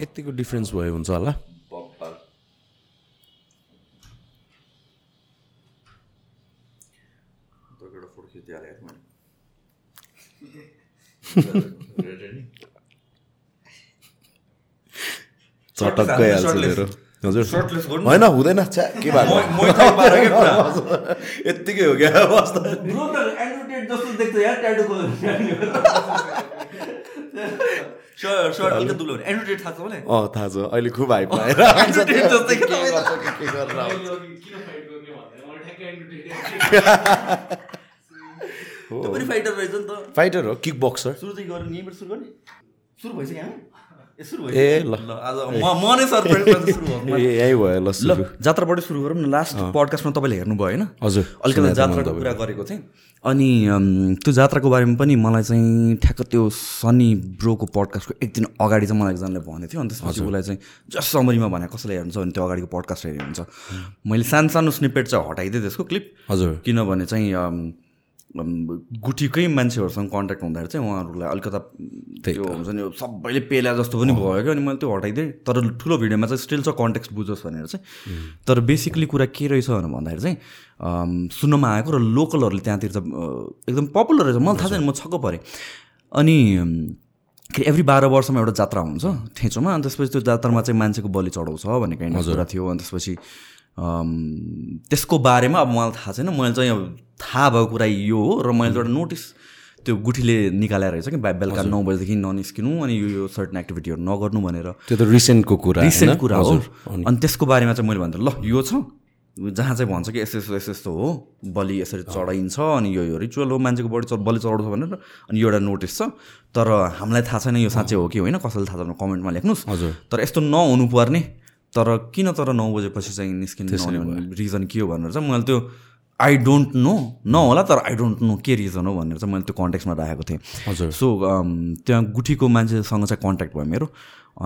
यतिको डिफ्रेन्स भयो हुन्छ होला। हाल्छ मेरो हजुर। होइन हुँदैन। छ्या के भएको? यत्तिकै हो क्या? अँ थाहा छ अहिले खुब हाइप आएर फाइटर हो किक बक्सर सुरु चाहिँ गर्ने सुरु भइसक्यो जात्राबाटै सुरु गरौँ न लास्ट पडकास्टमा तपाईँले हेर्नुभयो होइन हजुर अलिकति जात्राको कुरा गरेको थिएँ अनि त्यो जात्राको बारेमा पनि मलाई चाहिँ ठ्याक्क त्यो सनी ब्रोको पडकास्टको एक दिन अगाडि चाहिँ मलाई एकजनाले भनेको थियो अनि त्यसपछि उसलाई चाहिँ जस्ट समरीमा भने कसैलाई हेर्नुहुन्छ भने त्यो अगाडिको पडकास्ट हेऱ्यो हुन्छ मैले सानो सानो स्निपेट चाहिँ हटाइदिएँ त्यसको क्लिप हजुर किनभने चाहिँ गुठीकै मान्छेहरूसँग कन्ट्याक्ट हुँदाखेरि चाहिँ उहाँहरूलाई अलिकता त्यो हुन्छ नि सबैले पेला जस्तो पनि भयो क्या। अनि मैले त्यो हटाइदिएँ। तर ठुलो भिडियोमा चाहिँ स्टिल छ कन्टेक्स्ट बुझोस् भनेर चाहिँ। तर बेसिकली कुरा के रहेछ भनेर भन्दाखेरि चाहिँ सुन्नमा आएको र लोकलहरूले त्यहाँतिर अ, एकदम पपुलर रहेछ। मलाई थाहा छैन म छक्क परेँ। अनि के एभ्री बाह्र वर्षमा एउटा जात्रा हुन्छ ठेचोमा। अनि त्यसपछि त्यो जात्रामा चाहिँ मान्छेको बलि चढाउँछ भन्ने काइन्ड कुरा थियो। अनि त्यसपछि त्यसको बारेमा अब मलाई थाहा छैन। मैले चाहिँ अब थाहा भएको कुरा यो हो र मैले एउटा नोटिस त्यो गुठीले निकालेर रहेछ कि बेलुका नौ बजीदेखि ननिस्किनु अनि यो यो सर्टन एक्टिभिटीहरू नगर्नु भनेर। त्यो त रिसेन्टको कुरा रिसेन्ट? कुरा हो। अनि त्यसको बारेमा चाहिँ मैले भन्दा ल यो छ। जहाँ चाहिँ भन्छ कि यस्तो यस्तो यस्तो यस्तो हो। बलि यसरी चढाइन्छ अनि यो यो रिचुअल हो। मान्छेको बढी च- बलि चढाउँछ भनेर। अनि यो एउटा नोटिस छ। तर हामीलाई थाहा छैन यो साँच्चै हो कि होइन। कसैले थाहा छैन कमेन्टमा लेख्नुहोस्। हजुर। तर यस्तो नहुनु पर्ने। तर किन तर नौ बजेपछि चाहिँ निस्किनु रिजन के हो भनेर चाहिँ मैले त्यो आई डोन्ट नो नहोला तर आई डोन्ट नो के रिजन हो भनेर चाहिँ मैले त्यो कन्ट्याक्टमा राखेको थिएँ। हजुर। सो त्यहाँ गुठीको मान्छेसँग चाहिँ कन्ट्याक्ट भयो मेरो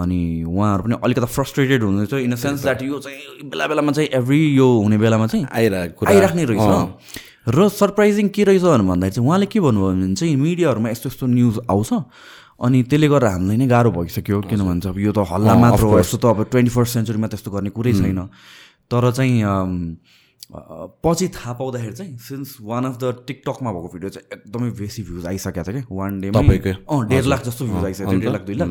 अनि उहाँहरू पनि अलिकति फ्रस्ट्रेटेड हुनुहुन्छ इन द सेन्स द्याट यो चाहिँ बेला बेलामा चाहिँ एभ्री यो हुने बेलामा चाहिँ आइरहेको आइराख्ने रहेछ। र सरप्राइजिङ के रहेछ भनेर भन्दाखेरि चाहिँ उहाँले के भन्नुभयो भने चाहिँ मिडियाहरूमा यस्तो यस्तो न्युज आउँछ अनि त्यसले गर्दा हामीलाई नै गाह्रो भइसक्यो किन भन्छ अब यो त हल्ला मात्र हो यस्तो त अब ट्वेन्टी फर्स्ट सेन्चुरीमा त्यस्तो गर्ने कुरै छैन। तर चाहिँ पछि थाहा पाउँदाखेरि चाहिँ सिन्स वान अफ द टिकटकमा भएको भिडियो चाहिँ एकदमै बेसी भ्युज आइसकेको छ क्या वान तपाईँकै? डे अँ डेढ लाख जस्तो भ्युज आइसकेको थियो डेढ लाख दुई लाख।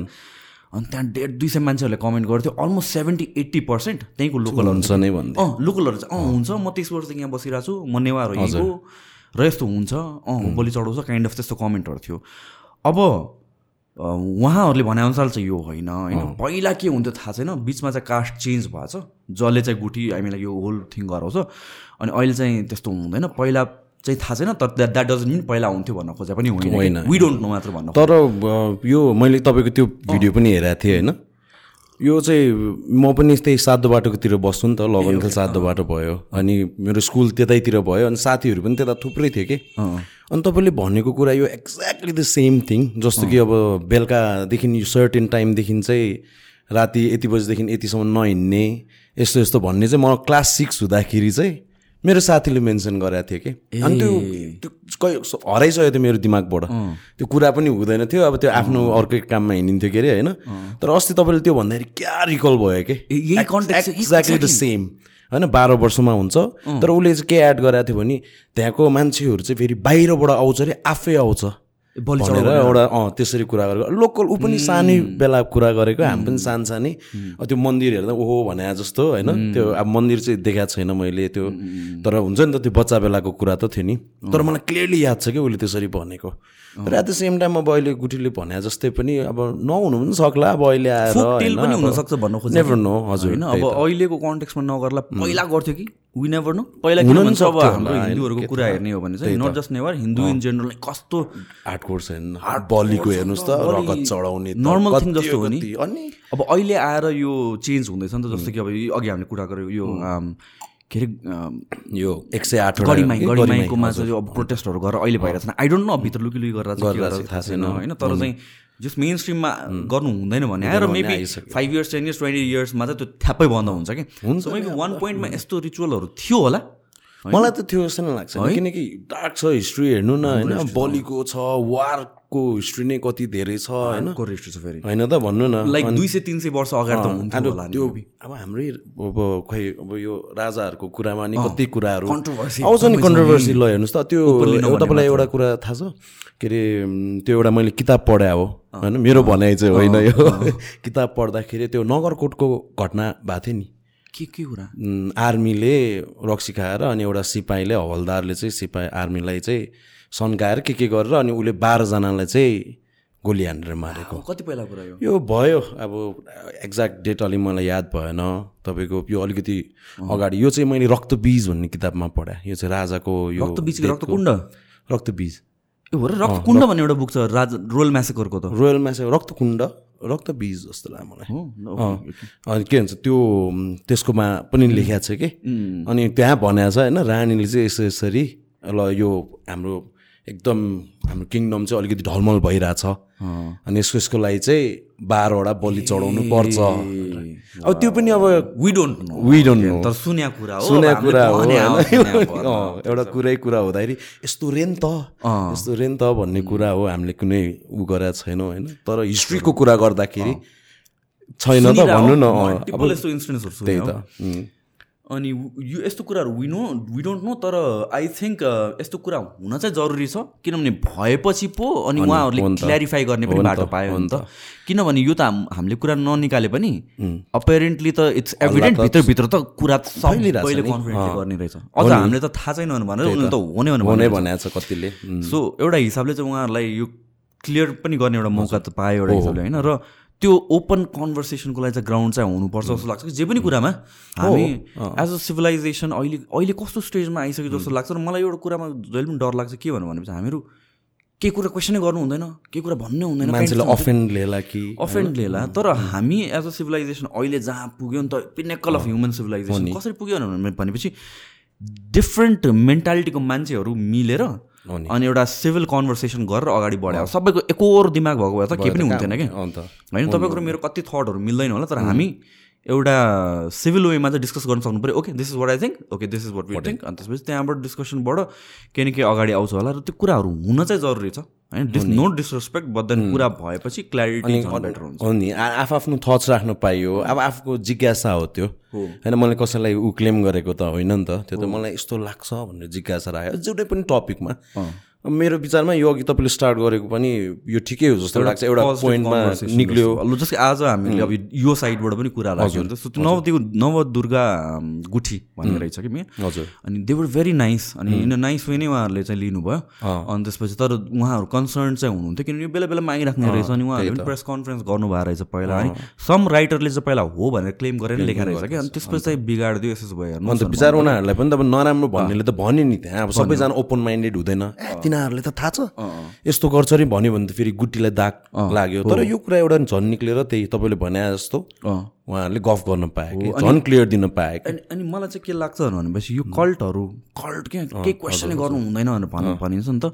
अनि त्यहाँ डेढ दुई सय मान्छेहरूले कमेन्ट गर्थ्यो अलमोस्ट सेभेन्टी एट्टी पर्सेन्ट त्यहीँको लोकलहरू हुन्छ नै अँ लोकलहरू चाहिँ अँ हुन्छ म तिस वर्षदेखि यहाँ बसिरहेको छु म नेवार हो र यस्तो हुन्छ। अँ बलि चढाउँछ काइन्ड अफ त्यस्तो कमेन्टहरू थियो। अब उहाँहरूले भनेअनुसार चाहिँ यो होइन होइन। पहिला के हुन्थ्यो थाहा छैन बिचमा चाहिँ कास्ट चेन्ज भएछ जसले चाहिँ गुठी हामीलाई यो होल थिङ गराउँछ। अनि अहिले चाहिँ त्यस्तो हुँदैन। पहिला चाहिँ थाहा छैन तर द्याट द्याट डजन्ट मिन पहिला हुन्थ्यो भन्न खोजे पनि होइन। वी डोन्ट नो मात्र भन्न तर यो मैले तपाईँको त्यो भिडियो पनि हेरेको थिएँ होइन। यो चाहिँ म पनि त्यही सातो बाटोकोतिर बस्छु नि त लगनखेल सातो बाटो भयो अनि मेरो स्कुल त्यतैतिर भयो अनि साथीहरू पनि त्यता थुप्रै थियो कि। अनि तपाईँले भनेको कुरा यो एक्ज्याक्टली द सेम थिङ जस्तो कि अब बेलुकादेखि यो सर्टेन टाइमदेखि चाहिँ राति यति बजीदेखि यतिसम्म नहिँड्ने यस्तो यस्तो भन्ने चाहिँ म क्लास सिक्स हुँदाखेरि चाहिँ मेरो साथीले मेन्सन गरेको थियो कि। अनि त्यो त्यो हराइसक्यो थियो मेरो दिमागबाट। त्यो कुरा पनि हुँदैन थियो। अब त्यो आफ्नो अर्कै काममा हिँडिन्थ्यो के अरे होइन? तर अस्ति तपाईँले त्यो भन्दाखेरि क्या रिकल भयो कि? एक्ज्याक्टली द सेम होइन? बाह्र वर्षमा हुन्छ। तर उसले चाहिँ के एड गराएको थियो भने त्यहाँको मान्छेहरू चाहिँ फेरि बाहिरबाट आउँछ अरे आफै आउँछ। बलि एउटा अँ त्यसरी कुरा गरेको। लोकल ऊ पनि सानै बेला कुरा गरेको हामी पनि सानो सानै अब त्यो मन्दिर हेर्दा ओहो भने जस्तो होइन। त्यो अब मन्दिर चाहिँ देखाएको छैन मैले त्यो। तर हुन्छ नि त त्यो बच्चा बेलाको कुरा त थियो नि। तर मलाई क्लियरली याद छ कि उसले त्यसरी भनेको। तर एट द सेम टाइम अब अहिले गुठीले भने जस्तै पनि अब नहुनु पनि सक्ला अब अहिले आएर पनि हुनसक्छ भन्न खोजेको never know, हजुर, होइन अब अहिलेको कन्टेक्समा नगर्ला पहिला गर्थ्यो कि? वी नेभर नो पहिला किन भन्छ अब हाम्रो हिन्दूहरूको कुरा हेर्ने हो भने चाहिँ not just never Hindu in general कस्तो हार्ड कोर्स हेर्नु बलीको हेर्नुहोस् त रगत चढाउने नर्मल थिङ जस्तो हो नि। अनि? अब अहिले आएर यो चेन्ज हुँदैछ नि त जस्तो कि अब अघि हामीले कुरा गऱ्यौँ यो के अरे यो एक सय आठ गढीमाईकोमा चाहिँ अब प्रोटेस्टहरू गरेर अहिले भइरहेको छैन। आई डोन्ट नो भित्र लुकी लुकी गरेर थाहा छैन। होइन तर चाहिँ जस मेन स्ट्रिममा गर्नु हुँदैन भने आएर maybe. Five years ten years twenty इयर्समा चाहिँ त्यो थ्याप्पै बन्द हुन्छ कि। वान पोइन्टमा यस्तो रिचुअलहरू थियो होला। मलाई त त्यो जस्तो नै लाग्छ किनकि डार्क छ हिस्ट्री हेर्नु न होइन? बलिको छ वारको हिस्ट्री नै कति धेरै छ होइन? कोरिस्ट छ फेरि। होइन त भन्नु न। लाइक दुई सय तिन सय वर्ष अगाडि त त्यो अब हाम्रै अब खै अब यो राजाहरूको कुरामा नि कति कुराहरू। आउँछ नि कन्ट्रोभर्सी ल हेर्नुहोस् त त्यो तपाईँलाई एउटा कुरा थाहा छ? के अरे त्यो एउटा मैले किताब पढे हो होइन? मेरो भनाइ चाहिँ होइन यो। किताब पढ्दाखेरि त्यो नगरकोटको घटना भएको थियो नि। के के कुरा? आर्मीले रक्सी खाएर अनि एउटा सिपाहीले हवलदारले चाहिँ सिपाही आर्मीलाई चाहिँ सन्काएर के के गरेर अनि उसले बाह्रजनालाई चाहिँ गोली हानेर मारेको। कति पहिला कुरा यो? यो भयो अब एक्ज्याक्ट डेट अलि मलाई याद भएन। तपाईँको यो अलिकति अगाडि यो चाहिँ मैले रक्तबीज भन्ने किताबमा पढाएँ यो चाहिँ राजाको यो रक्तबीज कि रक्तकुण्ड? रक्तबीज। ए हो र रक्तकुण्ड भन्ने एउटा बुक छ राज रोयल म्यासेकरको त। Royal mass रक्तकुण्ड। रक्तबीज जस्तो लाग्यो मलाई। अनि के भन्छ त्यो त्यसकोमा पनि लेखिएको छ कि? अनि त्यहाँ भनेको छ होइन रानीले चाहिँ यसो यसरी ल यो हाम्रो एकदम हाम्रो किङडम चाहिँ अलिकति ढलमल भइरहेछ। अनि यसको यसको लागि चाहिँ बाह्रवटा बलि चढाउनु पर्छ। अब त्यो पनि अब डोन्ट डोन्ट सुन्या कुरा हो कुरा हो। सुन्या कुरा। अँ, एउटा कुरै कुरा हुँदाखेरि यस्तो रेन त। यस्तो रेन त भन्ने कुरा हो हामीले कुनै उ गरेका छैनौँ होइन। तर हिस्ट्रीको कुरा गर्दाखेरि छैन त भन्नु न। हो, त्यही त। अनि यो यस्तो कुराहरू we know we don't know तर आई थिङ्क यस्तो कुरा हुन चाहिँ जरुरी छ। किनभने भएपछि पो अनि उहाँहरूले। क्ल्यारिफाई गर्ने पनि बाटो पायो नि त। किनभने यो त हाम- हामीले कुरा ननिकाले पनि अपेरेन्टली त इट्स एभिडेन्ट भित्रभित्र त कुरा सबैले। गर्ने रहेछ। अझ हामीले त थाहा छैन भनेर उनीहरूले त। हो नै भने हुनै भनेको छ। कतिले। सो एउटा हिसाबले चाहिँ उहाँहरूलाई यो क्लियर पनि गर्ने एउटा मौका त पायो एउटा हिसाबले होइन? र त्यो ओपन कन्भर्सेसनको लागि चाहिँ ग्राउन्ड चाहिँ हुनुपर्छ जस्तो लाग्छ कि। जे पनि कुरामा। हामी एज अ सिभिलाइजेसन अहिले अहिले कस्तो स्टेजमा आइसक्यो जस्तो लाग्छ र मलाई एउटा कुरामा जहिले पनि डर लाग्छ के भन्नु भनेपछि हामीहरू केही कुरा क्वेसनै गर्नु हुँदैन केही कुरा भन्नै हुँदैन मान्छेले अफेन्ड लिएला कि? अफेन्ड लिएला तर हामी एज अ सिभिलाइजेसन अहिले जहाँ पुग्यो नि त पिनेकल अफ ह्युमन सिभिलाइजेसन कसरी पुग्यो भने- भनेपछि डिफ्रेन्ट मेन्टालिटीको मान्छेहरू मिलेर। अनि एउटा सिभिल कन्भर्सेसन गरेर अगाडि बढ्यो। सबैको एकोर दिमाग भएको भए त केही पनि हुन्थेन कि अन्त होइन तपाईँको मेरो कति थटहरू मिल्दैन होला तर हामी एउटा सिभिल वेमा चाहिँ डिस्कस गर्न सक्नु पऱ्यो okay this is what I think okay this is what we think अनि त्यसपछि त्यहाँबाट डिस्कसनबाट केही न केही अगाडि आउँछ होला। र त्यो कुराहरू हुन चाहिँ जरुरी छ। होइन नो डिसरेस्पेक्ट बट देन कुरा भएपछि क्ल्यारिटी बेटर हुन्छ। हो नि। आफ्नो थट्स राख्नु पाइयो। अब आफूको जिज्ञासा हो त्यो। होइन मैले कसैलाई ऊ क्लेम गरेको त होइन नि त। त्यो त मलाई यस्तो लाग्छ भनेर जिज्ञासा राख्यो। जुनै पनि टपिकमा मेरो विचारमा यो अघि तपाईँले स्टार्ट गरेको पनि यो ठिकै हो जस्तो लाग्छ। एउटा पोइन्टमा निक्ल्यो। जस्तै आज हामीले अब यो साइडबाट पनि कुरा लाग्यो नि त सो त्यो नवदुर्गा गुठी भन्ने रहेछ कि मे हजुर। अनि दे वर भेरी नाइस अनि इन नाइस वे नै उहाँहरूले चाहिँ लिनुभयो। अनि त्यसपछि तर उहाँहरू कन्सर्न चाहिँ हुनुहुन्थ्यो किनभने यो बेला बेला मागिराख्ने रहेछ अनि उहाँहरूले पनि प्रेस कन्फरेन्स गर्नुभएको रहेछ पहिला। है सम राइटरले चाहिँ पहिला हो भनेर क्लेम गरेर लेखेको रहेछ कि। अनि त्यसपछि चाहिँ बिगाडिदियो यसो भयो अन्त बिचार उनीहरूलाई पनि त अब नराम्रो भन्नेले त भन्यो नि त्यहाँ। अब सबैजना ओपन माइन्डेड हुँदैन ए, तिनीहरूले त थाहा छ। यस्तो गर्छ अरे भन्यो भने त फेरि गुटीलाई दाग लाग्यो। तर यो कुरा एउटा झन् निक्लेर त्यही तपाईँले भने जस्तो। उहाँहरूले गफ गर्न पाए कि झन् क्लियर दिन पाए कि। अनि अनि मलाई चाहिँ के लाग्छ भनेपछि यो कल्टहरू कल्ट के केही क्वेसनै गर्नु हुँदैन भनेर भन् भनिन्छ नि त।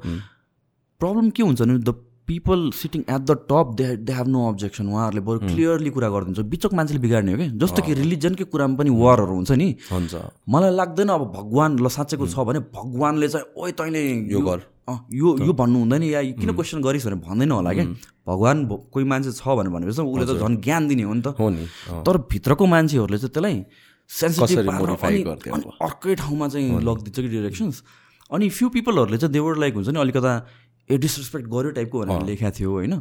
प्रब्लम के हुन्छ भने the people sitting at the top they they have no objection उहाँहरूले बरु क्लियरली कुरा गरिदिन्छ बिचक मान्छेले बिगार्ने हो कि जस्तो कि रिलिजनकै कुरामा पनि वारहरू हुन्छ नि। हुन्छ। मलाई लाग्दैन अब भगवान् ल साँच्चैको छ भने भगवान्ले चाहिँ ओइ तैँले यो गर। यो यो भन्नु हुँदैन या किन क्वेसन गरिस् भने भन्दैन होला क्या? भगवान् कोही मान्छे छ भनेर भनेपछि उसले त झन् ज्ञान दिने हो नि त। हो नि। तर भित्रको मान्छेहरूले चाहिँ त्यसलाई सेन्सिटिभ अनि- अर्कै ठाउँमा चाहिँ लगिदिन्छ कि डिरेक्सन्स अनि फ्यु पिपलहरूले चाहिँ देवर लाइक हुन्छ नि अलिकता ए डिसरेस्पेक्ट गर्यो टाइपको भनेर लेखेको थियो होइन।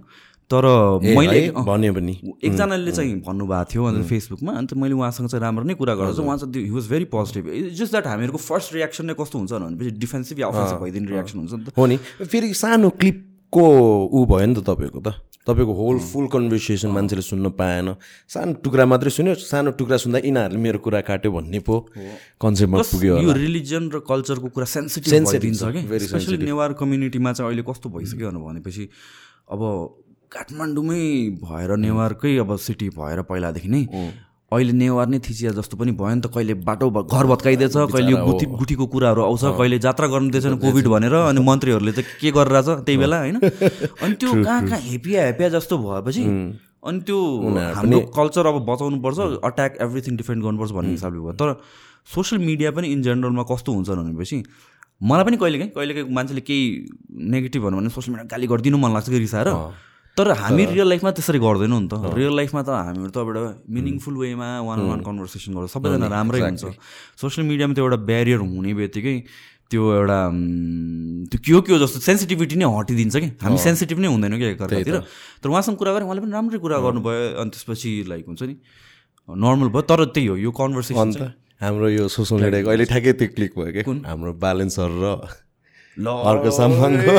तर मैले भन्यो पनि। एकजनाले चाहिँ भन्नुभएको थियो अन्त फेसबुकमा अन्त मैले उहाँसँग चाहिँ राम्रो नै कुरा गर्दा चाहिँ उहाँ चाहिँ he was very positive just that हामीहरूको फर्स्ट रियाक्सन नै कस्तो हुन्छ भनेपछि डिफेन्सिभ या अफेन्सिभ भइदिने रियाक्सन हुन्छ नि त। हो नि। फेरि सानो क्लिपको ऊ भयो नि त तपाईँको त। तपाईँको होल फुल कन्भर्सेसन मान्छेले सुन्न पाएन। सानो टुक्रा मात्रै सुन्यो। सानो टुक्रा सुन्दा यिनीहरूले मेरो कुरा काट्यो भन्ने पो कन्सेप्टमा पुग्यो यो रिलिजन र कल्चरको कुरा सेन्सिटिभ भइदिन्छ छ, कि? स्पेसली नेवार कम्युनिटीमा चाहिँ अहिले कस्तो भइसक्यो भनेपछि अब काठमाडौँमै भएर नेवारकै अब सिटी भएर पहिलादेखि नै अहिले नेवार नै थिचिया जस्तो पनि भयो नि त कहिले बाटो घर भत्काइदिएछ कहिले यो गुठी गुठीको कुराहरू आउँछ कहिले जात्रा गर्नु दिएछन् कोभिड भनेर अनि मन्त्रीहरूले चाहिँ के गरेर छ त्यही बेला होइन? अनि त्यो कहाँ कहाँ हेपिया हेपिया जस्तो भएपछि अनि त्यो हाम्रो कल्चर अब बचाउनुपर्छ अट्याक एभ्रिथिङ डिफेन्ड गर्नुपर्छ भन्ने हिसाबले भयो। तर सोसियल मिडिया पनि इन जेनरलमा कस्तो हुन्छ भनेपछि मलाई पनि कहिलेकाहीँ कहिलेकाहीँ मान्छेले केही नेगेटिभ भन्यो भने सोसियल मिडिया गाली गरिदिनु मन लाग्छ कि रिसाएर। तर हामी रियल लाइफमा त्यसरी गर्दैनौँ नि त। रियल लाइफमा त हामीहरू त एउटा मिनिङफुल वेमा वान वान कन्भर्सेसन गर्छ। सबैजना राम्रै हुन्छ। सोसियल मिडियामा त्यो एउटा ब्यारियर हुने बित्तिकै त्यो एउटा त्यो के हो के हो जस्तो सेन्सिटिभिटी नै हटिदिन्छ कि। हामी सेन्सिटिभ नै हुँदैनौँ कि एकअर्कातिर तर उहाँसँग कुरा गरेँ उहाँले पनि राम्रै कुरा गर्नुभयो। अनि त्यसपछि लाइक हुन्छ नि नर्मल भयो। तर त्यही हो यो कन्भर्सेसन हाम्रो यो सोसियल मिडियाको अहिले ठ्याक्कै त्यो क्लिक भयो कि। हाम्रो ब्यालेन्सर र अर्को सामानको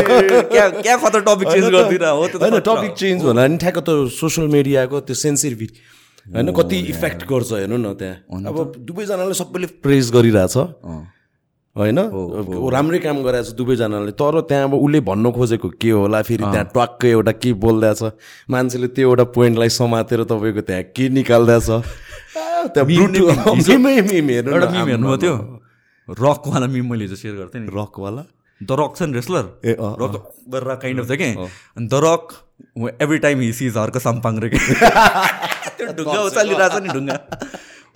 क्या टपिक चेन्ज गरिदिएर हो होइन टपिक चेन्ज होला नि ठ्याक्क त सोसियल मिडियाको त्यो सेन्सिटिभिटी होइन कति इफेक्ट गर्छ हेर्नु न त्यहाँ। अब दुवैजनाले सबैले प्रेज गरिरहेछ। होइन? ऊ राम्रै काम गरिरहेछ दुवैजनाले तर त्यहाँ अब उसले भन्नु खोजेको के होला फेरि त्यहाँ ट्वाक्कै एउटा के बोलिरहेछ मान्छेले त्यो एउटा पोइन्टलाई समातेर तपाईँको त्यहाँ के निकाल्दैछ? त्यहाँ रकवाला मिम मैले हिजो सेयर गर्थेँ नि। रकवाला? द रक छ नि रेस्लर ए, रक गरेर काइन्ड अफ थियो कि अनि the Rock every time he sees Harka Sampang रे त्यो ढुङ्गा उचालिरहेछ नि ढुङ्गा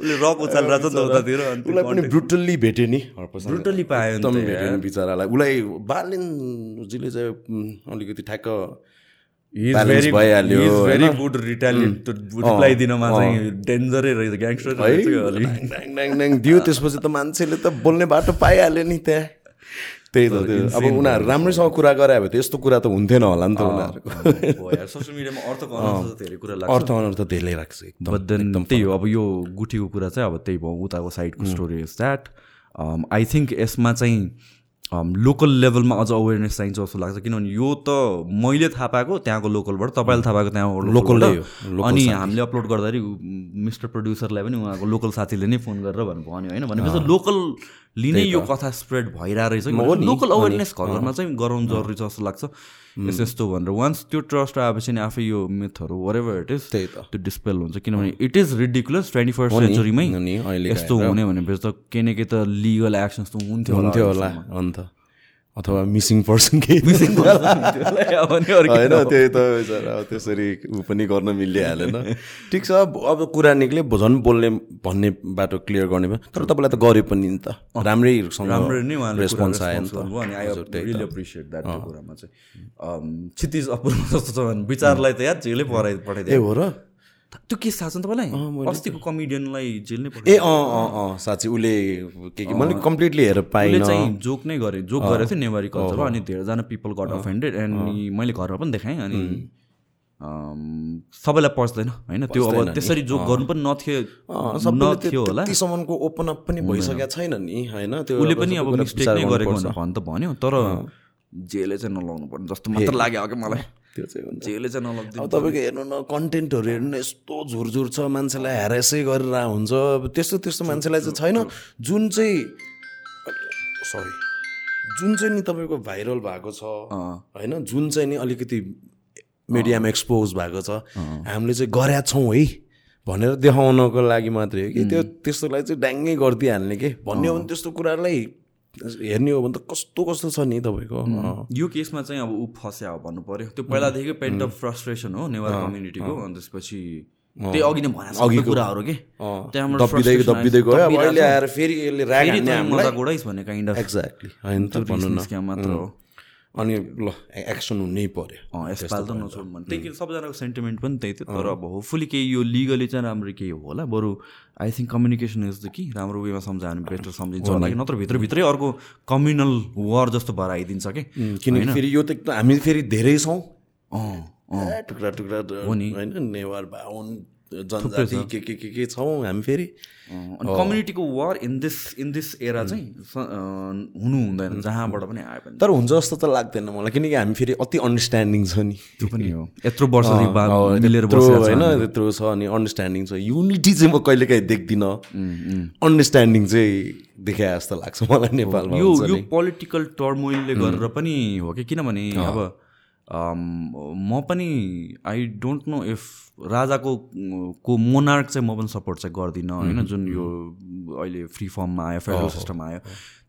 उसले रक उचालिरहेछ नि त उतातिर उसलाई पनि ब्रुटल्ली भेट्यो नि हर्पसँग। ब्रुटली पायो एकदम भेट्यो नि बिचरालाई उसलाई बालेनजीले चाहिँ अलिकति ठ्याक्क भइहाल्यो, चाहिँ डेन्जरै रहेछ ग्याङ्स्टर दियो त्यसपछि त मान्छेले त बोल्ने बाटो पाइहाल्यो नि त्यहाँ त्यही त त्यो अब उनीहरू राम्रैसँग कुरा गरे भए त यस्तो कुरा त हुन्थेन होला नि त उनीहरूको। सोसियल मिडियामा अर्थको अनुसार धेरै कुरा लाग्छ। अर्थ त धेरै राख्छ एकदम त्यही हो अब यो गुठीको कुरा चाहिँ अब त्यही भयो उताको साइडको story is that I think यसमा चाहिँ लोकल लेभलमा अझ अवेरनेस चाहिन्छ जस्तो लाग्छ। किनभने यो त मैले थाहा पाएको त्यहाँको लोकलबाट तपाईँले थाहा पाएको त्यहाँको लोकलै लोकल अनि हामीले अपलोड गर्दाखेरि मिस्टर प्रड्युसरलाई पनि उहाँको लोकल साथीले नै फोन गरेर भन्नु भन्यो होइन? भनेपछि लोकलली नै यो कथा स्प्रेड भइरहेको रहेछ। लोकल अवेरनेस घर घरमा चाहिँ गराउनु जरुरी छ जस्तो लाग्छ। यस्तो यस्तो भनेर। वान्स त्यो ट्रस्ट आएपछि नि आफै यो मिथहरू वरेभर इट इज त्यही त। त्यो डिस्पेल हुन्छ। किनभने it is ridiculous twenty first सेन्चुरीमै यस्तो हुने भनेपछि त केही न केही त लिगल एक्सन्स त हुन्थ्यो हुन्थ्यो होला अन्त। अथवा मिसिङ पर्सन केही होइन त्यही त त्यसरी ऊ पनि गर्न मिलिहालेन। ठिक छ अब कुरा निक्ले झन् बोल्ने भन्ने बाटो क्लियर गर्ने भयो। तर तपाईँलाई त गऱ्यो पनि नि त। राम्रैसँग राम्रो नै उहाँले रेस्पोन्स आयो क्षितिज अपूर्व जस्तो छ भने विचारलाई त यार जेलै पठाइ ए पठाइदियो हो र। त्यो के थाहा छ नि तपाईँलाई? अस्तिको कमेडियनलाई जेल नै ए अँ अँ अँ साँच्ची उसले के के मैले कम्प्लिटली हेरेर पाइनँ। चाहिँ जोक नै गरे जोक गरेको थियो नेवारी कल्चरमा अनि धेरैजना पिपल गट अफेन्डेड एन्ड मैले घरमा पनि देखाएँ अनि सबैलाई पच्दैन होइन? त्यो अब त्यसरी जोक गर्नु पनि नथियो नथियो होला। त्यतिसम्मको ओपन अप पनि भइसकेको छैन नि होइन? त्यो उसले अब पनि अब मिस्टेक नै गरेको। भन् त भन्यो तर जेले चाहिँ नलाउनु पर्ने जस्तो मात्र लाग्यो क्या मलाई। त्यो चाहिँ हुन्छ जेले चाहिँ नलाग्दैन अब तपाईँको हेर्नु न कन्टेन्टहरू हेर्नु न यस्तो झुरझुर छ मान्छेलाई ह्यारेसै गरेर हुन्छ। अब त्यस्तो त्यस्तो मान्छेलाई चाहिँ छैन। जुन चाहिँ सरी जुन चाहिँ नि तपाईँको भाइरल भएको छ होइन? जुन चाहिँ नि अलिकति मिडियामा एक्सपोज भएको छ हामीले चाहिँ गरेका छौँ है भनेर देखाउनको लागि मात्रै हो कि? त्यो त्यस्तोलाई चाहिँ ड्याङ्गै गरिदिइहाल्ने के? भन्ने हो भने त्यस्तो कुरालाई हेर्ने हो भने त कस्तो कस्तो छ नि तपाईँको। यो केसमा चाहिँ अब ऊ फस्या हो भन्नु पर्यो। त्यो पहिलादेखिकै पेन्ट अफ फ्रस्ट्रेसन हो नेवार कम्युनिटीको अनि त्यसपछि त्यही अघि नै भने कुराहरू के? त्यहाँबाट एक्ज्याक्टली मात्र हो। अनि ल एक्सन हुनै पर्यो। अँ, यसपालि त नछोड भने। त्यही सबैजनाको सेन्टिमेन्ट पनि त्यही थियो। तर अब होपफुली केही यो लिगली चाहिँ राम्रो केही होला। बरु I think communication is the कि राम्रो वेमा सम्झायो भने बेटर सम्झिन्छ होला कि नत्र भित्रभित्रै अर्को कम्युनल वार जस्तो भएर आइदिन्छ कि? किनकि फेरि यो त हामी फेरि धेरै छौँ। टुक्रा टुक्रा होइन नेवार बाहुन जनजाति के के के के छौँ हामी फेरि? अनि कम्युनिटीको war in this in this era चाहिँ हुनु हुँदैन जहाँबाट पनि आयो भने। तर हुन्छ जस्तो त लाग्दैन मलाई किनकि हामी फेरि अति अन्डरस्ट्यान्डिङ छ नि। त्यो पनि हो। यत्रो छ होइन त्यत्रो छ अनि अन्डरस्ट्यान्डिङ छ। युनिटी चाहिँ म कहिलेकाहीँ देख्दिनँ। अन्डरस्ट्यान्डिङ चाहिँ देखाए जस्तो लाग्छ मलाई नेपालमा यो यो। पोलिटिकल टर्मोइलले गरेर पनि हो कि? किनभने अब म पनि आई डोन्ट नो इफ राजाको को मोनार्क चाहिँ म पनि सपोर्ट चाहिँ गर्दिनँ होइन जुन यो अहिले फ्री फर्ममा आयो फेडरल सिस्टममा आयो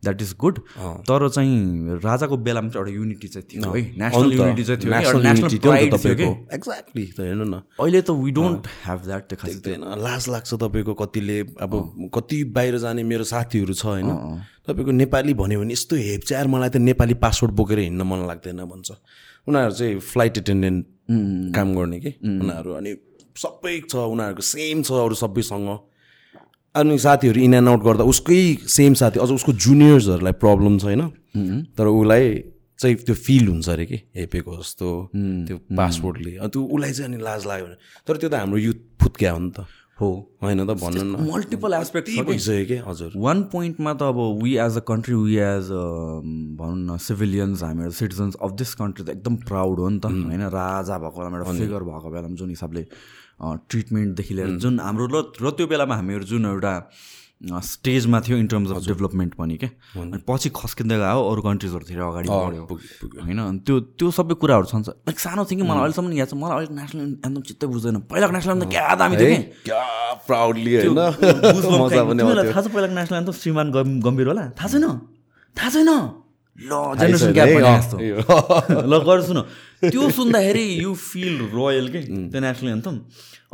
द्याट इज गुड तर चाहिँ राजाको बेलामा चाहिँ एउटा युनिटी चाहिँ थियो है नेसनल युनिटी चाहिँ थियो नेसनल प्राइड थियो कि? एक्ज्याक्टली त हेर्नु न। अहिले त वी डोन्ट ह्याभ द्याट खास होइन लाज लाग्छ तपाईँको कतिले अब कति बाहिर जाने मेरो साथीहरू छ होइन। तपाईँको नेपाली भन्यो भने यस्तो हेप्च्याएर मलाई त नेपाली पासपोर्ट बोकेर हिँड्न मन लाग्दैन भन्छ। उनीहरू चाहिँ फ्लाइट एटेन्डेन्ट काम गर्ने कि उनीहरू। अनि सबै छ उनीहरूको सेम छ अरू सबैसँग। अनि साथीहरू इन एन्ड आउट गर्दा उसकै सेम साथी अझ उसको जुनियर्सहरूलाई प्रब्लम छैन। तर उसलाई चाहिँ त्यो फिल हुन्छ अरे कि हेपेको जस्तो त्यो पासपोर्टले त्यो उसलाई चाहिँ अनि लाज लाग्यो भने। तर त्यो त हाम्रो युथ फुत्क्या हो नि त। हो होइन त भन्नु न। मल्टिपल एस्पेक्ट कि? हजुर। वान पोइन्टमा त अब we as a country we as भनौँ न सिभिलियन्स हामीहरू सिटिजन्स अफ दिस कन्ट्री त एकदम प्राउड हो नि त होइन? राजा भएको बेलामा एउटा फिगर भएको बेलामा जुन हिसाबले ट्रिटमेन्टदेखि लिएर जुन हाम्रो र र त्यो बेलामा हामीहरू जुन एउटा स्टेजमा थियो इन टर्म्स अफ डेभलपमेन्ट पनि क्या अनि पछि खस्किँदै गयो अरू कन्ट्रिजहरूतिर अगाडि बढ्यो। होइन अनि त्यो त्यो सबै कुराहरू छन्। लाइक सानो थियो कि मलाई अहिलेसम्म याद छ मलाई अलिक नेसनल एन्थम चित्तै बुझ्दैन। पहिलाको नेसनल एन्थम क्या दामी थियो थाहा छ पहिलाको नेसनल एन्थम श्रीमान गम- गम्भीर होला? थाहा छैन? थाहा छैन? ल जेनेरेसन ग्याप। ल गर सुन। त्यो सुन्दाखेरि यु फिल रोयल के? त्यो नेसनल एन्थम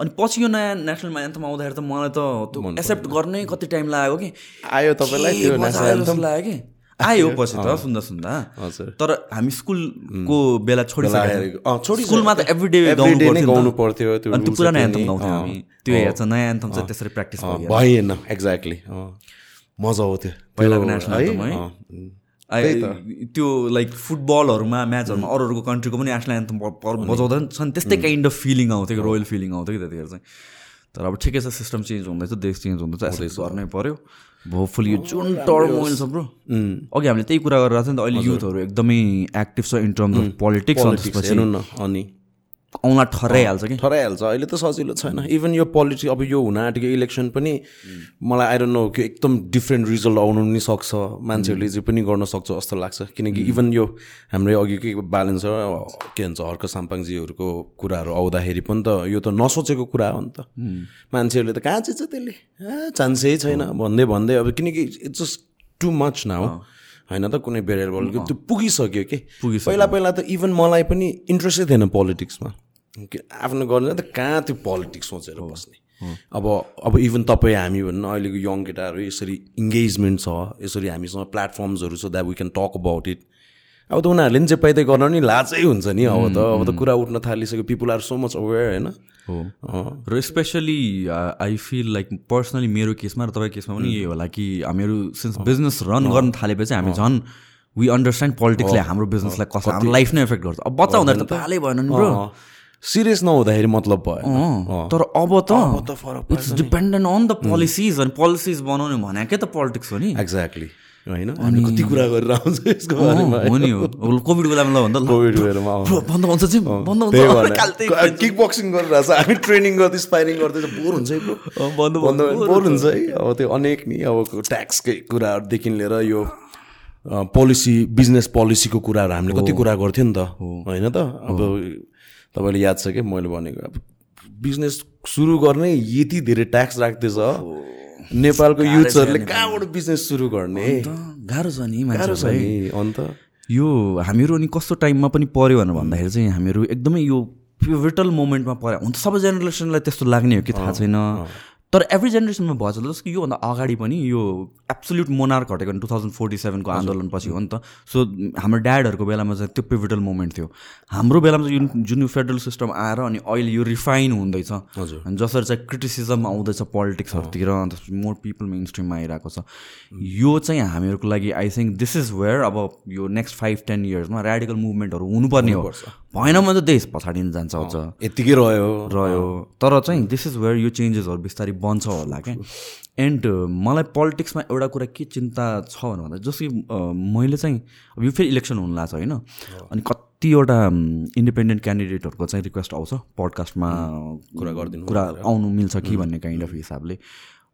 अनि पछि यो नयाँ नेसनल एन्थम आउँदाखेरि त मलाई त त्यो एक्सेप्ट गर्नै कति टाइम लाग्यो कि? आयो तपाईँलाई त्यो नेसनल एन्थम लाग्यो कि? आयो पछि त सुन्दा सुन्दा। हजुर। तर हामी स्कुलको बेला। अँ, छोडिसकेको छोडिसकेको। स्कुलमा त एभ्री डे गाउनु पर्थ्यो अनि त्यो पुरानो एन्थम। गाउँथ्यो हामी। त्यो हेर्छ नयाँ एन्थम चाहिँ त्यसरी प्र्याक्टिस भएन एक्ज्याक्टली मजा त्यो पहिलाको national anthem है? त्यो लाइक फुटबलहरूमा म्याचहरूमा अरू अरूको कन्ट्रीको पनि नेसनल एन्थम बजाउँदा छन् त्यस्तै काइन्ड अफ फिलिङ आउँथ्यो कि रोयल फिलिङ आउँथ्यो कि त्यतिखेर चाहिँ। तर अब ठिकै छ सिस्टम चेन्ज हुँदैछ देश चेन्ज हुँदैछ एक्सेप्ट गर्नै पऱ्यो होपफुली यो जुन टर्मोइल छ ब्रो अघि हामीले त्यही कुरा गरेर थियो नि त अहिले युथहरू एकदमै एक्टिभ छ इन टर्म्स अफ पोलिटिक्स अनि। औँला ठर्राइहाल्छ कि? ठराइहाल्छ अहिले त सजिलो छैन। इभन यो पोलिटिक्स अब यो हुन आँटेको इलेक्सन पनि मलाई आइडोन्ट नो कि एकदम डिफ्रेन्ट रिजल्ट आउनु पनि सक्छ मान्छेहरूले जे पनि गर्न सक्छ जस्तो लाग्छ। किनकि इभन यो हाम्रो अघिकै ब्यालेन्स के भन्छ हर्क साम्पाङजीहरूको कुराहरू आउँदाखेरि पनि त यो त नसोचेको कुरा हो नि त। मान्छेहरूले त कहाँ चाहिँ छ त्यसले चान्सै छैन। भन्दै भन्दै अब किनकि it's just too much now होइन त कुनै बेरेल बल त्यो पुगिसक्यो कि? पहिला पहिला त इभन मलाई पनि इन्ट्रेस्टै थिएन पोलिटिक्समा आफ्नो गर्न त कहाँ त्यो पोलिटिक्स सोचेर बस्ने? अब अब इभन तपाईँ हामी भन्नु अहिलेको यङ केटाहरू यसरी इङ्गेजमेन्ट छ यसरी हामीसँग प्लेटफर्म्सहरू छ that we can talk about it अब त उनीहरूले पनि चाहिँ पाइदै गर्न नि लाजै हुन्छ नि अब त। अब त कुरा उठ्न थालिसक्यो people are so much aware होइन? हो। र specially I feel like personally मेरो केसमा र तपाईँको केसमा पनि यही होला कि हामीहरू सिन्स बिजनेस रन गर्न थालेपछि हामी झन् वी अन्डरस्ट्यान्ड पोलिटिक्सले हाम्रो बिजनेसलाई कसरी हाम्रो लाइफ नै एफेक्ट गर्छ। अब बच्चा हुँदाखेरि त थालै भएन नि ब्रो सिरियस नहुँदाखेरि मतलब भयो तर अब त it's dependent on the policies अनि पोलिसिज बनाउने भनेकै त पोलिटिक्स हो नि? एक्ज्याक्टली होइन? हामी कति कुरा गरेर आउँछ यसको बारेमा। हो नि हो। कोभिड बेलामा ल भन्दा कोभिड बेलामा बन्द हुन्छ चाहिँ बन्द हुन्छ। किक बक्सिङ गरिरहेको छ हामी ट्रेनिङ गर्दै स्पाइरिङ गर्दै बोर हुन्छ है बन्द बन्द बोर हुन्छ। है। अब त्यो अनेक नि अब ट्याक्सकै कुराहरूदेखि लिएर यो पोलिसी बिजनेस पोलिसीको कुराहरू हामीले कति कुरा गर्थ्यो नि त। होइन त? अब तपाईँले याद छ कि? मैले भनेको अब बिजनेस सुरु गर्ने यति धेरै ट्याक्स राख्दैछ नेपालको युथहरूले कहाँबाट बिजनेस सुरु गर्ने? गाह्रो छ नि गाह्रो छ नि अन्त? यो हामीहरू अनि कस्तो टाइममा पनि पऱ्यो भनेर भन्दाखेरि चाहिँ हामीहरू एकदमै यो पिभिटल मोमेन्टमा पऱ्यो हुन त सबै जेनेरेसनलाई त्यस्तो लाग्ने हो कि थाहा छैन। तर एभ्री जेनेरेसनमा भएछ जस्तो कि योभन्दा अगाडि पनि यो एब्सोल्युट मोनार्क हटेको टु थाउजन्ड फोर्टी सेभेनको आन्दोलनपछि हो नि त। सो हाम्रो ड्याडहरूको बेलामा चाहिँ त्यो पिभिटल मोमेन्ट थियो। हाम्रो बेलामा चाहिँ जुन जुन यो फेडरल सिस्टम आएर अनि अहिले यो रिफाइन हुँदैछ। अनि जसरी चाहिँ क्रिटिसिजम आउँदैछ पोलिटिक्सहरूतिर अन्त मोर पिपल मेन स्ट्रिममा आइरहेको छ। यो चाहिँ हामीहरूको लागि I think this is where अब यो नेक्स्ट फाइभ टेन इयर्समा रेडिकल मुभमेन्टहरू हुनुपर्ने हो। भएन भने त देश पछाडि जान्छ अझ। यत्तिकै रह्यो। रह्यो। तर चाहिँ दिस इज वेयर यो चेन्जेसहरू बिस्तारै बन्छ होला क्या। एन्ड मलाई पोलिटिक्समा एउटा कुरा के चिन्ता छ भनेर भन्दा जस्तो कि मैले चाहिँ अब यो फेरि इलेक्सन हुनु लाग्छ होइन। अनि कतिवटा इन्डिपेन्डेन्ट क्यान्डिडेटहरूको चाहिँ रिक्वेस्ट आउँछ पडकास्टमा कुरा गरिदिनु कुरा आउनु मिल्छ कि भन्ने काइन्ड अफ हिसाबले।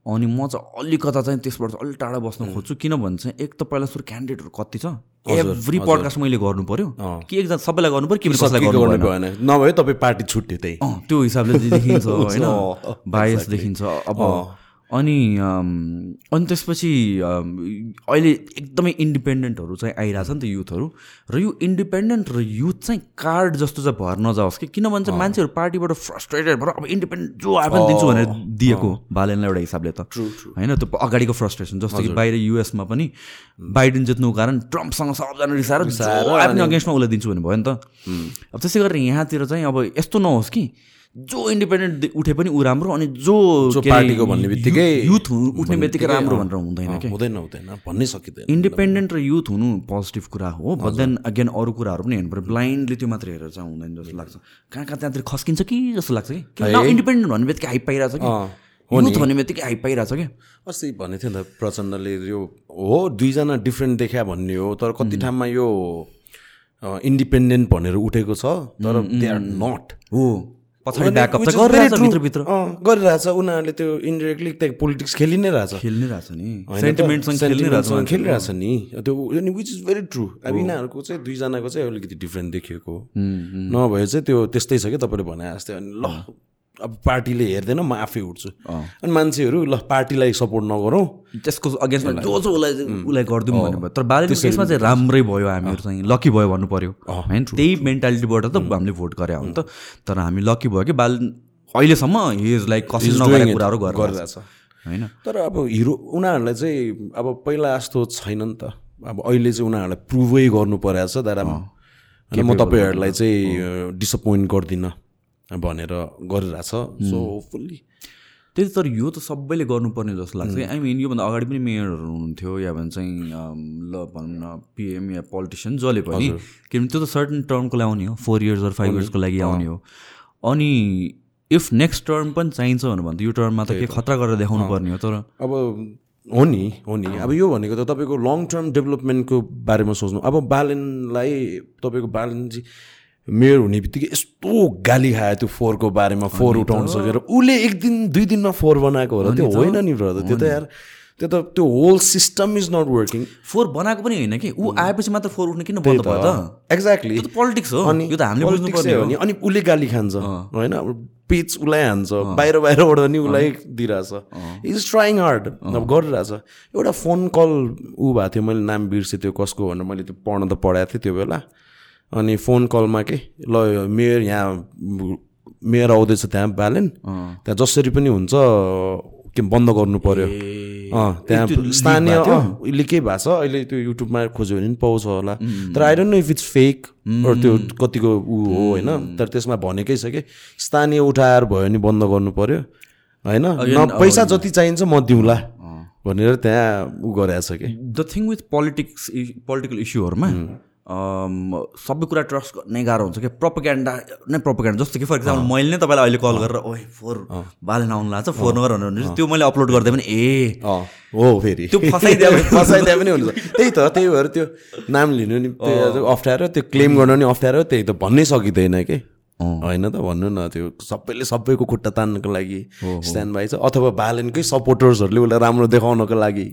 अनि म चाहिँ अलिकता चाहिँ त्यसबाट चाहिँ अलिक टाढा बस्न खोज्छु। किनभने चाहिँ एक त पहिला सुरु क्यान्डिडेटहरू कति छ? एभ्री पडकास्ट मैले गर्नु पर्यो। कि एकजना सबैलाई गर्नु पर्यो कि कसैलाई गर्नु भएन। नभए तपाईँ पार्टी छुट्यो त्यही। त्यो हिसाबले देखिन्छ होइन। बायस देखिन्छ। अब अनि अनि त्यसपछि अहिले एकदमै इन्डिपेन्डेन्टहरू चाहिँ आइरहेछ नि त युथहरू। र यो इन्डिपेन्डेन्ट र युथ चाहिँ कार्ड जस्तो चाहिँ भएर नजाओस् कि? किनभने चाहिँ मान्छेहरू पार्टीबाट फ्रस्ट्रेटेड भएर अब इन्डिपेन्डेन्ट जो आए पनि दिन्छु भनेर दिएको बालेनलाई एउटा हिसाबले त। होइन त्यो अगाडिको फ्रस्ट्रेसन जस्तो कि बाहिर युएसमा पनि बाइडेन जित्नुको कारण ट्रम्पसँग सबजना रिसाएर अगेन्स्टमा उसलाई दिन्छु भन्ने भयो नि त। अब त्यसै गरेर यहाँतिर चाहिँ अब यस्तो नहोस् कि जो इन्डिपेन्डेन्ट उठे पनि ऊ राम्रो अनि जो पार्टीको भन्ने बित्तिकै युथ उठ्ने बित्तिकै राम्रो भनेर हुँदैन क्या हुँदैन हुँदैन भन्नै सकिँदैन। इन्डिपेन्डेन्ट र युथ हुनु पोजिटिभ कुरा हो बट देन अगेन अरू कुराहरू पनि हेर्नु पऱ्यो ब्लाइन्डली त्यो मात्र हेरेर चाहिँ हुँदैन जस्तो लाग्छ। कहाँ कहाँ त्यहाँतिर खस्किन्छ कि जस्तो लाग्छ कि? इन्डिपेन्डेन्ट भन्ने बित्तिकै हाइप पाइरहेछ कि? युथ भन्ने बित्तिकै हाइप पाइरहेछ कि? अस्ति भनेको थियो नि त प्रचण्डले यो हो दुईजना डिफ्रेन्ट देखा भन्ने हो तर कति ठाउँमा यो इन्डिपेन्डेन्ट भनेर उठेको छ तर दे आर नट हो। पछाडि ब्याकअप त गरिरहेछ भित्रभित्र गरिरहेछ। उनीहरूले त्यो इन्डिरेक्टली त्यहाँ पोलिटिक्स खेलि नै रहेछ। खेल्नै रहेछ नि? सेन्टिमेन्टसँग खेल्नै रहेछ sentimentसँग खेलिरहेछ नि। त्यो अनि विच इज भेरी ट्रु अब यिनीहरूको चाहिँ दुईजनाको चाहिँ अलिकति डिफ्रेन्ट देखिएको नभए चाहिँ त्यो त्यस्तै छ कि तपाईँले भने जस्तै। अनि ल अब पार्टीले हेर्दैन म आफै उठ्छु। अनि मान्छेहरू ल पार्टीलाई सपोर्ट नगरौँ। त्यसको अगेन्स्टमा जो जो उसलाई उसलाई गरिदिउँ भन्ने भयो। तर बालेको केसमा चाहिँ राम्रै भयो हामीहरू चाहिँ। लकी भयो भन्नु पर्यो। होइन त्यही मेन्टालिटीबाट त हामीले भोट गरे हो नि त। तर हामी लकी भयो कि बाल अहिलेसम्म हि इज लाइक कसैले नगरेको कुराहरू गरेर गरिरहेछ होइन? तर अब हिरो उनीहरूलाई चाहिँ अब पहिला जस्तो छैन नि त। अब अहिले चाहिँ उनीहरूलाई प्रुभै गर्नु परेको छ तर म तपाईँहरूलाई चाहिँ डिसपोइन्ट गर्दिनँ। भनेर गरिरहेछ। सो होपफुल्ली त्यही तर यो त सबैले गर्नुपर्ने जस्तो लाग्छ आई मिन योभन्दा अगाडि पनि मेयरहरू हुनुहुन्थ्यो या भन्छ चाहिँ ल भनौँ न पिएम या पोलिटिसियन जसले पनि। किनभने त्यो त सर्टन टर्मको लागि आउने हो फोर इयर्स अर फाइभ इयर्सको लागि आउने हो। अनि इफ नेक्स्ट टर्म पनि चाहिन्छ भनेर भन्दा यो टर्ममा त के खतरा गरेर देखाउनु पर्ने हो तर अब हो नि हो नि। अब यो भनेको त तपाईँको लङ टर्म डेभलपमेन्टको बारेमा सोच्नु। अब बालनलाई तपाईँको बालनजी मेयर हुने बित्तिकै यस्तो गाली खायो त्यो फोहोरको बारेमा फोहोर उठाउन सकेर। उसले एक दिन दुई दिनमा फोहोर बनाएको हो र त्यो होइन नि ब्रदर त्यो त यार त्यो त त्यो whole system is not working फोहोर बनाएको पनि होइन कि? ऊ आएपछि मात्र फोहोर उठ्ने किन बन्द भयो त। एक्ज्याक्टली पोलिटिक्स हो। यो त हामीले बुझ्नुपर्ने हो। अनि अनि उसले गाली खान्छ। होइन? पिच उसलाई हान्छ। बाहिर बाहिरबाट नि उसलाई दिइरहेछ। इज ट्राइङ हार्ड अब गरिरहेछ। एउटा फोन कल ऊ भएको थियो। मैले नाम बिर्सेँ। त्यो कसको भनेर मैले त्यो पढ्न त पढाएको थिएँ त्यो बेला। अनि फोन कलमा के ल मेयर यहाँ मेयर आउँदैछ त्यहाँ ब्यालेन त्यहाँ जसरी पनि हुन्छ के बन्द गर्नु पर्यो। अँ त्यहाँ स्थानीय अहिले के भएको छ। अहिले त्यो युट्युबमा खोज्यो भने पनि पाउँछ होला। तर I don't know if it's fake त्यो कतिको ऊ हो होइन। तर त्यसमा भनेकै छ कि स्थानीय उठाएर भयो भने बन्द गर्नु पर्यो। होइन? न पैसा जति चाहिन्छ म दिउँला भनेर त्यहाँ ऊ गरेको छ कि। The thing with politics political इस्युहरूमा सबै कुरा ट्रस्ट गर्ने गाह्रो हुन्छ कि? प्रोपोगेन्डा नै प्रोपोगेन्डा जस्तो कि फर इक्जाम्पल मैले नै तपाईँलाई अहिले कल गरेर ओए फोहोर बालेन आउनु लाग्छ फोहोर नगर भनेर त्यो मैले अपलोड गरिदिएँ भने ए हो फेरि। त्यो फसाइदियो भने- फसाइदिए पनि हुन्छ। त्यही त त्यही भएर त्यो नाम लिनु नि त्यो अप्ठ्यारो त्यो क्लेम गर्नु नि अप्ठ्यारो त्यही त भन्नै सकिँदैन कि? होइन त भन्नु न त्यो सबैले सबैको खुट्टा तान्नको लागि स्ट्यान्ड बाई छ। अथवा बालेनकै सपोर्टर्सहरूले उसलाई राम्रो देखाउनको लागि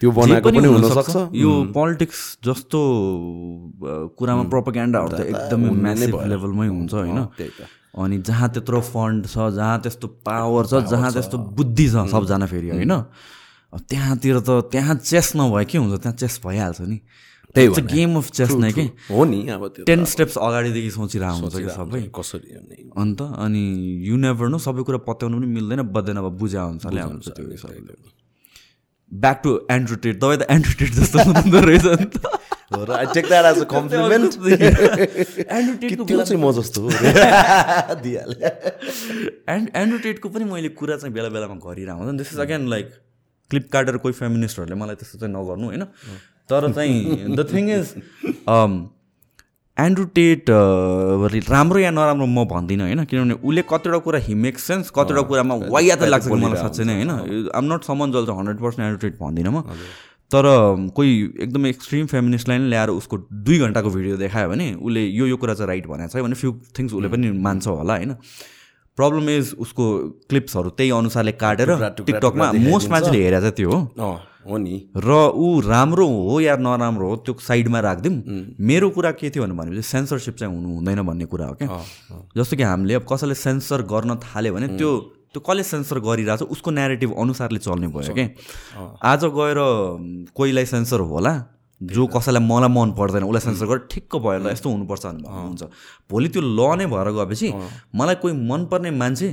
त्यो बनाएको पनि हुनसक्छ। यो पोलिटिक्स जस्तो कुरामा प्रोपोगेन्डाहरू त एकदमै लेभलमै हुन्छ होइन। अनि जहाँ त्यत्रो फन्ड छ जहाँ त्यस्तो पावर छ जहाँ त्यस्तो बुद्धि छ सबजना फेरि होइन। त्यहाँतिर त त्यहाँ चेस नभए के हुन्छ? त्यहाँ चेस भइहाल्छ नि। त्यही गेम अफ चेस नै कि? हो नि अब त्यो टेन स्टेप्स अगाडिदेखि सोचिरहेको हुन्छ कि सबै? कसरी अन्त अनि यु नेभर नो सबै कुरा पत्याउनु पनि मिल्दैन बद्दैन अब बुझा अनुसारले आउँछ त्यो ब्याक टु एन्ड्रोटेड तपाईँ त एन्ड्रोटेड जस्तो हुनुहुँदो रहेछ नि त। हो र I take that as a compliment एन्ड्रोटेडको त्यो चाहिँ म जस्तो? हो एन्ड एन्ड्रोटेडको पनि मैले कुरा चाहिँ बेला बेलामा गरिरहेको हुन्छ this is again like clip काटेर कोही फेमिनिस्टहरूले मलाई त्यस्तो चाहिँ नगर्नु होइन? तर चाहिँ द थिङ इज एन्ड्रोटेड राम्रो या नराम्रो म भन्दिनँ होइन? किनभने उसले कतिवटा कुरा हि मेक सेन्स कतिवटा कुरामा वाइया त लाग्छ कि मलाई साँच्चै नै होइन? आम नट समन जल चाहिँ हन्ड्रेड पर्सेन्ट एन्ड्रोटेड भन्दिनँ म। तर कोही एकदमै एक्सट्रिम फेमिनिस्टलाई नै ल्याएर उसको दुई घन्टाको भिडियो देखायो भने उसले यो यो कुरा चाहिँ राइट भनेको छ भने फ्यु थिङ्स उसले पनि मान्छ होला होइन? प्रब्लम इज उसको क्लिप्सहरू त्यही अनुसारले काटेर टिकटकमा मोस्ट मान्छेले हेरेको चाहिँ त्यो हो नि। र ऊ राम्रो हो या नराम्रो हो त्यो साइडमा राखिदिउँ। मेरो कुरा के थियो भनेपछि सेन्सरसिप चाहिँ हुनु हुँदैन भन्ने कुरा हो क्या। जस्तो कि हामीले अब कसैले सेन्सर गर्न थाल्यो भने त्यो त्यो कसले सेन्सर गरिरहेको छ उसको नेरेटिभ अनुसारले चल्ने भयो क्या। आज गएर कोहीलाई सेन्सर होला जो कसैलाई मलाई मन पर्दैन उसलाई सेन्सर गरेर ठिक्क भयो ल यस्तो हुनुपर्छ हुन्छ। भोलि त्यो ल नै भएर गएपछि मलाई कोही मनपर्ने मान्छे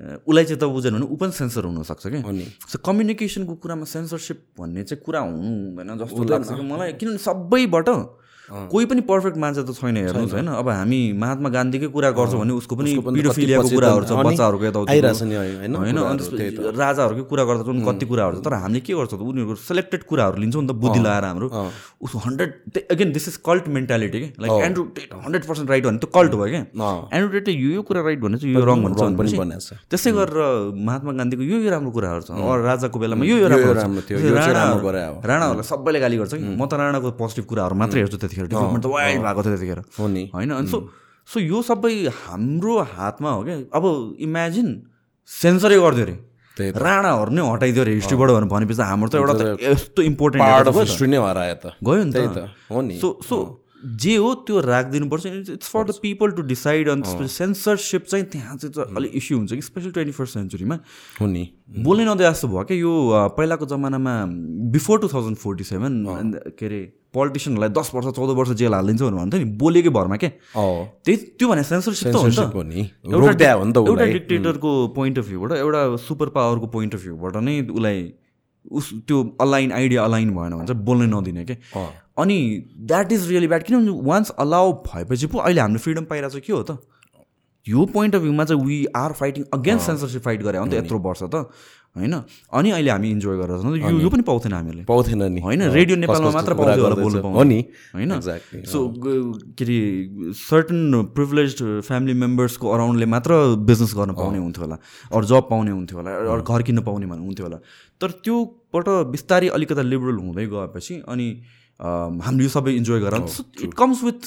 उसलाई चाहिँ त बुझेन भने ऊ पनि सेन्सर हुनसक्छ नि सो कम्युनिकेसनको कुरामा सेन्सरसिप भन्ने चाहिँ कुरा हुनु हुँदैन जस्तो लाग्छ कि? मलाई किनभने सबैबाट कोही पनि पर्फेक्ट मान्छे त छैन हेर्नुहोस् होइन। अब हामी महात्मा गान्धीकै कुरा गर्छौँ भने उसको पनि पिडोफिलियाको कुराहरू छ बच्चाहरूको यताउति होइन? राजाहरूकै कुरा गर्दा पनि कति कुराहरू छ तर हामीले के गर्छौँ त उनीहरूको सेलेक्टेड कुराहरू लिन्छौँ नि त बुद्धि लगाएर हाम्रो। उसको hundred again this is cult mentality कि? Like Andrew Tate hundred percent right भने त्यो कल्ट भयो क्या। एन्ड्रु टेटले यो यो कुरा राइट भने चाहिँ यो रङ भन्छ। त्यसै गरेर महात्मा गान्धीको यो यो राम्रो कुराहरू छ राजाको बेलामा यो यो राम्रो। राणाहरूलाई सबैले गाली गर्छ कि? म त राणाको पोजिटिभ कुराहरू मात्रै हेर्छु त्यतिखेर। डेभलपमेन्ट त वाइल्ड भएको थियो त्यतिखेर। हो नि। होइन अनि सो सो यो सबै हाम्रो हातमा हो क्या। अब इमेजिन सेन्सरै गरिदियो अरे। राणाहरू नै हटाइदियो अरे हिस्ट्रीबाट भनेर भनेपछि हाम्रो त एउटा यस्तो इम्पोर्टेन्ट पार्ट अफ हिस्ट्री नै भएर आयो त। गयो नि त। त। हो नि। सो सो जे हो त्यो राखिदिनुपर्छ. It's for the people to decide अनि सेन्सरसिप चाहिँ त्यहाँ चाहिँ त अलिक इस्यु हुन्छ कि स्पेसली ट्वेन्टी फर्स्ट सेन्चुरीमा हो नि। बोल्नै नदिए जस्तो भयो क्या यो पहिलाको जमानामा before two thousand forty seven के अरे पोलिटिसियनहरूलाई दस वर्ष चौध वर्ष जेल हालिदिन्छ भनेर भन्थ्यो नि बोलेकै भरमा क्या। अँ त्यही त्यो भने सेन्सरसिप त हो नि Censorship त हो नि एउटा डिक्टेटरको पोइन्ट अफ भ्यूबाट एउटा सुपर पावरको पोइन्ट अफ भ्यूबाट नै उसलाई उस त्यो अलाइन आइडिया अलाइन भएन भने चाहिँ बोल्नै नदिने क्या। अँ। अनि द्याट इज रियली ब्याड किनभने वान्स अलाउ भएपछि पो अहिले हामीले फ्रिडम पाइरहेको छ के हो त? यो पोइन्ट अफ भ्यूमा चाहिँ we are fighting against censorship fight गरे हो नि त यत्रो वर्ष त होइन? अनि अहिले हामी इन्जोय गरेर छौँ। यो यो पनि पाउँथेन हामीले पाउँथेन नि। होइन? रेडियो नेपालमा मात्र पाउँथ्यो होला। बोल्नु हो नि होइन? सो के अरे सर्टन प्रिभिलेज फ्यामिली मेम्बर्सको अराउन्डले मात्र बिजनेस गर्न पाउने हुन्थ्यो होला। अरू जब पाउने हुन्थ्यो होला। अरू घर किन्न पाउने भन्ने हुन्थ्यो होला। तर त्योबाट बिस्तारै अलिकता लिबरल हुँदै गएपछि अनि हामीले यो सबै इन्जोय गरेर इट कम्स विथ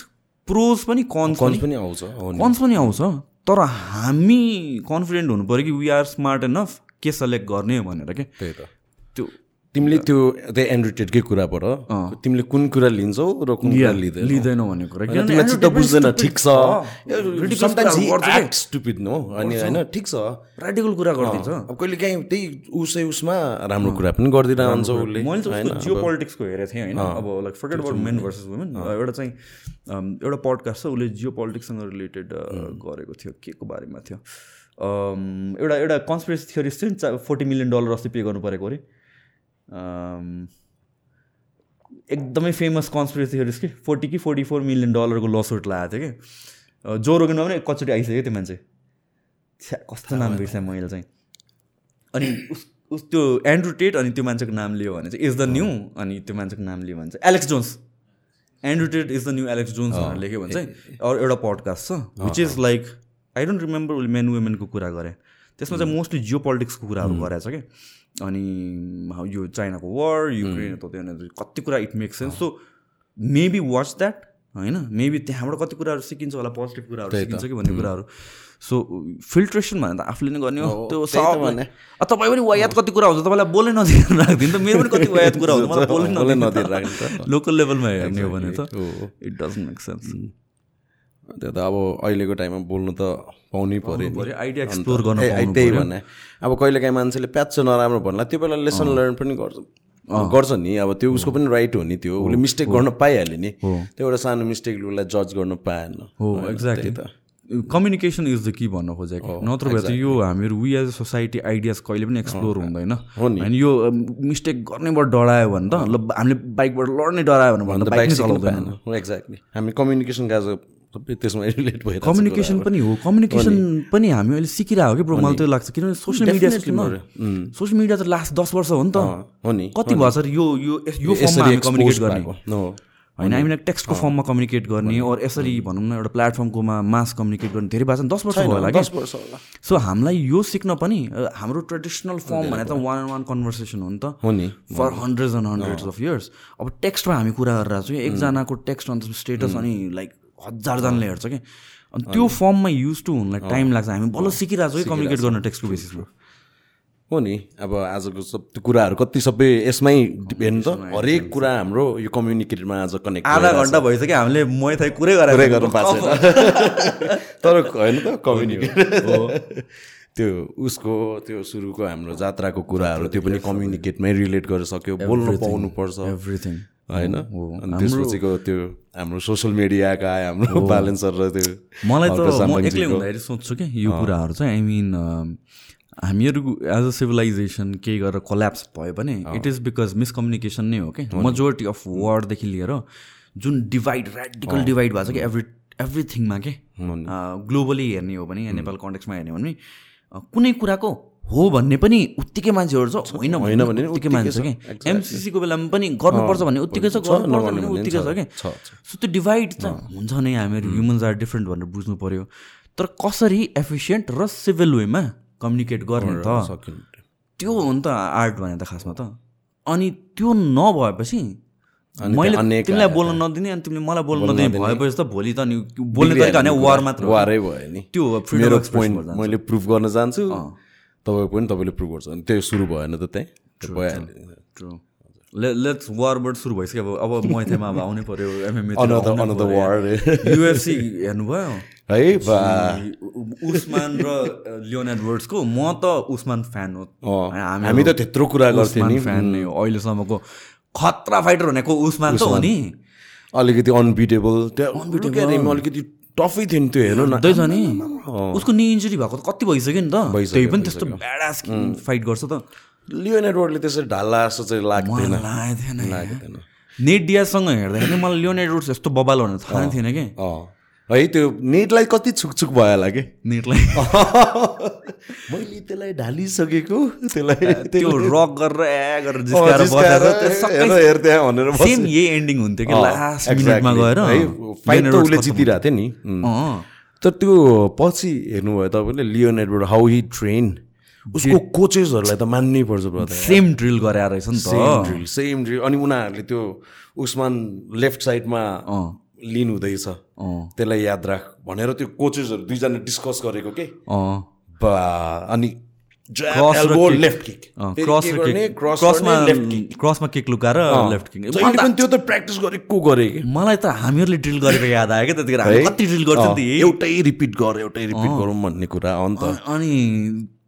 प्रोज पनि कन्स कन्स पनि। आउँछ कन्स पनि आउँछ। तर हामी कन्फिडेन्ट हुनु पऱ्यो कि वी आर स्मार्ट एनफ के सेलेक्ट गर्ने भनेर के? त्यही त। त्यो तिमीले त्यो त्यो एन्ड्रोटेडकै कुराबाट तिमीले कुन कुरा लिन्छौ र कुन कुरा लिँदैन? लिँदैनौ भन्ने कुरा। होइन, तिमीलाई चित्त बुझ्दैन ठिक छ। stupid, no? अनि होइन ठिक छ। प्र्याक्टिकल कुरा गरिदिन्छ। अब कहिले काहीँ त्यही उसै उसमा राम्रो कुरा पनि गरिदिरहेको हुन्छ उसले मैले जियो पोलिटिक्सको हेरेको थिएँ होइन। अब like forget about men versus women एउटा चाहिँ एउटा पडकास्ट छ उसले जियो पोलिटिक्ससँग रिलेटेड गरेको थियो के को बारेमा थियो। एउटा एउटा कन्सपिरेसी थियो नि फोर्टी मिलियन डलर अस्ति पे गर्नु परेको अरे। एकदमै फेमस कन्सपिरेसी थियोरिस्ट कि फोर्टी कि फोर्टी फोर मिलियन डलरको लसुट लगाएको थियो कि। जो रोगनमा पनि एकचोटि आइसक्यो त्यो मान्छे। छ्या कस्तो नाम बिर्सेँ मैले चाहिँ। अनि उस उस त्यो एन्ड्रु टेट अनि त्यो मान्छेको नाम लियो भने चाहिँ इज द न्यू अनि त्यो मान्छेको नाम लियो भने चाहिँ Alex Jones Andrew Tate is the new Alex Jones भनेर लेख्यो भने चाहिँ अरू एउटा पडकास्ट छ which is like I don't remember उसले मेन वुमेनको कुरा गरे। त्यसमा चाहिँ मोस्टली जियो पोलिटिक्सको कुराहरू गरेको छ क्या अनि यो चाइनाको वार युक्रेन कति कुरा it make sense so maybe watch that होइन? मेबी त्यहाँबाट कति कुराहरू सिकिन्छ होला पोजिटिभ कुराहरू सिकिन्छ कि भन्ने कुराहरू। सो फिल्ट्रेसन भने त आफूले नै गर्ने हो। त्यो तपाईँ पनि वायात कति कुरा हुन्छ तपाईँलाई बोल्नै नदिएर राखिदिनु त। मेरो पनि कति वायात कुरा हुन्छ मलाई बोल्नै नदिएर लोकल लेभलमा हेर्ने हो भने त। इट डजन्ट मेक सेन्स त्यो त अब अहिलेको टाइममा बोल्नु त पाउनै पऱ्यो आइडिया एक्सप्लोर गर्न त्यही। भने अब कहिले काहीँ मान्छेले प्याच नराम्रो भन्ला त्यो बेला लेसन लर्न पनि गर्छ। गर्छ नि अब त्यो उसको पनि राइट हो नि त्यो। उसले मिस्टेक गर्न पाइहाल्यो नि। त्यो एउटा सानो मिस्टेकले उसलाई जज गर्न पाएन। हो एक्ज्याक्टली त। कम्युनिकेसन इज द की भन्न खोजेको नत्र भए चाहिँ यो हामीहरू we as a society ideas कहिले पनि एक्सप्लोर हुँदैन। हो नि। होइन यो मिस्टेक गर्नेबाट डरायो भने त ल हामीले बाइकबाट लड्ने डरायो भने बाइक चलाउँदैन। एक्ज्याक्टली हामी कम्युनिकेसन गाज सबै त्यसमा रिलेट भइरहेको कम्युनिकेसन पनि हो। कम्युनिकेसन पनि हामी अहिले सिकिरहेको हो कि ब्रो मलाई त्यो लाग्छ। किनभने सोसियल मिडिया सोसियल मिडिया त लास्ट दस वर्ष हो नि त। हो नि। कति भयो सर? यो यो यो फर्ममा हामी कम्युनिकेट गर्ने। नो। होइन हामीले टेक्स्टको फर्ममा कम्युनिकेट गर्ने अर यसरी भनौँ न एउटा प्लेटफर्मकोमा मास कम्युनिकेट गर्ने। धेरै भएको छ दस वर्ष भयो होला कि? सो हामीलाई यो सिक्न पनि हाम्रो ट्रेडिसनल फर्म भने त वान वान कन्भर्सेसन हो नि त। हो नि। For hundreds and hundreds of years अब टेक्स्टमा हामी कुरा गरिरहेको छौँ। एकजनाको टेक्स्ट अन्त स्टेटस अनि लाइक हजारजनाले हेर्छ कि? अनि त्यो फर्ममा युज टु हुनलाई टाइम लाग्छ। हामी बल्ल सिकिरहेको छौँ कि कम्युनिकेट गर्न टेक्स्टको बेसिसमा हो नि। अब आजको सब त्यो कुराहरू कति सबै यसमै डिपेन्ड त हरेक कुरा हाम्रो यो कम्युनिकेटमा आज कनेक्ट आधा घन्टा भइसक्यो। हामीले मै थाइ कुरै गरेर गर्नु पाएको छैन। तर होइन त कम्युनिकेट त्यो उसको त्यो सुरुको हाम्रो जात्राको कुराहरू त्यो पनि कम्युनिकेटमै रिलेट गरेर सक्यो बोल्नु पाउनु पर्छ एभ्रिथिङ होइन? अनि त्यसपछिको त्यो हाम्रो सोसियल मिडियाका हाम्रो बालन सर र त्यो मलाई त म एक्लै हुँदाखेरि सोध्छु क्या यो कुराहरू चाहिँ आई मिन हामीहरू एज अ सिभिलाइजेसन केही गरेर कोल्याप्स भयो भने इट इज बिकज मिसकम्युनिकेसन नै हो कि मेजोरिटी अफ वर्डदेखि लिएर जुन डिभाइड ऱ्याडिकल डिभाइड भएको छ कि एभ्री एभ्रिथिङमा के ग्लोबली हेर्ने हो भने या नेपाल कन्टेक्समा हेर्ने हो भने कुनै कुराको हो भन्ने पनि उत्तिकै मान्छेहरू छ। होइन होइन भने उत्तिकै मान्छे छ, कि? एमसिसीको बेलामा पनि गर्नुपर्छ भन्ने उत्तिकै छ गर्नुपर्छ भन्ने उत्तिकै छ। कि। सो त्यो डिभाइड त हुन्छ नै। हामीहरू ह्युमन्स आर डिफ्रेन्ट भनेर बुझ्नु पऱ्यो तर कसरी एफिसियन्ट र सिभिल वेमा कम्युनिकेट गर्ने त? त्यो हो नि त आर्ट भने त खासमा त। अनि त्यो नभएपछि मैले तिमीलाई बोल्न नदिने अनि तिमीले मलाई बोल्न नदिने भएपछि त भोलि त नि बोल्ने तरिका भने वार मात्र। वारै भयो नि। त्यो मेरो पोइन्ट मैले प्रुभ गर्न चाहन्छु। तपाईँको पनि तपाईँले प्रुभ गर्छ। त्यो सुरु भएन त त्यहीँ? भइहाल्यो. Le- लेट्स वारबाट सुरु भइसक्यो। अब अब मैथेमा अब आउनै पऱ्यो एमएमए. युएफसी हेर्नुभयो? है उस्मान र लियोन एडवर्ड्सको म त उस्मान फ्यान हो। हामी त त्यत्रो कुरा गर्थ्यौँ नि। फ्यान नै हो। अहिलेसम्मको खतरा फाइटर भनेको उस्मान त हो नि। अलिकति अनबिटेबल त्यहाँ him, अलिकति टफै थियो नि त्यो हेर्नु न हुँदैछ नि उसको नि इन्जुरी भएको त कति भइसक्यो नि त त्यही पनि त्यस्तो ब्याडास फाइट गर्छ त लियोन एडवर्डले त्यसरी ढाल्ला जस्तो चाहिँ लाग्दैन थिएन नेट डियासँग हेर्दाखेरि मलाई लियोन एडवर्ड्स यस्तो बबाल भनेर थाहा थिएन कि है त्यो नेटलाई कति छुकछुक भयो होला कि? नेटलाई। मैले त्यसलाई ढालिसकेको। त्यसलाई त्यो रक गरेर गरेर भनेर। सेम यही एन्डिङ हुन्थ्यो कि लास्ट. मिनटमा गएर फाइट उसले जितिरहेको थियो नि। तर त्यो पछि हेर्नुभयो तपाईँले Leon Edward how he train उसको कोचेसहरूलाई त मान्नै पर्छ सेम ड्रिल गरे रहेछ नि सेम त ड्रिल सेम ड्रिल अनि उनीहरूले त्यो उस्मान लेफ्ट साइडमा लिन हुँदैछ। त्यसलाई याद राख। भनेर त्यो कोचेसहरू दुईजना डिस्कस गरेको के? बा अनि क्रसमा किक लुकाएर लेफ्ट किक त्यो त प्र्याक्टिस गरेको गरे मलाई त हामीहरूले ड्रिल गरेको याद आयो क्या त्यतिखेर। हामी कति ड्रिल गर्थ्यौँ एउटै रिपिट गर एउटै रिपिट गरौँ भन्ने कुरा अन्त अनि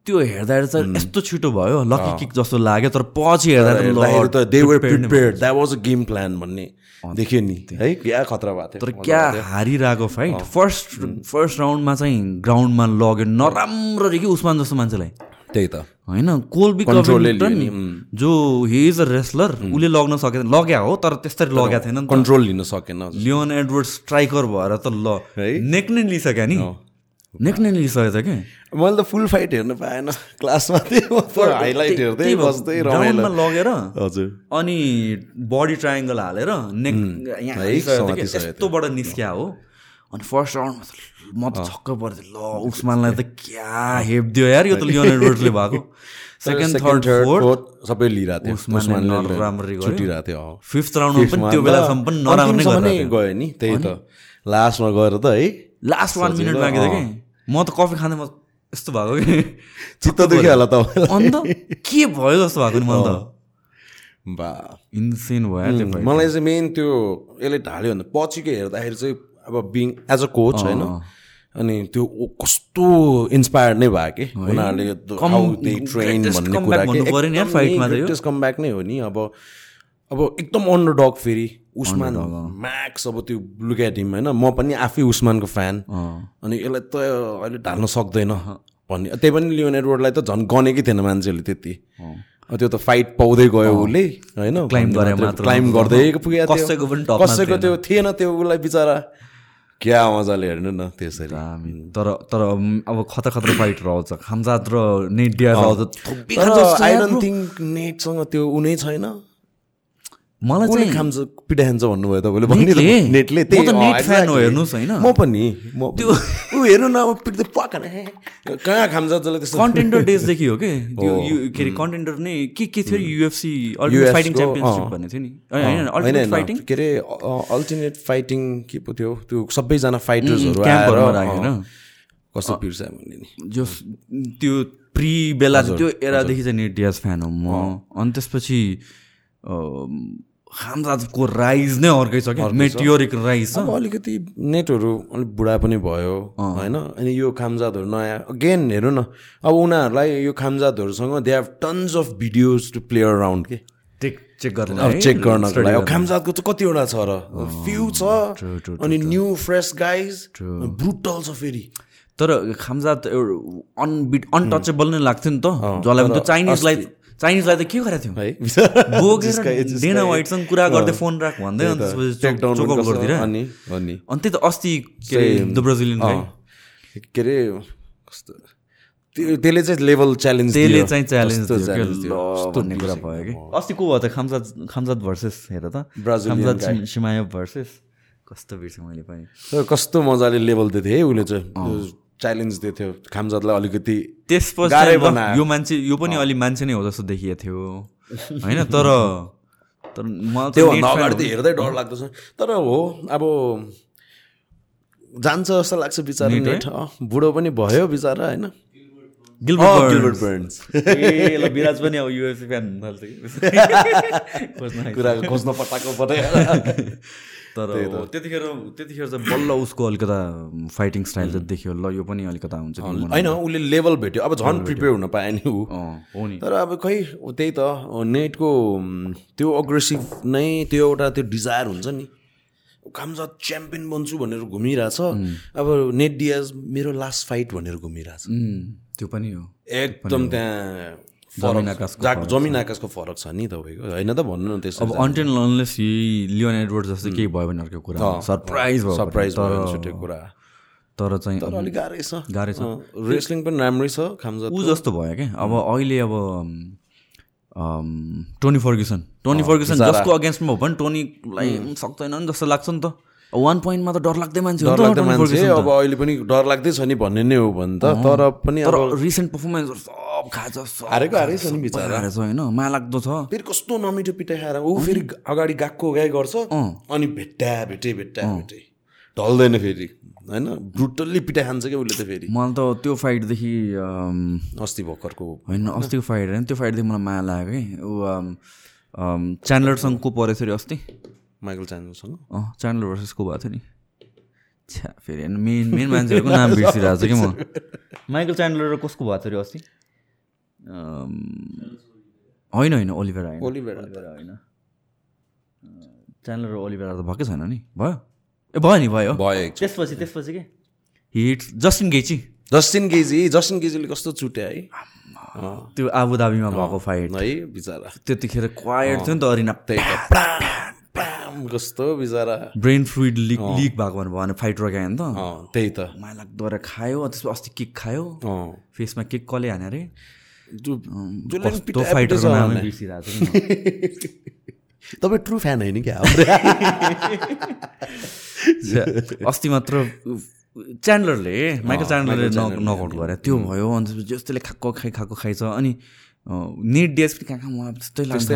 त्यो हेर्दाखेरि चाहिँ यस्तो छिटो भयो लकी किक जस्तो लाग्यो तर पछि हेर्दा त हेर्दाखेरि त दे वर prepared नै prepared that was a game plan भन्ने देखियो नि। है क्या खतरा भएको तर थियो क्या हारिरहेको फाइट फर्स्ट फर्स्ट राउन्डमा चाहिँ ग्राउन्डमा लग्यो नराम्ररी कि उस्मान जस्तो मान्छेलाई त्यही त। होइन कोल्बी लियो जो हि इज अ रेस्लर उसले लग्न सकेन। लग्या हो तर त्यस्तरी लग्या थिएन नि कन्ट्रोल लिन सकेन। लियोन एडवर्ड स्ट्राइकर भएर त ल? नेक नै लिइसक्यो नि। नेक नै लिइसकेको छ कि? मैले त फुल फाइट हेर्न पाएन क्लासमा हाइलाइट हेर्दै बस्दै रमाइलो लगेर हजुर अनि बडी ट्रायङ्गल हालेर नेक यस्तोबाट निस्क्या हो। अनि फर्स्ट राउन्डमा त म त छक्क पर्थेँ ल उस्मानलाई त क्या हेप दियो यार यो त लियोन एडवर्ड्सले भएको। सेकेन्ड थर्ड फोर्थ सबै लिइरहेको थियो। छुटिरहेको अँ। फिफ्थ राउन्डमा पनि त्यो बेलासम्म पनि नराम्रो गयो नि त्यही त। लास्टमा गएर त है। लास्ट वान मिनट थियो कि? म त कफी खाँदै म यस्तो भएको कि? चित्त दुख्यो होला तपाईँलाई। अन्त के भयो जस्तो भएको नि मलाई त? बा। इन्सेन भयो त्यो। मलाई चाहिँ मेन त्यो यसले ढाल्यो भने पछिको हेर्दाखेरि चाहिँ अब बिङ एज अ। कोच होइन? अनि त्यो कस्तो इन्सपायर नै भयो कि? उनीहरूले greatest भन्ने कुरा भन्नु पऱ्यो नि यार fight मा त यो। कमब्याक नै हो नि। अब अब एकदम अन्डर डग फेरि। उस्मान म्याक्स अब त्यो लुक एट हिम होइन? म पनि आफै उस्मानको फ्यान अनि यसलाई त अहिले ढाल्न सक्दैन भन्ने। त्यही पनि लियोन एडवर्डलाई त झन् गनेकै थिएन मान्छेहरूले त्यति। त्यो त फाइट पाउँदै गयो उसले होइन। क्लाइम गर्दै पुगेको थियो। कसैको पनि कसैको त्यो थिएन त्यो उसलाई बिचरा। क्या मजाले हेर्नु न त्यसरी। तर तर अब खतरा खतरा फाइटर आउँछ खामजात र नेट डियाज आउँछ। I don't. थिङ्क नेटसँग त्यो उनै छैन। मलाई चाहिँ खान्छ पिटा खान्छ भन्नुभयो तपाईँले? भनिदिनु नेटले म त अँ, नेट fan हो। हेर्नुहोस् होइन। म पनि। म त्यो ऊ हेर्नु न अब पिट्दै पकान कहाँ खान्छ जसले त्यस्तो? कन्टेन्डर डेजदेखि हो कि? त्यो के अरे कन्टेन्डर नै के के थियो? UFC ultimate fighting championship. भन्ने थियो नि। होइन अल्टिमेट फाइटिङ? के अरे अल्टरनेट फाइटिङ के पो थियो? त्यो सबैजना फाइटर्सहरू आएर राखेर। कस्तो पिर्छ भन्ने नि। जो त्यो प्रि बेला त्यो एरादेखि चाहिँ नेट डियाज फ्यान हो म। अनि त्यसपछि खामजाजको राइज नै अर्कै छ क्या मेटियोरिक राइज छ अलिकति नेटहरू अलिक बुढा पनि भयो होइन? अनि यो खामजातहरू नयाँ अगेन हेर्नु न अब उनीहरूलाई यो खामजातहरूसँग they have tons of videos to play around के? चेक चेक अब चेक गर्नको लागि। अब खामजातको चाहिँ कतिवटा छ र? फ्यु छ अनि न्यू फ्रेस गाइज ब्रुटल छ फेरि तर खामजात एउटा अनबिट अनटचेबल नै लाग्थ्यो नि त। जसलाई त्यो चाइनिजलाई त के गरेको थियो? बोकेर डेना वाइटसँग कुरा गर्दै फोन राख भन्दै अनि त्यसपछि गरिदिएर। अनि त्यही त अस्ति के अरे द ब्राजिलियन के अरे कस्तो? त्यो- त्यसले चाहिँ लेभल च्यालेन्ज त्यसले चाहिँ च्यालेन्ज भन्ने कुरा भयो कि? अस्ति को भयो त? खामजात खामजात भर्सेस हेर त। खामजात सिमायो भर्सेस कस्तो बिर्सेँ मैले पनि। कस्तो मजाले लेभल दिएको थियो है उसले चाहिँ। च्यालेन्ज दिएको थियो। खामजातलाई अलिकति त्यसपछि। यो मान्छे यो पनि अलि मान्छे नै हो जस्तो देखिएको थियो। होइन तर तर अगाडि त हेर्दै डर लाग्दछ तर हो अब जान्छ जस्तो लाग्छ बिचरा नेट बुढो पनि भयो बिचरा होइन? विराज पनि अब युएफसी फ्यान हुन थाल्छ कि? पटाएको पटै। तर त्यतिखेर त्यतिखेर चाहिँ बल्ल उसको अलिकता फाइटिङ स्टाइल चाहिँ देखियो। ल यो पनि अलिकता हुन्छ। होइन उसले लेभल भेट्यो। अब झन् प्रिपेयर हुन पायो नि ऊ हो नि। तर अब खै त्यही त नेटको त्यो अग्रेसिभ नै त्यो एउटा त्यो डिजायर हुन्छ नि। खामजा च्याम्पियन बन्छु भनेर घुमिरहेछ। अब नेट डियाज मेरो लास्ट फाइट भनेर घुमिरहेछ। त्यो पनि हो। एकदम त्यहाँ फरक आकाशको जमिन आकाशको फरक छ नि तपाईँको होइन त भन्नु न त्यसो अब अन्टेन लनलेस लियोन एडवर्ड जस्तो केही भयो भने अर्को कुरा सरप्राइज भयो सरप्राइज भयो कुरा। तर चाहिँ तर अलिक गाह्रै छ। गाह्रै छ। रेस्लिङ पनि राम्रै छ खामजा ऊ जस्तो भयो क्या। अब अहिले अब टोनी फर्ग्युसन टोनी फर्ग्युसन जसको अगेन्स्टमा हो पनि टोनीलाई सक्दैन नि जस्तो लाग्छ नि त। वान पोइन्टमा त डर लाग्दै मान्छे डरलाग्दो टोनी मान्छे। अब अहिले पनि डर लाग्दै छ नि भन्ने नै हो भने त। तर पनि रिसेन्ट पर्फर्मेन्सहरू सब सब हारेको हारै छ नि बिचरा। हारेछ होइन माया लाग्दो छ। फेरि कस्तो नमिठो पिटाइ खाएर ऊ फेरि अगाडि गएको गाई गर्छ अनि भेट्टा भेटे भेट्टा भेटे ढल्दैन फेरि होइन? ब्रुटल्ली पिटाइ खान्छ क्या उसले त फेरि। मलाई त त्यो फाइटदेखि अस्ति भर्खरको। होइन अस्तिको फाइट होइन त्यो फाइटदेखि मलाई माया लाग्यो कि। ऊ च्यान्डलरसँग को परेको थियो अरे अस्ति? माइकल च्यानलसँग अँ च्यान्डलर भर्सेस को भएको थियो नि? छ्या फेरि होइन मेन मेन मान्छेहरूको नाम बिर्सिरहेको छु कि म। माइकल च्यान्डलर कसको भएको थियो अरे अस्ति? होइन होइन ओलिभेरा होइन। ओलिभेरा होइन। च्यान्डलर र ओलिभेरा त भएकै छैन नि? भयो? ए भयो नि भयो। भयो। त्यसपछि त्यसपछि के? Hit Justin Gaethje Justin Gaethje Justin गेजीले कस्तो चुट्या है? त्यो आबुधाबीमा भएको फाइट है बिचरा। त्यतिखेर क्वाइट थियो नि त अरिना। कस्तो बिचरा। ब्रेन फ्लुइड लिक लिक भएको भयो भने फाइट रोक्यो नि त। त्यही त। माया लाग्दो खायो त्यसपछि अस्ति किक खायो। अँ। फेसमा किक कसले हाने अरे। तपाईँ ट्रु फ्यान होइन क्या अस्ति मात्र च्यान्डलरले माइकल च्यान्डलरले नकआउट गरे त्यो भयो अनि त्यसपछि जस्तैले खाएको खाइ खाएको खाइछ अनि नेट डेज पनि कहाँ कहाँ मलाई त्यस्तै लाग्छ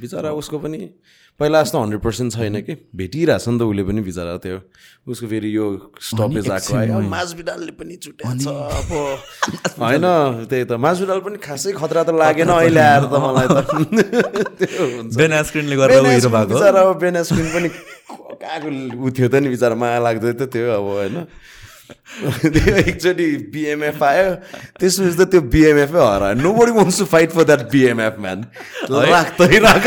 बिचरा उसको पनि पहिला जस्तो हन्ड्रेड पर्सेन्ट छैन कि। भेटिरहेछ नि त उसले पनि बिचरा त्यो उसको फेरि यो स्टपेज आएको आयो। माझविडालले पनि अब होइन त्यही त। माझविडाल पनि खासै खतरा त लागेन अहिले आएर त मलाई त। त्यो हुन्छ। बेन एस्क्रिनले गरेर ऊ हिरो भएको हो। बिचरा अब बेन एस्क्रिन पनि कहाँको ऊ थियो त नि बिचरा माया लाग्दै त थियो अब होइन। त्यो एकचोटि बिएमएफ आयो त्यसपछि त त्यो बिएमएफै हरायो nobody wants to fight for that BMF man राख तै राख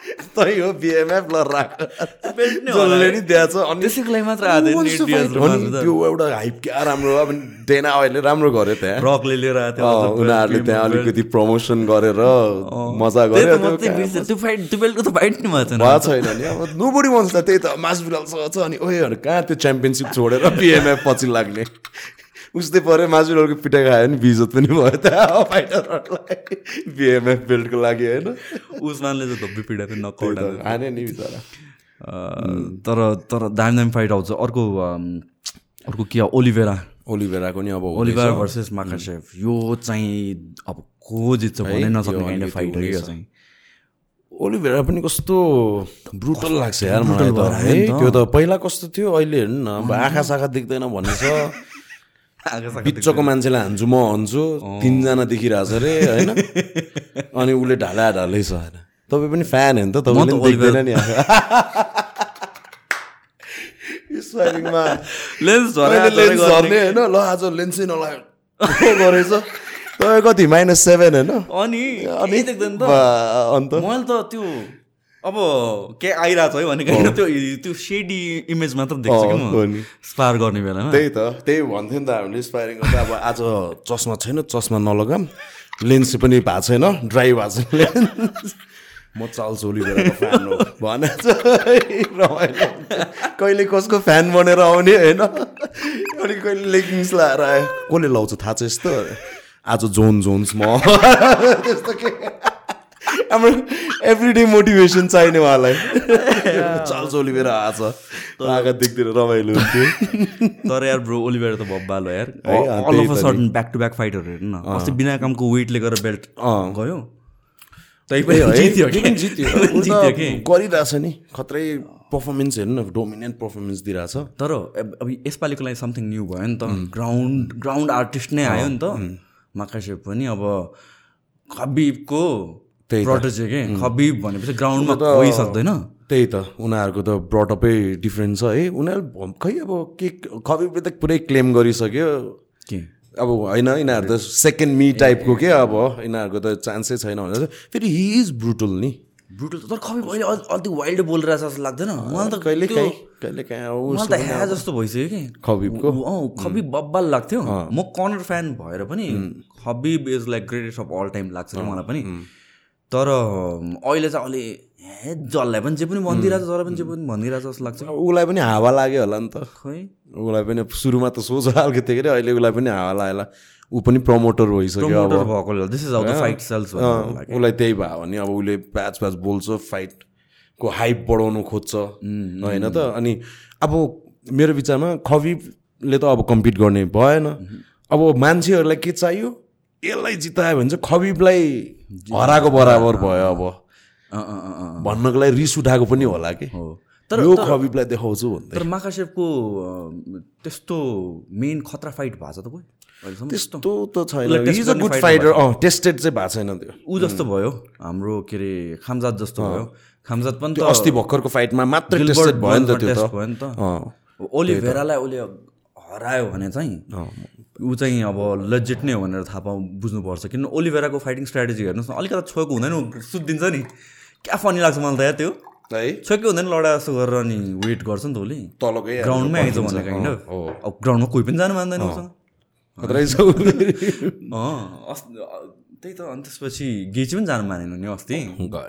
तै हो बिएमएफ ल राख। जसले नि अनि त्यसैको लागि मात्र त्यो एउटा हाइप क्या राम्रो अब डेना अहिले राम्रो गर्यो त्यहाँ। रकले लिएर आएको थियो अँ, उनीहरूले त्यहाँ अलिकति प्रमोसन गरेर मजा गर्यो त म चाहिँ बिर्सेँ। त्यो फाइट त्यो बेल्टको त फाइट नै भएको छैन नि। अब नो बडी वन्स त्यही त मासबिराल छ अनि ओएहरू कहाँ त्यो च्याम्पियनसिप छोडेर पिएमएफ पछि लाग्ने? उस्तै पऱ्यो मासबिरालको पिटाइ खायो नि बिजत पनि भयो त फाइटरहरूलाई बिएमएफ बेल्टको लागि होइन उस्मानले चाहिँ धब्बी थियो नकआउट हाने नि बिचरा तर तर दामी दामी फाइट आउँछ अर्को अर्को के हो ओलिभेरा ओलिभेराको नि अब। ओलिभेरा भर्सेस माकासेफ यो चाहिँ अब को जित्छ भन्नै नसक्ने काइन्ड अफ फाइट हो यो चाहिँ ओलिभेरा पनि कस्तो ब्रुटल लाग्छ यार मलाई त त्यो त पहिला कस्तो थियो अहिले हेर्नु न अब आँखा साखा देख्दैन भन्ने छ बिचको मान्छेलाई हान्छु म हान्छु तिनजना देखिरहेछ अरे होइन अनि उसले ढाला ढालै छ होइन तपाईँ पनि फ्यान हो नि त तपाईँले देख्दैन नि स्पाइरिङमा लेन्स लेन्स झर्ने होइन ल आज लेन्सै नलाग्यो गरेछ तपाईँ कति माइनस सेभेन होइन अनि अनि त अन्त मैले त त्यो अब के आइरहेको छ है भनेको होइन, त्यो त्यो सेडी इमेज मात्र देख्छु कि हो म नि। स्पार गर्ने बेलामा। त्यही त त्यही भन्थ्यो नि त हामीले स्पाइरिङ गर्दा। अब आज चस्मा छैन चस्मा नलगाम। लेन्स पनि भएको छैन ड्राई भएको छैन लेन्स म चाल्छु फ्यान हो। भने रमाइलो। कहिले कसको फ्यान बनेर आउने होइन? अनि कहिले लेगिङ्स लाएर आयो कसले लाउँछ? थाहा छ यस्तो? आज जोन जोन्स म। त्यस्तो के? हाम्रो एभ्री डे मोटिभेसन चाहिने उहाँलाई। चाल्छु ओलिभेरा आज। आँखा देख्दैन रमाइलो हुन्थ्यो। तर यार ब्रो ओलिभेर त बब्बाल हो यार। अल अफ अ त सडन ब्याक टु ब्याक फाइटहरू हेर्नु न अस्ति बिना कामको वेटले गरेर बेल्ट अँ। गयो। त्यही पनि जित्यो त कि गरिरहेछ नि। खत्रै पर्फर्मेन्स हेर्नु न डोमिनेन्ट पर्फर्मेन्स दिइरहेछ। तर अब अब यसपालिको लागि समथिङ न्यू भयो नि त। ग्राउन्ड ग्राउन्ड आर्टिस्ट नै आयो नि त। माकासेप पनि अब खबिबको त्यही के? खबिब भनेपछि ग्राउन्डमा त- कोही सक्दैन त्यही त उनीहरूको त ब्रटअपै डिफ्रेन्ट छ। है उनीहरू खै अब के खबिबले त पुरै क्लेम गरिसक्यो। के? अब होइन यिनीहरू त सेकेन्ड मी टाइपको के अब? यिनीहरूको त चान्सै छैन भनेर फेरि हि इज ब्रुटल नि। ब्रुटल तर खबिब अहिले अल- अलिक वाइल्ड बोलिरहेछ जस्तो लाग्दैन। मलाई त कहिले काहीँ कहिले काहीँ त ह्या जस्तो भइसक्यो कि। खबिबको? अँ खबिब बब्बाल लाग्थ्यो। म कर्नर फ्यान भएर पनि Khabib is like greatest of all time लाग्छ मलाई पनि। तर अहिले चाहिँ अलि हे जसलाई पनि जे पनि भनिदिरहेछ जसलाई पनि जे पनि भनिदिरहेछ जस्तो लाग्छ। उसलाई पनि हावा लाग्यो होला नि त। खोइ। उसलाई पनि सुरुमा त सोच खालको थियो कि अहिले उसलाई पनि हावा लागेला। ऊ पनि प्रमोटर भइसक्यो उसलाई त्यही भयो भने अब उसले प्याच प्याच बोल्छ फाइटको हाइप बढाउनु खोज्छ। होइन त? अनि अब मेरो विचारमा खबिबले त अब कम्पिट गर्ने भएन। अब मान्छेहरूलाई के चाहियो? यसलाई जितायो भने चाहिँ खबिबलाई हराएको बराबर भयो अब। भन्नको लागि रिस उठाएको पनि होला कि? तर- यो खबिबलाई देखाउँछु भन्दै। तर माकासेपको त्यस्तो मेन खतरा फाइट भएको छ त कोही? त्यस्तो त छैन। Is a good fighter uh tested चाहिँ भएको छैन त्यो। ऊ जस्तो भयो। हाम्रो के अरे खामजात जस्तो भयो। खामजात पनि अस्ति भर्खरको फाइटमा मात्र टेस्टेड भयो नि त त्यो त। भयो नि त। अँ। ओलिभेरालाई उसले हरायो भने चाहिँ ऊ चाहिँ अब लजिट नै हो भनेर थाहा पाउ बुझ्नुपर्छ। किन ओलिभेराको फाइटिङ स्ट्राटेजी हेर्नुहोस् न अलिकति छोएको हुँदैन सुत्दिन्छ नि। क्या फनी लाग्छ मलाई त यार त्यो है? छोएकै हुँदैन लडा जस्तो गरेर अनि वेट गर्छ नि त उसले। तलकै ग्राउन्डमै आइज भने काइन्ड अब ग्राउन्डमा कोही पनि जानु मान्दैन उसँग त्यही त अनि त्यसपछि गेची पनि जानु मानेन नि अस्ति।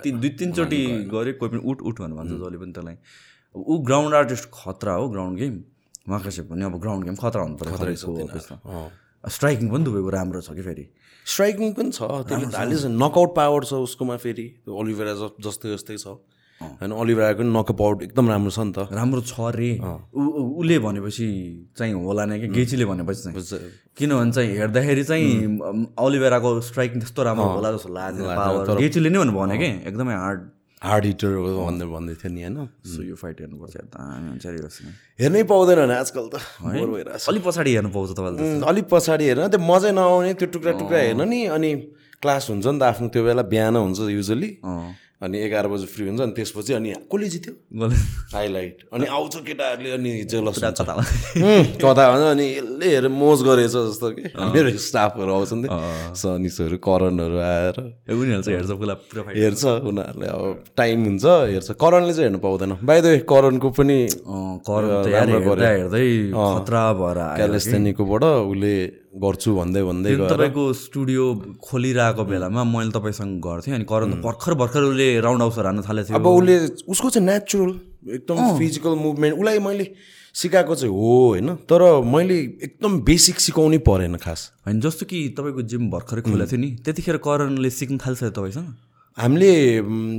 ती- दुई तिनचोटि गऱ्यो कोही पनि उठ उठ भनेर भन्छ जसले पनि त्यसलाई। अब ऊ ग्राउन्ड आर्टिस्ट खतरा हो ग्राउन्ड गेम माकासे पनि अब ग्राउन्ड गेम खतरा हुनु पर्यो स्ट्राइकिङ पनि दुबईको राम्रो छ कि फेरि? स्ट्राइकिङ पनि छ। त्यसले हालिस नकआउट पावर छ उसकोमा फेरि। त्यो ओलिभेरा ज- जस्तै जस्तै छ। होइन ओलिभेराको पनि नकआउट एकदम राम्रो छ नि त। राम्रो छ रे। उसले भनेपछि चाहिँ होला नै कि गेचीले भनेपछि चाहिँ। किनभने चाहिँ हेर्दाखेरि चाहिँ अम, ओलिभेराको स्ट्राइकिङ त्यस्तो राम्रो होला जस्तो लाग्दैन पावर। गेचीले नै भने भने कि एकदमै हार्ड हार्ड हिटर हो भन्दै भन्दै थियो नि होइन? सो यो फाइट हेर्नुपर्छ। हेर्नै पाउँदैन भने आजकल त अलिक पछाडि हेर्नु पाउँछ तपाईँले अलिक पछाडि हेर्न त्यो मजै नआउने त्यो टुक्रा टुक्रा हेर्न नि अनि क्लास हुन्छ नि त आफ्नो त्यो बेला बिहान हुन्छ युजली अनि एघार बजी फ्री हुन्छ अनि त्यसपछि अनि कसले जित्यो? हाइलाइट। अनि आउँछ केटाहरूले अनि जेलस कता भन्छ अनि यसले हेरेर मोज गरेछ जस्तो कि। मेरो स्टाफहरू आउँछ नि। सनिसहरू करणहरू आएर उनीहरू चाहिँ हेर्छ पुरा हेर्छ उनीहरूले अब टाइम हुन्छ हेर्छ। करणले चाहिँ हेर्नु पाउँदैन। बाई द वे करणको पनि हेर्दा खतरा भएर आयो क्यालेस्टेनिकोबाट उसले गर्छु भन्दै भन्दै तपाईँको स्टुडियो खोलिरहेको बेलामा मैले तपाईँसँग गर्थेँ अनि करण भर्खर भर्खर उसले राउन्ड हाउसहरू हान्न थालेको थियो। अब उसले उसको चाहिँ नेचुरल एकदम फिजिकल मुभमेन्ट उसलाई मैले सिकाएको चाहिँ हो होइन तर मैले एकदम बेसिक सिकाउनै परेन खास। होइन जस्तो कि तपाईँको जिम भर्खरै खोलेको थियो नि त्यतिखेर करणले सिक्न थाल्छ तपाईँसँग? हामीले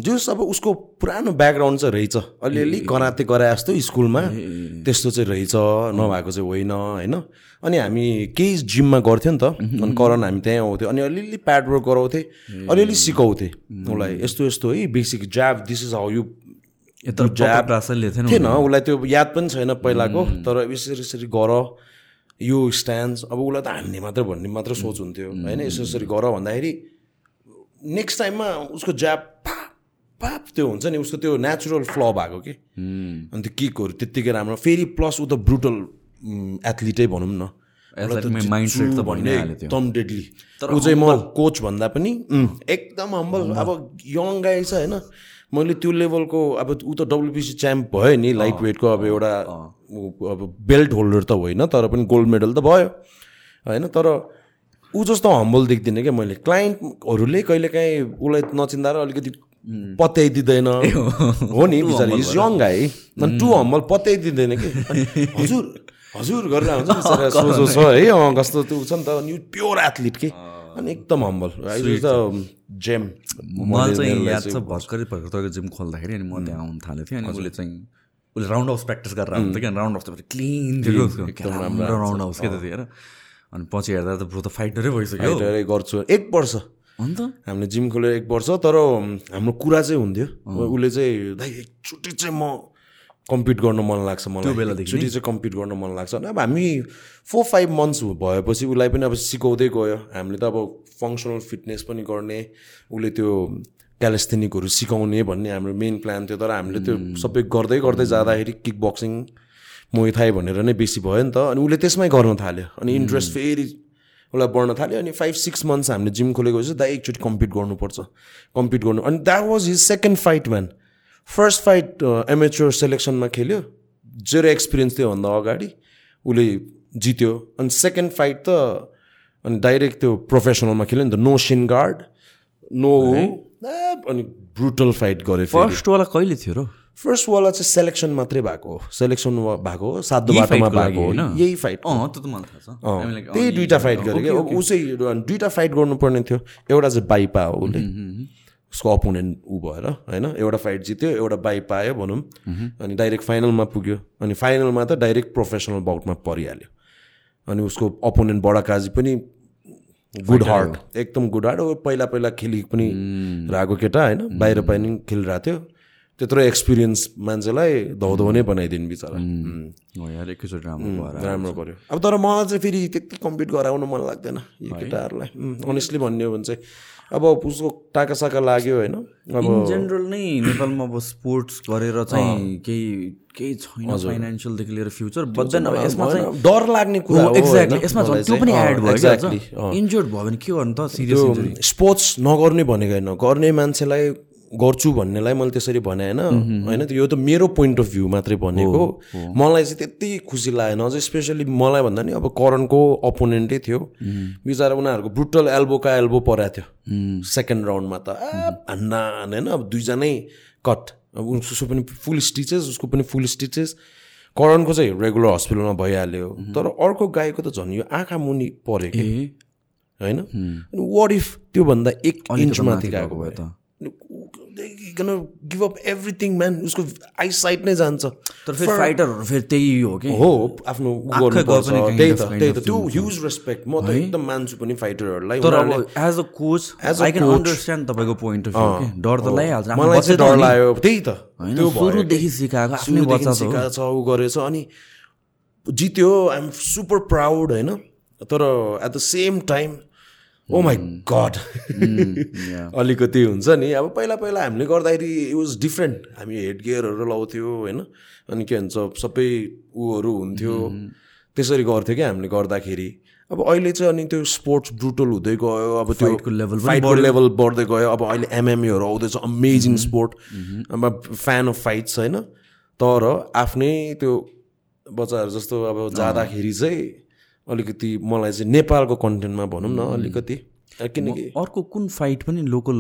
जस अब उसको पुरानो ब्याकग्राउन्ड चाहिँ रहेछ। अलिअलि कराते गराए जस्तो स्कुलमा त्यस्तो चाहिँ रहेछ नभएको चाहिँ होइन होइन। अनि हामी केही जिममा गर्थ्यो नि त अनि करण हामी त्यहीँ आउँथ्यो। अनि अलिअलि प्याड वर्क गराउँथेँ अलिअलि सिकाउँथेँ उसलाई यस्तो यस्तो है basic jab this is how you थिएन थिएन उसलाई त्यो याद पनि छैन पहिलाको तर यसरी यसरी गर यो स्ट्यान्ड अब उसलाई त हान्ने मात्र भन्ने मात्र सोच हुन्थ्यो होइन यसो यसरी गर भन्दाखेरि नेक्स्ट टाइममा उसको ज्याप पाप पाप त्यो हुन्छ नि उसको त्यो नेचुरल फ्ल भएको कि। अनि त्यो किकहरू त्यत्तिकै राम्रो। फेरि प्लस ऊ त ब्रुटल एथलिटै भनौँ न। एकदम डेडली ऊ चाहिँ म कोच भन्दा पनि एकदम हम्बल अब यङ गाई छ होइन। मैले त्यो लेभलको अब ऊ त डब्लुबिसी च्याम्प भयो नि लाइट वेटको अब एउटा अब बेल्ट होल्डर त होइन तर पनि गोल्ड मेडल त भयो। होइन तर ऊ जस्तो हम्बल देख्दिनँ क्या? मैले क्लाइन्टहरूले कहिलेकाहीँ उसलाई नचिन्दा र अलिकति पत्याइदिँदैन। हो नि बिचरा इज यङ गाई अनि टु हम्बल पत्याइदिँदैन कि? हजुर हजुर गरेर बिचरा सोझो छ है अँ कस्तो त्यो छ नि त अनि प्योर एथलिट कि? अनि एकदम हम्बल त जेम मलाई चाहिँ याद छ भर्खरै भर्खर तपाईँको जिम खोल्दाखेरि अनि म त्यहाँ आउनु थालेको थिएँ अनि उसले चाहिँ उसले राउन्ड हाउस प्र्याक्टिस गरेर आउँथ्यो क्या? राउन्ड हाउस त क्लिन थियो। राम्रो राउन्ड हाउस क्या त्यतिखेर अनि पछि हेर्दा त ब्रो त फाइटरै भइसक्यो फाइटरै गर्छु। एक वर्ष। अन्त? हामीले जिम खोलेर एक वर्ष तर हाम्रो कुरा चाहिँ हुन्थ्यो। उसले चाहिँ दाइ एकचोटि चाहिँ म कम्पिट गर्न मन लाग्छ मलाई। एकचोटि चाहिँ कम्पिट गर्न मन लाग्छ। अब हामी फोर फाइभ मन्थ्स भएपछि उसलाई पनि अब सिकाउँदै गयो। हामीले त अब फङ्सनल फिटनेस पनि गर्ने उसले त्यो क्यालेस्थेनिकहरू सिकाउने भन्ने हाम्रो मेन प्लान थियो। तर हामीले त्यो सबै गर्दै गर्दै जाँदाखेरि किक बक्सिङ मोइथाई भनेर नै बेसी भयो नि त। अनि उसले त्यसमै गर्न थाल्यो। अनि इन्ट्रेस्ट फेरि उसलाई बढ्न थाल्यो। अनि फाइभ सिक्स मन्थ्स हामीले जिम खोलेको चाहिँ दाइ एकचोटि कम्पिट गर्नुपर्छ। कम्पिट गर्नु। अनि that was his second fight man first fight amateur सेलेक्सनमा खेल्यो। जेरो एक्सपिरियन्स थियो भन्दा अगाडि। उसले जित्यो। अनि सेकेन्ड फाइट त अनि डाइरेक्ट त्यो प्रोफेसनलमा खेल्यो नि त। नो सिन गार्ड नो अनि ब्रुटल फाइट गऱ्यो फेरि। फर्स्टवाला कहिले थियो र? फर्स्टवाला चाहिँ सेलेक्सन मात्रै भएको हो। सेलेक्सन भएको हो सातो बाटोमा भएको हो। यही फाइट अँ त्यो त मलाई थाहा छ। हामी like, त्यही दुइटा फाइट गऱ्यो कि अब ऊ चाहिँ दुइटा फाइट गर्नुपर्ने थियो। एउटा चाहिँ बाइपा हो उसले। उसको अपोनेन्ट ऊ भएर होइन? एउटा फाइट जित्यो एउटा बाई पायो भनौँ। अनि डाइरेक्ट फाइनलमा पुग्यो। अनि फाइनलमा त डाइरेक्ट प्रोफेसनल बाउटमा परिहाल्यो। अनि उसको अपोनेन्ट बडा काजी पनि गुड हार्ट एकदम गुड हार्ट ऊ पहिला पहिला खेलि पनि रहेको केटा होइन? बाहिर पनि खेलिरहेको थियो। त्यत्रो एक्सपिरियन्स मान्छेलाई धौधौ नै बनाइदिनु बिचरा। एकैचोटि राम्रो राम्रो गर्यो अब तर मलाई चाहिँ फेरि त्यति कम्पिट गराउनु मन लाग्दैन यो केटाहरूलाई अनेस्टली भन्ने हो भने चाहिँ अब उसको टाका साका लाग्यो होइन। अब जेनरल नै नेपालमा अब स्पोर्ट्स गरेर चाहिँ केही केही छैन फाइनेन्सियलदेखि लिएर फ्युचर बद्दैन अब यसमा चाहिँ डर लाग्ने कुरा हो एक्ज्याक्टली यसमा त्यो पनि। एड भयो क्या इन्जोर्ड भयो भने के गर्नु त? सिरियस स्पोर्ट्स नगर्ने भनेको होइन। गर्ने मान्छेलाई गर्छु भन्नेलाई मैले त्यसरी भने होइन। होइन यो त मेरो पोइन्ट अफ भ्यू मात्रै भनेको। मलाई चाहिँ त्यति खुसी लागेन। अझै स्पेसली मलाई भन्दा नि अब करणको अपोनेन्टै थियो। बिचरा उनीहरूको ब्रुटल एल्बोका एल्बो परेको थियो। सेकेन्ड राउन्डमा त। हान्न होइन अब दुईजनै कट अब उसको पनि फुल स्टिचेस उसको पनि फुल स्टिचेस करणको चाहिँ रेगुलर हस्पिटलमा भइहाल्यो। तर अर्को गाईको त झन् यो आँखा मुनि पऱ्यो कि। होइन? वाट इफ त्योभन्दा एक इन्च माथि गएको भयो? भए त गिभ अप एभ्रिथिङ म्यान उसको आई साइट नै जान्छ। तर फेरि फाइटरहरू फेरि त्यही हो कि? हो आफ्नो उ आँखै गर्नुपर्छ। गयो पनि त्यही त त्यही त। त्यो ह्युज रेस्पेक्ट म त एकदम मान्छु पनि फाइटरहरूलाई तर अब as a coach As a I can understand तपाईँको पोइन्ट अफ भ्यू कि? डर त लगाइहाल्छ मलाई चाहिँ त हो डर। लाग्यो। त्यही त। त्यो सुरुदेखि। सिकाएको आफ्नै बच्चा। सिकाएको छ ऊ गरेछ अनि जित्यो। आइएम सुपर प्राउड होइन? तर at the same time oh my god अलिकति हुन्छ नि। अब पहिला पहिला हामीले गर्दाखेरि इट वाज डिफ्रेन्ट हामी हेड गियरहरू लाउँथ्यो होइन? अनि के भन्छ सबै ऊहरू हुन्थ्यो। त्यसरी गर्थ्यो क्या हामीले गर्दाखेरि। अब अहिले चाहिँ अनि त्यो स्पोर्ट्स ब्रुटल हुँदै गयो। अब त्यो पनि फाइटको लेभल बढ्दै गयो। अब अहिले एमएमएहरू आउँदैछ। अमेजिङ स्पोर्ट अब फ्यान अफ फाइट्स होइन? तर आफ्नै त्यो बच्चाहरू जस्तो अब जाँदाखेरि चाहिँ अलिकति मलाई चाहिँ नेपालको कन्टेन्टमा भनौँ न अलिकति। किनकि अर्को कुन फाइट पनि लोकल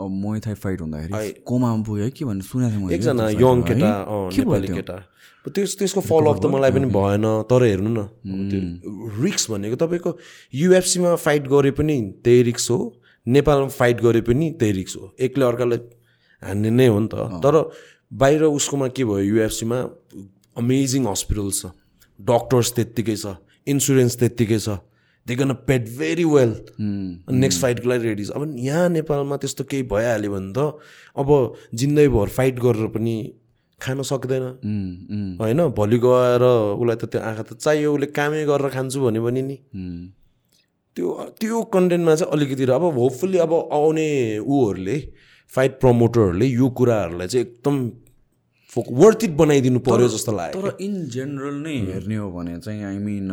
मोइथाई फाइट हुँदाखेरि कोमामा पुग्यो है के भन्ने सुनेको थिएँ एकजना यङ? केटा नेपाली? केटा। त्यस त्यसको फलोअप त मलाई पनि भएन तर हेर्नु न। रिक्स भनेको तपाईँको युएफसीमा फाइट गरे पनि त्यही रिक्स हो नेपालमा फाइट गरे पनि त्यही रिक्स हो। एकले अर्कालाई हान्ने नै हो नि त। तर बाहिर उसकोमा के भयो युएफसीमा अमेजिङ हस्पिटल छ। डक्टर्स त्यत्तिकै छ इन्सुरेन्स त्यत्तिकै छ. They gonna paid very well next फाइटको लागि रेडी छ. अब यहाँ नेपालमा त्यस्तो केही भइहाल्यो भने त अब जिन्दगीभर फाइट गरेर पनि खान सक्दैन। उम्, उम्, होइन भोलि गएर उसलाई त त्यो आँखा त चाहियो उसले कामै गरेर खान्छु भन्यो भने नि। उम्, त्यो त्यो कन्टेन्टमा चाहिँ अलिकति अब होपफुल्ली अब आउने ऊहरूले फाइट प्रमोटरहरूले यो कुराहरूलाई चाहिँ एकदम वर्थ इट बनाइदिनु पर्यो जस्तो लाग्यो। तर इन जेनरल नै हेर्ने हो भने चाहिँ आई मिन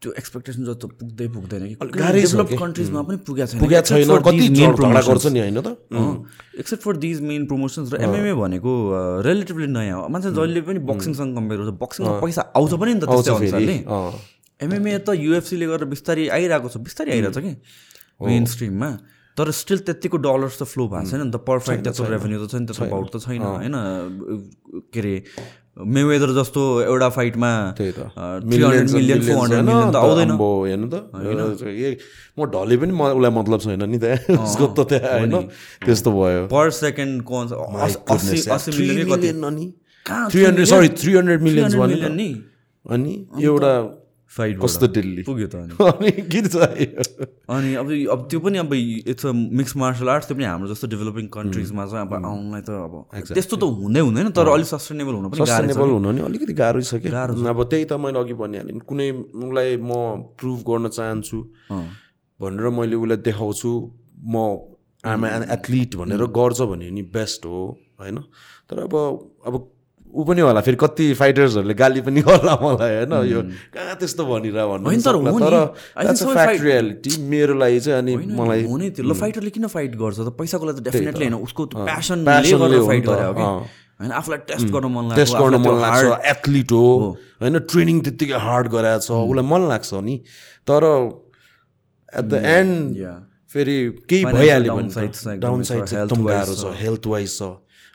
त्यो एक्सपेक्टेसन जस्तो पुग्दै पुग्दैन कि डेभलप। कन्ट्रिजमा पनि पुगेको छैन। पुगेको छैन कति main झगडा गर्छ. नि होइन त? Except for these main promotions र एमएमए भनेको रिलेटिभली नयाँ हो। मान्छे जहिले पनि बक्सिङसँग कम्पेयर गर्छ। बक्सिङमा पैसा आउँछ पनि नि त त्यस्तै अनुसारले। एमएमए त युएफसीले गरेर बिस्तारै आइरहेको छ। बिस्तारै आइरहेको छ कि? मेन स्ट्रिममा तर स्टिल त्यतिको डलर्स त फ्लो भएको छैन नि त. पर फाइट त्यस्तो रेभेन्यू त छैन। त्यस्तो भाउट त छैन होइन? के अरे मेवेदर जस्तो एउटा फाइटमा three hundred million four hundred million त आउँदैन। हेर्नु त। म ढले पनि म उसलाई मतलब छैन नि त्यहाँ उसको त त्यहाँ होइन। त्यस्तो भयो। पर सेकेन्डको अस्सी अस्सी मिलियन कति? अनि? Three hundred sorry three hundred million अनि एउटा फाइट कस्तो दिल्ली पुग्यो त अनि। अनि किन चाहियो? अनि अब अब त्यो पनि अब it's a mix martial arts त्यो पनि हाम्रो जस्तो डेभलपिङ कन्ट्रिजमा चाहिँ अब आउनलाई त अब त्यस्तो त हुँदै हुँदैन तर अलिक सस्टेनेबल हुन पनि सस्टेनेबल हुनु नि अलिकति गाह्रै छ कि? अब त्यही त मैले अघि भनिहालेँ कुनै उसलाई म प्रुभ गर्न चाहन्छु भनेर मैले उसलाई देखाउँछु म आमा एथलिट भनेर गर्छ भने नि बेस्ट हो होइन? तर अब अब ऊ पनि होला फेरि कति फाइटर्सहरूले गाली पनि गर्ला मलाई होइन? यो कहाँ त्यस्तो भनिरह भन्नु तर रियालिटी मेरो लागि चाहिँ अनि मलाई हो नि त्यो ल फाइटरले किन फाइट गर्छ त? पैसाको लागि त। डेफिनेटली होइन उसको प्यासनले गरेर फाइट गरे। होइन आफूलाई टेस्ट गर्न मन लाग्छ टेस्ट गर्न मन लाग्छ एथलिट हो होइन? ट्रेनिङ त्यत्तिकै हार्ड गराएको छ उसलाई मन लाग्छ नि। तर एट द एन्ड. फेरि केही भइहाल्यो भने डाउन साइड एकदम गाह्रो छ हेल्थ वाइज छ।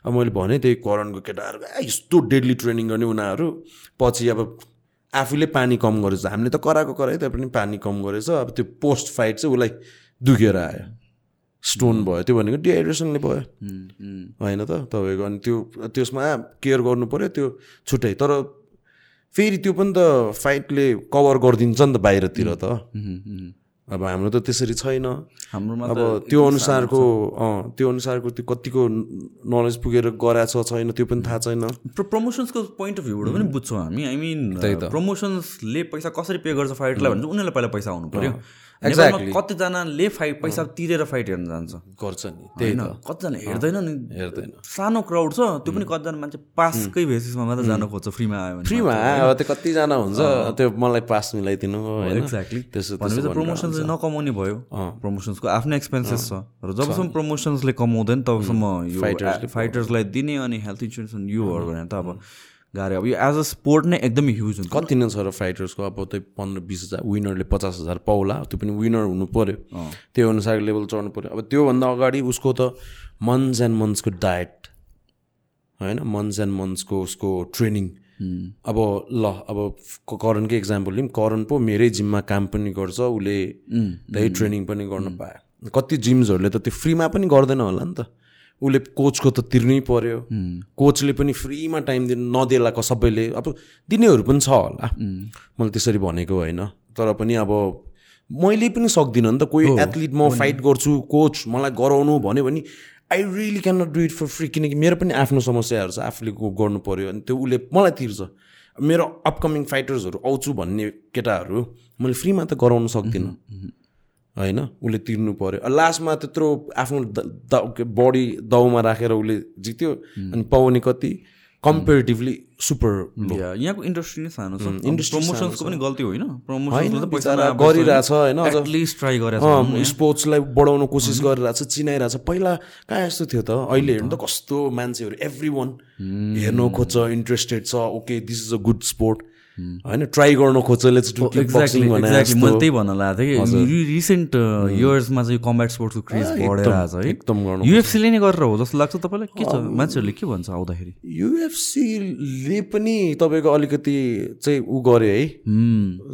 अब मैले भने त्यही करणको केटाहरू यस्तो डेडली ट्रेनिङ गर्ने उनीहरू। पछि अब आफूले पानी कम गरेछ। हामीले त कराएको करायो पनि पानी कम गरेछ। अब त्यो पोस्ट फाइट चाहिँ उसलाई दुखेर आयो। स्टोन भयो। त्यो भनेको डिहाइड्रेसनले भयो। होइन त? तपाईँको अनि त्यो त्यसमा केयर गर्नु पऱ्यो त्यो छुट्टै। तर फेरि त्यो पनि त फाइटले कभर गरिदिन्छ नि त बाहिरतिर त। अब हाम्रो त त्यसरी छैन। हाम्रोमा अब त्यो अनुसारको अँ त्यो अनुसारको त्यो कतिको नलेज पुगेर गराएको छ छैन त्यो पनि थाहा छैन। प्रमोसन्सको पोइन्ट अफ भ्यूबाट पनि बुझ्छौँ हामी। आई मिन प्रमोसन्सले पैसा कसरी पे गर्छ फाइटलाई भने चाहिँ उनीहरूलाई पहिला पैसा आउनु पऱ्यो नेपालमा कतिजनाले फाइट पैसा तिरेर फाइट हेर्न जान्छ। गर्छ नि त्यही होइन कतिजना हेर्दैन नि। हेर्दैन। सानो क्राउड छ त्यो पनि कतिजना मान्छे पासकै बेसिसमा मात्रै जान खोज्छ फ्रीमा आयो भने फ्रीमा अब त्यो कतिजना हुन्छ त्यो मलाई पास मिलाइदिनु एक्ज्याक्टली त्यसो भनेपछि प्रमोसन्सले नकमाउने भयो। प्रमोसन्सको आफ्नै एक्सपेन्सेस छ। र जबसम्म प्रमोसन्सले कमाउँदैन तबसम्म यो फाइटर्सलाई दिने अनि हेल्थ इन्सुरेन्स योहरू भने त अब गाह्रो अब यो एज अ स्पोर्ट नै एकदमै ह्युज हुन्छ। कति नै छ र फाइटर्सको अब त्यही पन्ध्र बिस हजार विनरले पचास हजार पाउला त्यो पनि विनर हुनु पऱ्यो त्यो अनुसार लेभल चढ्नु पऱ्यो अब त्योभन्दा अगाडि उसको त मन्थ्स एन्ड मन्थ्सको डायट होइन? मन्थ्स एन्ड मन्थ्सको उसको ट्रेनिङ अब ल अब करणकै इक्जाम्पल लिउँ करण पो मेरै जिममा काम पनि गर्छ उसले त्यही ट्रेनिङ पनि गर्न पायो। कति जिम्सहरूले त त्यो फ्रीमा पनि गर्दैन होला नि त। उसले कोचको त तिर्नै पर्यो। कोचले पनि फ्रीमा टाइम दिनु नदेलाको सबैले। अब दिनेहरू पनि छ होला। मैले त्यसरी भनेको होइन। तर पनि अब मैले पनि सक्दिनँ नि त। कोही एथलिट म फाइट गर्छु कोच मलाई गराउनु भन्यो भने I really can not do it for free किनकि मेरो पनि आफ्नो समस्याहरू छ आफूले गर्नु पऱ्यो अनि त्यो उसले मलाई तिर्छ। मेरो अपकमिङ फाइटर्सहरू आउँछु भन्ने केटाहरू मैले फ्रीमा त गराउनु सक्दिनँ। होइन? उसले तिर्नु पऱ्यो लास्टमा त्यत्रो आफ्नो बडी दाउमा राखेर उसले जित्यो अनि पाउने कति कम्पेरिटिभली सुपर यहाँको इन्डस्ट्री नै सानो छ। प्रमोसन्सको पनि गल्ती होइन। गरिरहेछ होइन स्पोर्ट्सलाई बढाउन कोसिस गरिरहेछ चिनाइरहेछ। पहिला कहाँ यस्तो थियो त? अहिले हेर्नु त कस्तो मान्छेहरू एभ्री वान हेर्न खोज्छ इन्ट्रेस्टेड छ okay this is a good sport होइन ट्राई गर्न एक्ज्याक्टली मैले। त्यही भन्न लागेको थिएँ कि रिसेन्ट इयर्समा चाहिँ कम्ब्याट स्पोर्ट्सको क्रेज बढेर आएको छ है। एकदम गर्नु युएफसीले नै गरेर हो जस्तो लाग्छ तपाईँलाई? के छ? मान्छेहरूले के भन्छ आउँदाखेरि? युएफसीले पनि तपाईँको अलिकति चाहिँ ऊ गर्यो है।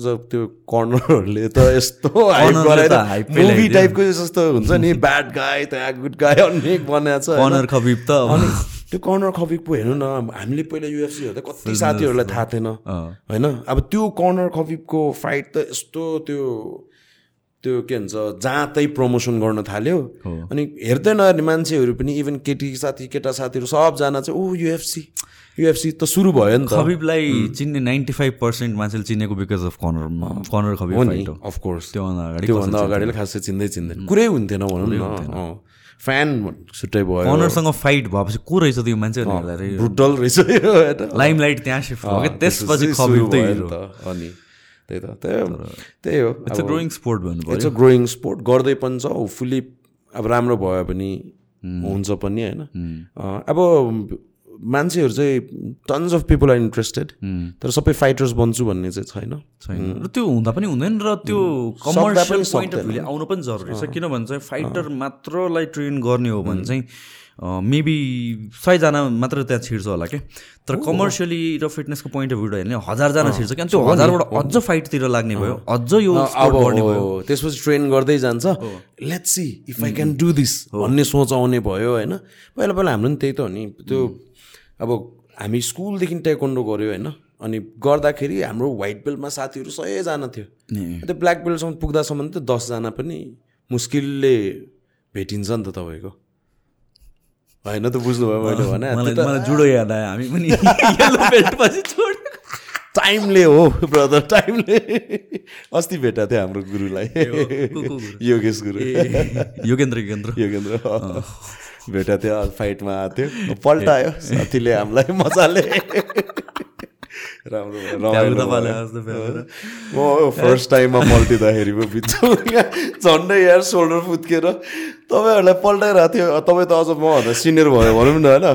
जब त्यो कर्नरहरूले त यस्तो त मुभी। टाइपको जस्तो हुन्छ नि ब्याड गाई त्यहाँ गुड गाई अनेक बनाएको छ? कर्नर खबिब त। त्यो कर्नर खबिक पो हेर्नु न हामीले पहिला युएफसी हेर्दा कति साथीहरूलाई थाहा थिएन। होइन? अब त्यो कर्नर खबिबको फाइट त यस्तो त्यो त्यो के भन्छ जहाँ तै प्रमोसन गर्न थाल्यो। अनि हेर्दै नहेर्ने मान्छेहरू पनि इभन केटी साथी केटा साथीहरू सबजना चाहिँ ओ युएफसी युएफसी त सुरु भयो नि त। खबिबलाई चिन्ने नाइन्टी फाइभ पर्सेन्ट मान्छेले चिनेको because of Conor Conor Khabib हो नि अफकोर्स त्योभन्दा अगाडि त्योभन्दा अगाडि खासै चिन्दै चिन्दैन। कुरै हुन्थेन भनौँ न। फ्यान छुट्टै भयो। कर्नरसँग फाइट भएपछि को रहेछ त्यो मान्छे ब्रुटल रहेछ यो होइन? लाइम लाइट त्यहाँ सिफ्ट भयो। क्या त्यसपछि अनि त्यही त त्यही हो इट्स अ ग्रोइङ स्पोर्ट भन्नु इट्स अ ग्रोइङ स्पोर्ट गर्दै पनि छ। होपफुल्ली अब राम्रो भयो भने हुन्छ पनि होइन? अब मान्छेहरू चाहिँ tons of people are interested तर सबै फाइटर्स बन्छु भन्ने चाहिँ छैन। छैन। र त्यो हुँदा पनि हुँदैन र त्यो कमर्सियल पोइन्ट अफ भ्यूले आउनु पनि जरुरी छ। किनभने चाहिँ फाइटर मात्रलाई ट्रेन गर्ने हो भने चाहिँ मेबी सयजना मात्र त्यहाँ छिर्छ होला क्या तर कमर्सियली र फिटनेसको पोइन्ट अफ भ्यूबाट हेर्ने हजारजना छिर्छ क्या? अनि त्यो हजारबाट अझ फाइटतिर लाग्ने भयो अझ यो बढ्ने भयो। त्यसपछि ट्रेन गर्दै जान्छ। Let's see if I can do this भन्ने सोच आउने भयो होइन? पहिला पहिला हाम्रो पनि त्यही त हो नि। त्यो अब हामी स्कुलदेखि टेक्वान्डो गऱ्यो होइन अनि गर्दाखेरि हाम्रो व्हाइट बेल्टमा साथीहरू सयजना थियो। त्यो ब्ल्याक बेल्टसम्म पुग्दासम्म त दसजना पनि मुस्किलले भेटिन्छ नि त तपाईँको। होइन त बुझ्नुभयो मैले भने। जुडो याद आयो। हामी पनि टाइमले हो ब्रदर टाइमले। अस्ति भेटेको थियो हाम्रो गुरुलाई? योगेश गुरु। योगेन्द्र योगेन्द्र। योगेन्द्र। भेटेको थियो फाइटमा आएको थियो। पल्टायो। साथीले हामीलाई मजाले। राम्रो। म फर्स्ट टाइममा पल्टिँदाखेरि पो बित्छु झन्डै यार सोल्डर फुत्केर तपाईँहरूलाई पल्टाइरहेको थियो। तपाईँ त अझ मभन्दा सिनियर भयो भनौँ न होइन?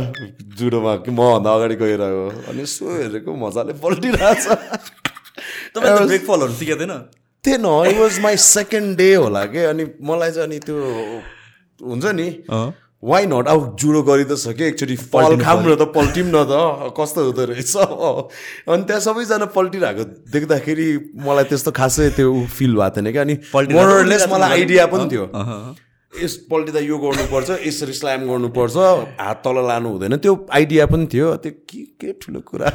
जुडोमा कि मभन्दा अगाडि गइरहेको अनि यसो हेरेको मजाले पल्टिरहेछ। फलहरू सिकेको थिएन? थिएन। It was my second day होला कि? अनि मलाई चाहिँ अनि त्यो हुन्छ नि वाइ नट अब जुडो गरि त सक्यो एकचोटि फल खाऊँ न त पल्टिम न त। कस्तो हुँदो रहेछ? अनि त्यहाँ सबैजना पल्टिरहेको देख्दाखेरि मलाई त्यस्तो खासै त्यो फिल भएको थिएन क्या। अनि मोरलेस मलाई आइडिया पनि थियो। यस पल्टिँदा यो गर्नुपर्छ यसरी स्ल्याम गर्नुपर्छ हात तल लानु हुँदैन। त्यो आइडिया पनि थियो। त्यो के के ठुलो कुरा?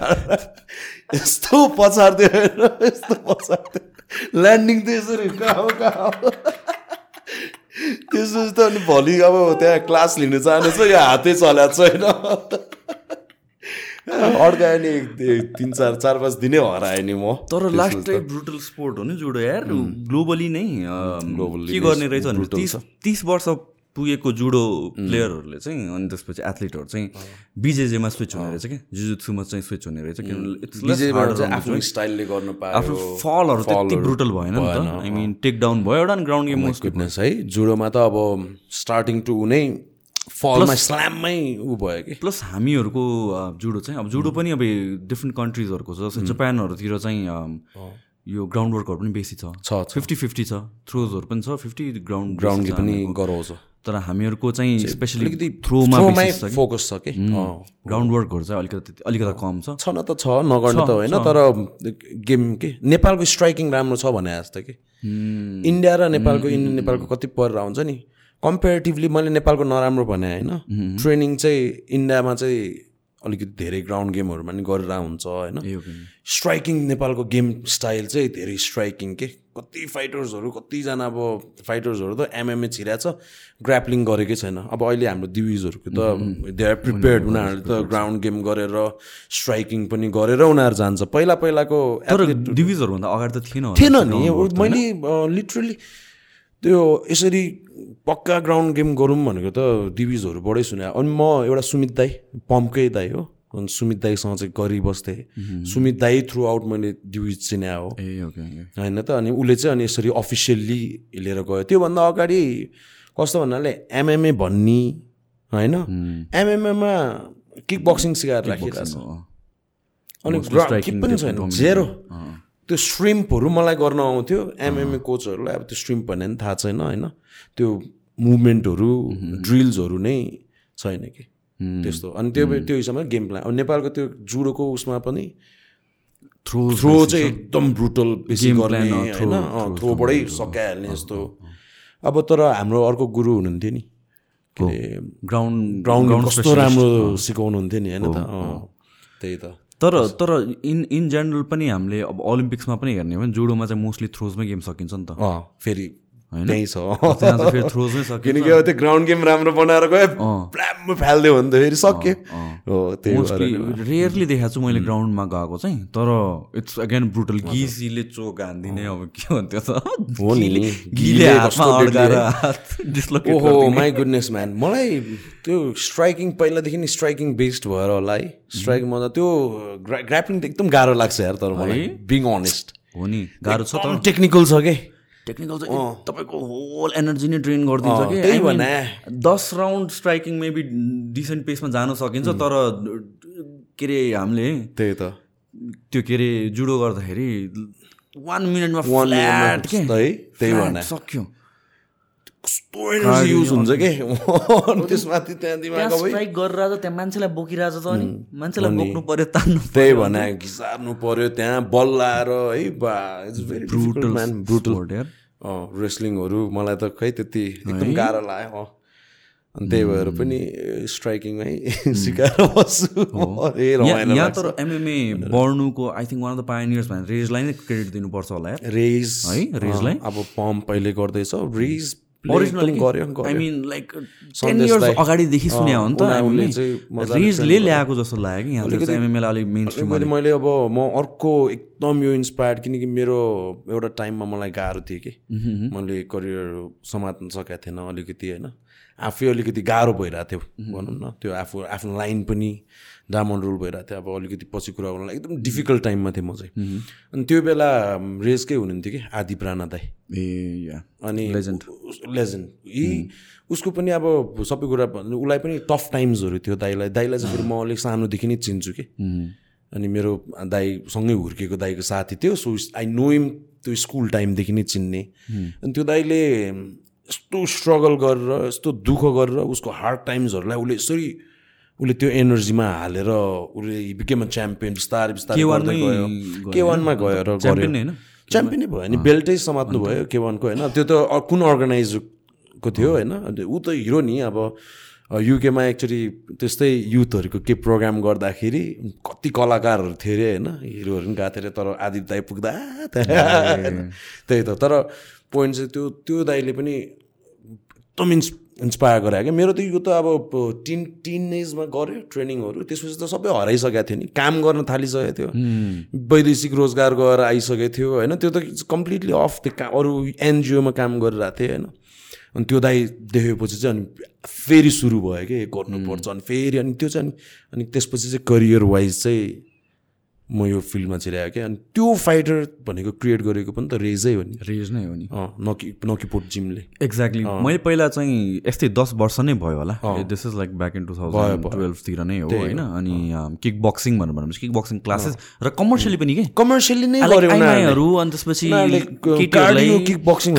यस्तो पछार्थ्यो होइन, यस्तो ल्यान्डिङ त यसरी कहाँ कहाँ त्यसपछि त अनि भोलि अब त्यहाँ क्लास लिनु छ यो हातै चलाएको छैन। अड्कायो नि तिन चार चार पाँच दिनै हराएँ नि म। तर लास्ट टाइम ब्रुटल स्पोर्ट हो नि जुडो यार। ग्लोबली नै के गर्ने रहेछ तिस वर्ष पुगेको जुडो प्लेयरहरूले चाहिँ अनि त्यसपछि एथलिटहरू चाहिँ बिजेजेमा स्विच हुने रहेछ क्या जुजुत्सुमा चाहिँ स्विच हुने रहेछ किनभने आफ्नो. स्टाइलले गर्न आफ्नो पायो फलहरू त्यति ब्रुटल भएन नि त। आई मिन टेक डाउन भयो एउटा ग्राउन्ड गेम गुडनेस है? जुडोमा त अब स्टार्टिङ टु नै फलमा स्ल्याममै ऊ भयो कि? प्लस हामीहरूको जुडो चाहिँ अब जुडो पनि अब डिफ्रेन्ट कन्ट्रिजहरूको छ। जस्तै जापानहरूतिर चाहिँ यो ग्राउन्ड वर्कहरू पनि बेसी छ। फिफ्टी फिफ्टी छ। थ्रोजहरू पनि छ। फिफ्टी ग्राउन्ड ग्राउन्ड पनि गराउँछ। तर हामीहरूको चाहिँ स्पेसली अलिकति थ्रोमा फोकस छ कि। ग्राउन्ड वर्कहरू चाहिँ अलिकति अलिकति कम छ। छ न त छ नगर्ने त होइन तर गेम के? नेपालको स्ट्राइकिङ राम्रो छ भने जस्तो कि। इन्डिया र नेपालको इन्डिया नेपालको कति परेर हुन्छ नि। कम्पेरिटिभली मैले नेपालको नराम्रो भने होइन। ट्रेनिङ चाहिँ इन्डियामा चाहिँ अलिकति धेरै ग्राउन्ड गेमहरूमा नि गरेर हुन्छ होइन? स्ट्राइकिङ नेपालको गेम स्टाइल चाहिँ धेरै स्ट्राइकिङ के? कति फाइटर्सहरू कतिजना अब फाइटर्सहरू त एमएमए छिरा छ ग्राप्लिङ गरेकै छैन। अब अहिले हाम्रो दिविजहरूको त दे आर प्रिपेयर्ड उनीहरूले त ग्राउन्ड गेम गरेर स्ट्राइकिङ पनि गरेर उनीहरू जान्छ। पहिला पहिलाको तर डिभिजहरूभन्दा अगाडि त थिएन थिएन नि। मैले लिटरली त्यो यसरी पक्का ग्राउन्ड गेम गरौँ भनेको त दिविजहरूबाटै सुने। अनि म एउटा सुमित दाई पम्पकै दाई हो। अनि सुमित दाईसँग चाहिँ गरिबस्थेँ सुमित दाई थ्रु आउट मैले दिविज चिने हो। होइन त? अनि उसले चाहिँ अनि यसरी अफिसियल्ली लिएर गयो। त्योभन्दा अगाडि कस्तो भन्नाले एमएमए भन्ने होइन? एमएमएमा किक बक्सिङ सिकाएर राखिरहेको छ। अनि के पनि छैन। जेरो त्यो स्ट्रिम्पहरू मलाई गर्न आउँथ्यो एमएमए कोचहरूलाई अब त्यो स्ट्रिम्प भन्ने पनि थाहा छैन होइन? त्यो मुभमेन्टहरू ड्रिल्सहरू नै छैन कि? त्यस्तो। अनि त्यो त्यो हिसाबमा गेम प्लान अब नेपालको त्यो जुडोको उसमा पनि थ्रो थ्रो चाहिँ एकदम ब्रुटल बेसी गर्ने होइन? थ्रोबाटै सकाइहाल्ने जस्तो अब तर हाम्रो अर्को गुरु हुनुहुन्थ्यो नि। के? अरे ग्राउन्ड ग्राउन्ड कस्तो राम्रो सिकाउनुहुन्थ्यो नि होइन त? त्यही त। तर तर इन इन जेनरल पनि हामीले अब ओलम्पिक्समा पनि हेर्ने हो भने जुडोमा चाहिँ मोस्टली थ्रोजमै गेम सकिन्छ नि त। फेरि। त्यहीँ छ। किनकि अब त्यो ग्राउन्ड गेम राम्रो बनाएर गयो प्लाम फालिदियो भने त फेरि सक्यो। हो त्यही रेयरली देखाएको छु मैले ग्राउन्डमा गएको चाहिँ तर इट्स अगेन ब्रुटल गिसीले चोक हानिदिने अब के भन्थ्यो त? ओहो। माई गुडनेस म्यान मलाई त्यो स्ट्राइकिङ पहिलादेखि स्ट्राइकिङ बेस्ड भएर होला है। स्ट्राइकिङ मजा त्यो ग्राप्लिङ त एकदम गाह्रो लाग्छ यार तर मलाई बिङ अनेस्ट हो नि गाह्रो छ त। टेक्निकल छ के? टेक्निकल चाहिँ तपाईँको होल एनर्जी नै ड्रेन गरिदिन्छ कि। दस राउन्ड स्ट्राइकिङ मेबी डिसेन्ट पेसमा जान सकिन्छ तर के अरे हामीले त्यही त। त्यो के अरे जुडो गर्दाखेरि वान मिनटमा फ्ल्याट के? त्यही सक्यो। कस्तो एनर्जी युज हुन्छ के अनि त्यसमाथि त्यहाँ दिमाग स्ट्राइक गरेर त्यहाँ मान्छेलाई बोकिरहेको छ त अनि मान्छेलाई बोक्नु पर्यो तान्नु त्यही भने घिसार्नु पर्यो त्यहाँ बल लाएर है बा it's very brutal man brutal. रेस्लिङहरू मलाई त खै त्यति एकदम गाह्रो लाग्यो अँ। अनि त्यही भएर पनि स्ट्राइकिङमै सिकाएर बस्छु तर एमएमए बढ्नुको I think one of the pioneers भनेर रेजलाई नै क्रेडिट दिनुपर्छ होला यार रेज है, रेजलाई? अब पम्प अहिले गर्दैछ रेज अगाडिदेखि सुने हो नि त रेजले ल्याएको जस्तो लाग्यो कि यहाँ चाहिँ एमएमएलाई अलिक मेन मैले मैले अब म अर्को एकदम यो इन्सपायर्ड किनकि मेरो एउटा टाइममा मलाई गाह्रो थियो कि। मैले करियर समात्न सकेको थिएन अलिकति होइन। आफै अलिकति गाह्रो भइरहेको थियो भनौँ न। त्यो आफू आफ्नो लाइन पनि डायमन्ड रोल भइरहेको थियो। अब अलिकति पछि कुरा गर्नुलाई एकदम डिफिकल्ट टाइममा थिएँ म चाहिँ। अनि त्यो बेला रेसकै हुनुहुन्थ्यो कि? आदि प्राणा दाई। ए या। अनि Legend. लेजेन्ड यी उसको पनि अब सबै कुरा उसलाई पनि टफ टाइम्सहरू थियो दाईलाई। दाईलाई चाहिँ फेरि म अलिक सानोदेखि नै चिन्छु कि। अनि मेरो दाईसँगै हुर्केको दाईको साथी थियो सो आई नो इम त्यो स्कुल टाइमदेखि नै चिन्ने। अनि त्यो दाईले यस्तो स्ट्रगल गरेर यस्तो दुःख गरेर उसको हार्ड टाइम्सहरूलाई उसले यसरी उसले त्यो एनर्जीमा हालेर उसले बिकेम च्याम्पियन बिस्तारै बिस्तारै K1 गर्दै गयो गयो के वानमा नै गऱ्यो होइन? च्याम्पियनै भयो अनि बेल्टै समात्नु भयो के वानको होइन त्यो त कुन अर्गनाइजको थियो होइन ऊ त हिरो नि अब युकेमा एक्चुली त्यस्तै युथहरूको के प्रोग्राम गर्दाखेरि कति कलाकारहरू थियो अरे होइन हिरोहरू पनि गएको थियो अरे तर आदि दाई पुग्दा त्यही त तर पोइन्ट चाहिँ त्यो त्यो दाईले पनि एकदम इन्स इन्सपायर गरायो क्या? मेरो त यो त अब टिन टिन एजमा गऱ्यो ट्रेनिङहरू त्यसपछि त सबै हराइसकेको थियो नि। काम गर्न थालिसकेको थियो। वैदेशिक रोजगार गएर आइसकेको थियो होइन? त्यो त कम्प्लिटली अफ त्यो का अरू एनजिओमा काम गरिरहेको थिएँ होइन? अनि त्यो दाई देखेपछि चाहिँ अनि फेरि सुरु भयो कि गर्नुपर्छ। अनि फेरि अनि त्यो चाहिँ अनि अनि त्यसपछि चाहिँ करियर वाइज चाहिँ म यो फिल्डमा ल्याएँ क्या। अनि त्यो फाइटर भनेको क्रिएट गरेको पनि त रेजै हो नि। रेज नै हो नि। नकी नकीपोट जिमले एक्ज्याक्टली मैले पहिला चाहिँ यस्तै दस वर्ष नै भयो होला। This is like back in two thousand टुवेल्भतिर नै हो होइन? अनि किक बक्सिङ भनेर भनेपछि किक बक्सिङ क्लासेस र कमर्सियली पनि के? कमर्सियली नै गर्यो अनि त्यसपछि किक बक्सिङ।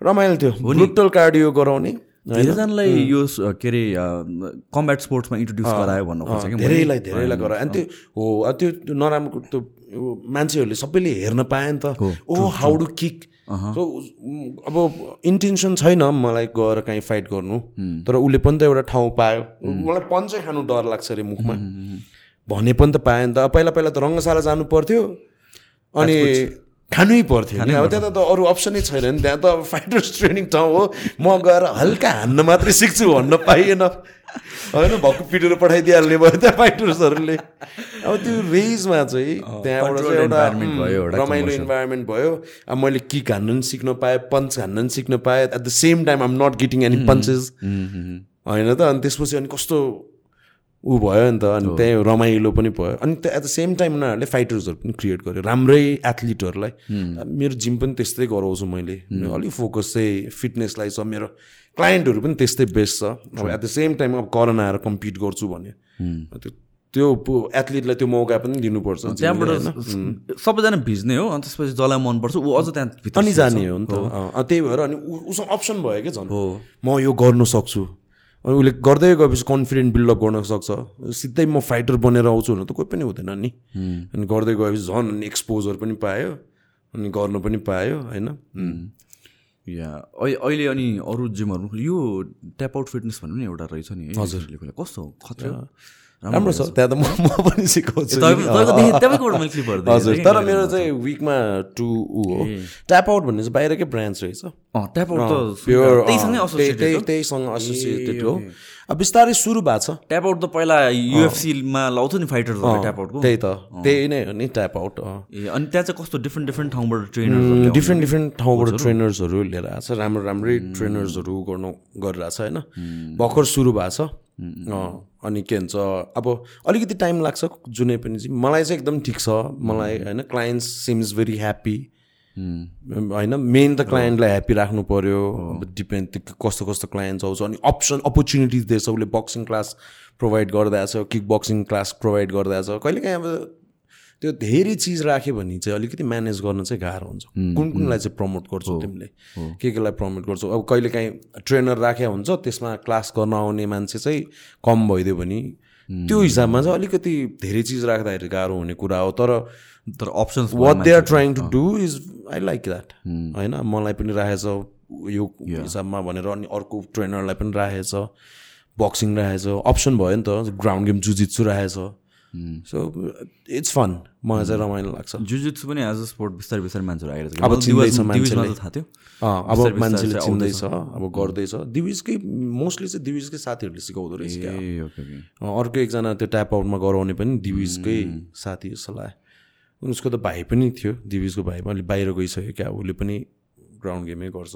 रमाइलो थियो। ब्रुटल कार्डियो गराउने। धेरैजनालाई यो के अरे कम्ब्याट स्पोर्ट्समा इन्ट्रोड्युस गरायो भन्नु खोज्छ मैले। धेरैलाई धेरैलाई गरायो। अनि त्यो हो त्यो नराम्रो त्यो मान्छेहरूले सबैले हेर्न पाए नि त। Oh how do kick so अब इन्टेन्सन छैन मलाई गएर काहीँ फाइट गर्नु। तर उसले पनि त एउटा ठाउँ पायो। मलाई पन्चै खानु डर लाग्छ अरे मुखमा। भने पनि त पायो नि त। पहिला पहिला त रङ्गशाला जानु पर्थ्यो। अनि खानै पर्थ्यो अब त्यहाँ त अरू अप्सनै छैन नि त्यहाँ त अब फाइटर्स ट्रेनिङ ठाउँ हो। म गएर हल्का हान्न मात्रै सिक्छु भन्न पाइएन। होइन भक्कु पिटेर पठाइदिइहाल्ने भयो त्यहाँ फाइटर्सहरूले अब त्यो रेजमा चाहिँ त्यहाँबाट चाहिँ एउटा रमाइलो इन्भाइरोमेन्ट भयो। अब मैले किक हान्नु पनि सिक्न पाएँ पन्च हान्नु पनि सिक्न पाएँ। At the same time I'm not getting any punches होइन त अनि त्यसपछि अनि कस्तो ऊ भयो नि त अनि त्यही रमाइलो पनि भयो। अनि त्यो एट द सेम टाइम उनीहरूले फाइटर्सहरू पनि क्रिएट गर्यो। राम्रै एथलिटहरूलाई मेरो जिम पनि त्यस्तै गराउँछु मैले। अलिक फोकस चाहिँ फिटनेसलाई छ। मेरो क्लाइन्टहरू पनि त्यस्तै बेस्ट छ। अब एट द सेम टाइम अब करन आएर कम्पिट गर्छु भने त्यो त्यो एथलिटलाई त्यो मौका पनि दिनुपर्छ। त्यहाँबाट सबैजना भिज्ने हो अनि त्यसपछि जसलाई मनपर्छ ऊ अझ त्यहाँ अनि जाने हो नि त। त्यही भएर अनि उसँग अप्सन भयो क्या झन्। म यो गर्नु सक्छु। अनि उसले गर्दै गएपछि कन्फिडेन्ट बिल्डअप गर्न सक्छ। सिधै म फाइटर बनेर आउँछु भने त कोही पनि हुँदैन नि। अनि गर्दै गएपछि झन् अनि एक्सपोजर पनि पायो अनि गर्नु पनि पायो होइन? या अहिले अनि अरू जिमहरू यो ट्याप आउट फिटनेस भन्ने पनि एउटा रहेछ नि हजुर। कस्तो? खतरा। राम्रो छ। त्यहाँ त म म पनि सिकाउँछु हजुर तर मेरो चाहिँ विकमा टु ऊ हो। ट्याप आउट भन्ने चाहिँ बाहिरकै ब्रान्च रहेछ। त्यहीसँगै एसोसिएटेड हो। अब बिस्तारै सुरु भएको छ। ट्यापआउट त पहिला युएफसीमा लाउँथ्यो नि फाइटर्सहरू ट्यापआउटको त्यही त। त्यही नै हो नि ट्याप आउट अनि त्यहाँ चाहिँ कस्तो डिफ्रेन्ट डिफ्रेन्ट ठाउँबाट ट्रेनर डिफ्रेन्ट डिफ्रेन्ट ठाउँबाट ट्रेनर्सहरू लिएर आएको छ। राम्रो राम्रै ट्रेनर्सहरू गर्नु गरिरहेको छ होइन। भर्खर सुरु भएको छ। अनि के भन्छ अब अलिकति टाइम लाग्छ जुनै पनि चाहिँ मलाई चाहिँ एकदम ठिक छ। मलाई होइन क्लाइन्ट्स सिम्स भेरी ह्याप्पी होइन मेन त क्लाइन्टलाई ह्याप्पी राख्नु पऱ्यो अब डिपेन्ड कस्तो कस्तो क्लाइन्ट्स आउँछ अनि अप्सन अपर्च्युनिटिज दिएछ उसले बक्सिङ क्लास प्रोभाइड गरिरहेछ किक बक्सिङ क्लास प्रोभाइड गरिरहेछ कहिलेकाहीँ अब त्यो धेरै चिज राख्यो भने चाहिँ अलिकति म्यानेज गर्न चाहिँ गाह्रो हुन्छ। कुन कुनलाई चाहिँ प्रमोट गर्छौ तिमीले? के केलाई प्रमोट गर्छौ? अब कहिलेकाहीँ ट्रेनर राखेको हुन्छ त्यसमा क्लास गर्न आउने मान्छे चाहिँ कम भइदियो भने त्यो हिसाबमा चाहिँ अलिकति धेरै चिज राख्दाखेरि गाह्रो हुने कुरा हो। तर तर options what they are trying to do is I like that होइन? मलाई पनि राखेछ यो हिसाबमा भनेर अनि अर्को ट्रेनरलाई पनि राखेछ बक्सिङ राखेछ अप्सन भयो नि त। ग्राउन्ड गेम जुजित्सु राखेछ। सो इट्स फन मलाई चाहिँ रमाइलो लाग्छ। जुजुत्सु पनि एज अ स्पोर्ट बिस्तारै बिस्तारै मान्छेहरू आइरहेको अब चिन्दैछ मान्छेले। थाहा थियो। अब मान्छेले चिन्दैछ अब गर्दैछ। दिविजकै मोस्टली चाहिँ दिविजकै साथीहरूले सिकाउँदो रहेछ अर्को एकजना त्यो ट्याप आउटमा गराउने पनि दिविजकै साथी जस्तो लाग्यो उसको त भाइ पनि थियो। दिविजको भाइ पनि अलिक बाहिर गइसक्यो क्या। उसले पनि ग्राउन्ड गेमै गर्छ।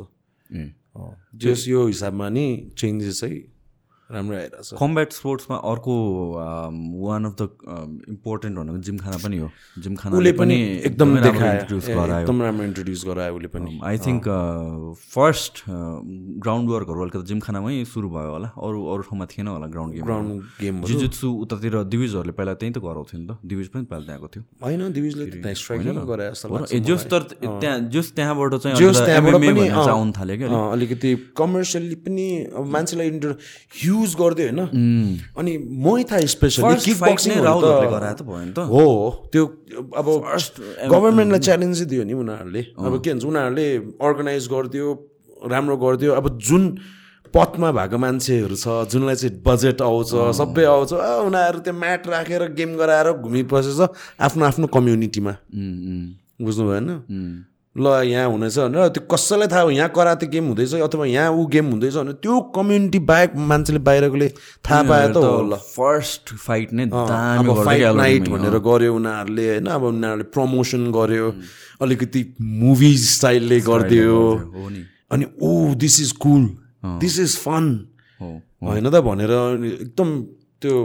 जस यो हिसाबमा नि चेन्जेस चाहिँ राम्रै आइरहेछ। कम्ब्याट स्पोर्ट्समा अर्को वान अफ द इम्पोर्टेन्ट भनेको जिमखाना पनि हो। जिमखाना उसले पनि एकदम इन्ट्रोड्युस गरायो। एकदम राम्रो इन्ट्रोड्युस गरायो उसले पनि। आई थिङ्क फर्स्ट ग्राउन्ड वर्कहरू अलिकति जिमखानामै सुरु भयो होला। अरू अरू ठाउँमा थिएन होला ground game ground game jujutsu उतातिर दिविजहरूले पहिला त्यहीँ त गराउँथ्यो नि त। दिविज पनि पहिला त्यहाँको थियो। होइन दिविजले जोस तर त्यहाँ जोस त्यहाँबाट चाहिँ आउनु थाल्यो क्या अलिकति कमर्सियली पनि मान्छेलाई इन्टर ह्युज गरिदियो होइन। अनि मै थाहा स्पेसली किक बक्सिङ हो त्यो अब गभर्मेन्टलाई च्यालेन्जै दियो नि उनीहरूले। अब के भन्छ उनीहरूले अर्गनाइज गरिदियो राम्रो गरिदियो। अब जुन पथमा भएको मान्छेहरू छ जुनलाई चाहिँ बजेट आउँछ सबै आउँछ अ, उनीहरू त्यो म्याट राखेर गेम गराएर घुमिबसेछ आफ्नो आफ्नो कम्युनिटीमा बुझ्नु भएन। ल यहाँ हुनेछ भनेर त्यो कसैलाई थाहा हो यहाँ कराते गेम हुँदैछ अथवा यहाँ ऊ गेम हुँदैछ भने त्यो कम्युनिटी बाहेक मान्छेले बाहिरकोले थाहा पाए त हो ल फर्स्ट फाइट नै अब फाइट नाइट। भनेर गर्यो उनीहरूले होइन अब उनीहरूले प्रमोसन गर्यो अलिकति मुभी स्टाइलले गरिदियो अनि ओ this is cool this is fun होइन त भनेर एकदम त्यो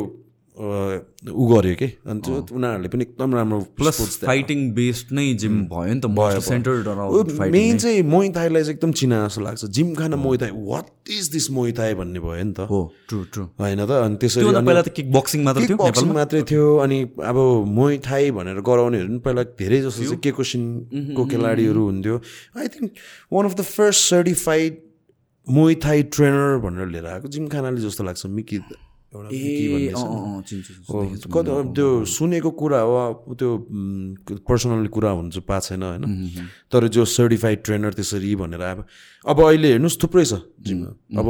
ऊ गर्यो कि? अनि त्यो उनीहरूले पनि एकदम राम्रो प्लस फाइटिङ बेस्ड नै जिम भयो नि त सेन्टर्ड अराउन्ड फाइटिङ मेन चाहिँ मोइ थाईलाई चाहिँ एकदम चिना जस्तो लाग्छ। Gymkhana Muay Thai what is this Muay Thai भन्ने भयो नि त। हो ट्रु ट्रु होइन त? अनि त्यसरी पहिला त किक बक्सिङ मात्र थियो बक्सिङ मात्रै थियो अनि अब मोइ थाई भनेर गराउनेहरू पनि पहिला धेरै जस्तो चाहिँ के कोसिनको खेलाडीहरू हुन्थ्यो। I think one of the first certified Muay Thai trainer भनेर लिएर आएको। जिम खानाले जस्तो लाग्छ मिकी। एउटा कति त्यो सुनेको कुरा हो अब त्यो पर्सनली कुरा हुन्छ पाएको छैन होइन तर जो सर्टिफाइड ट्रेनर त्यसरी भनेर अब अब अहिले हेर्नुहोस् थुप्रै छ जिममा अब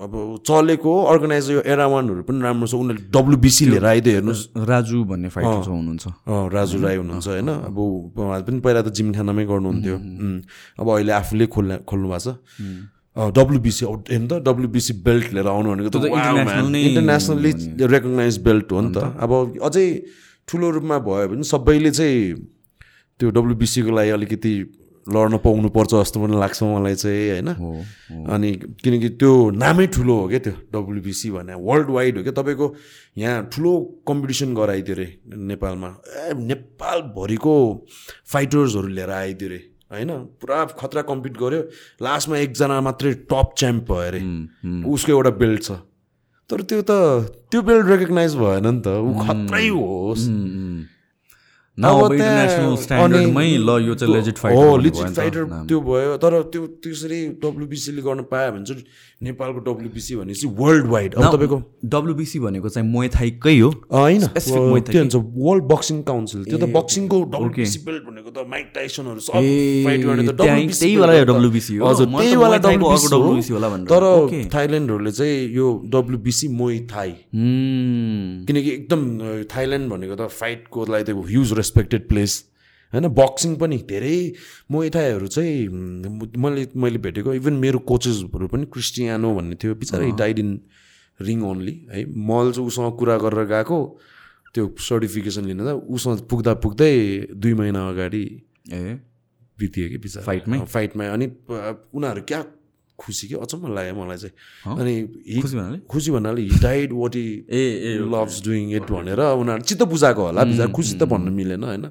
अब चलेको अर्गनाइजर यो एरा वानहरू पनि राम्रो छ उनीहरूले डब्लुबिसी लिएर आइदियो हेर्नुहोस् राजु भन्ने फाइटर हुनुहुन्छ राजु राई हुनुहुन्छ होइन अब उहाँले पनि पहिला त जिमखानामै गर्नुहुन्थ्यो अब अहिले आफूले खोल्ने खोल्नु भएको छ डब्लुबिसी हेर्नु त डब्लुबिसी बेल्ट लिएर आउनु भनेको त इन्टरनेसनली रेकगनाइज बेल्ट हो नि त अब अझै ठुलो रूपमा भयो भने सबैले चाहिँ त्यो डब्लुबिसीको लागि अलिकति लड्न पाउनु पर्छ जस्तो पनि लाग्छ मलाई चाहिँ होइन अनि किनकि त्यो नामै ठुलो हो क्या त्यो डब्लुबिसी भने वर्ल्ड वाइड हो क्या तपाईँको यहाँ ठुलो कम्पिटिसन गराइदियो अरे नेपालमा ए नेपालभरिको फाइटर्सहरू लिएर आइदियो अरे होइन? पुरा खतरा कम्पिट गर्यो। लास्टमा एकजना मात्रै टप च्याम्प भयो अरे। उसको एउटा बेल्ट छ। तर त्यो त त्यो बेल्ट रेकगनाइज भएन नि त। ऊ खत्रै होस्। त्यो भयो। तर त्यो त्यसरी डब्लुबिसीले गर्न पायो भने चाहिँ नेपालको डब्लुबिसी भनेपछि वर्ल्ड वाइड अब तपाईँको? डब्लुबिसी भनेको चाहिँ मोय थाईकै हो। होइन। त्यो हुन्छ वर्ल्ड बक्सिङ काउन्सिल त्यो त बक्सिङको डब्लुबिसी बेल्ट भनेको त माइक टाइसनहरू। तर। थाइल्यान्डहरूले चाहिँ यो डब्लुबिसी मोइ थाई Hmm. किनकि एकदम थाइल्यान्ड भनेको त फाइटको लागि त ह्युज रेस्पेक्टेड प्लेस होइन बक्सिङ पनि धेरै मोइथाईहरू चाहिँ म- मैले मैले भेटेको इभन मेरो कोचेसहरू पनि क्रिस्टियानो भन्ने थियो बिचरा डाइड इन रिङ ओन्ली है। मैले चाहिँ उसँग कुरा गरेर गएको त्यो सर्टिफिकेसन लिन त उसँग पुग्दा पुग्दै दुई महिना अगाडि ए। बितियो कि बिचरा। फाइटमै? फाइटमै अनि उनीहरू क्या खुसी कि अचम्म लाग्यो मलाई चाहिँ। अनि खुसी भन्नाले? He died what he a a loves doing it भनेर उनीहरू चित्त बुझाएको होला बिचरा खुसी त भन्नु मिलेन होइन?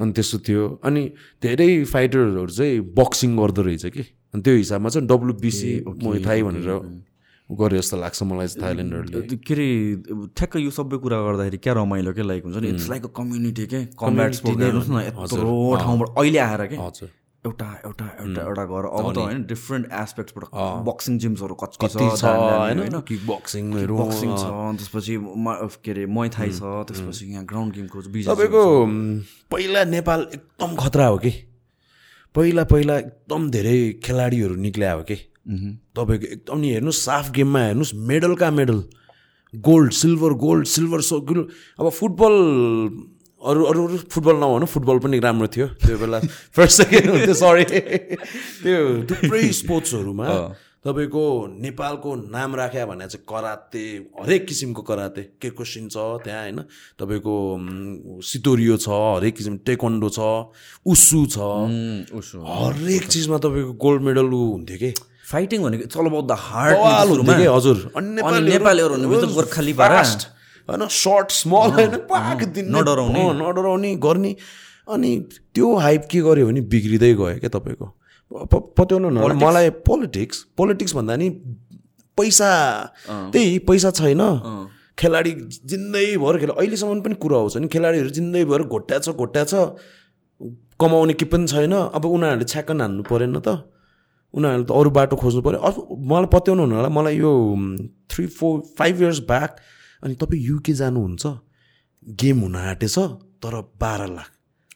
अनि त्यस्तो थियो। अनि धेरै फाइटरहरू चाहिँ बक्सिङ गर्दो रहेछ कि? अनि त्यो हिसाबमा चाहिँ डब्लुबिसी थाई भनेर गरे जस्तो लाग्छ मलाई चाहिँ थाइल्यान्डहरूले। के अरे ठ्याक्क यो सबै कुरा गर्दाखेरि क्या रमाइलो क्या लाइक हुन्छ नि? इट्स लाइक अ कम्युनिटी के? न यत्रो ठाउँबाट अहिले आएर के? हजुर। एउटा एउटा एउटा एउटा गरेर अब त होइन डिफ्रेन्ट एस्पेक्ट्सबाट बक्सिङ जिम्सहरू कति छ होइन? किक बक्सिङहरू बक्सिङ छ त्यसपछि के अरे मै थाई छ त्यसपछि यहाँ ग्राउन्ड गेमको तपाईँको पहिला नेपाल एकदम खतरा हो कि? पहिला पहिला एकदम धेरै खेलाडीहरू निक्ल्या हो कि? तपाईँको एकदम नि हेर्नुहोस् साफ गेममा हेर्नुहोस् मेडल कहाँ medal. Gold silver gold silver so अब फुटबल अरू अरू अरू फुटबल नभनौँ फुटबल पनि राम्रो थियो। त्यो बेला फर्स्ट सेकेन्ड हुन्थ्यो सरी त्यो थुप्रै स्पोर्ट्सहरूमा तपाईँको नेपालको नाम राख्यो भने चाहिँ कराते हरेक किसिमको कराते। केकोसिन छ त्यहाँ होइन? तपाईँको सितोरियो छ हरेक किसिम टेक्वान्डो छ उसु छ। उसो हरेक चिजमा तपाईँको गोल्ड मेडल ऊ हुन्थ्यो कि? फाइटिङ भनेको चल कि? हजुर। अनि नेपालीहरू होइन सर्ट स्मल होइन पाक दिन। नडराउने। नडराउने गर्ने। अनि त्यो हाइप के गर्यो भने बिग्रिँदै गयो क्या तपाईँको। पत्याउनु न मलाई पोलिटिक्स पोलिटिक्स भन्दा नि पैसा त्यही पैसा छैन। खेलाडी जिन्दगीभर खेला अहिलेसम्म पनि कुरा आउँछ नि खेलाडीहरू जिन्दगीभर घोट्या छ घोट्या छ। कमाउने के पनि छैन। अब उनीहरूले छ्याक्क हान्नु परेन त। उनीहरूले त अरू बाटो खोज्नु पऱ्यो। अब मलाई पत्याउनु हुनु होला मलाई यो three four five years back अनि तपाईँ युके जानुहुन्छ? गेम हुन आँटेछ तर बाह्र लाख।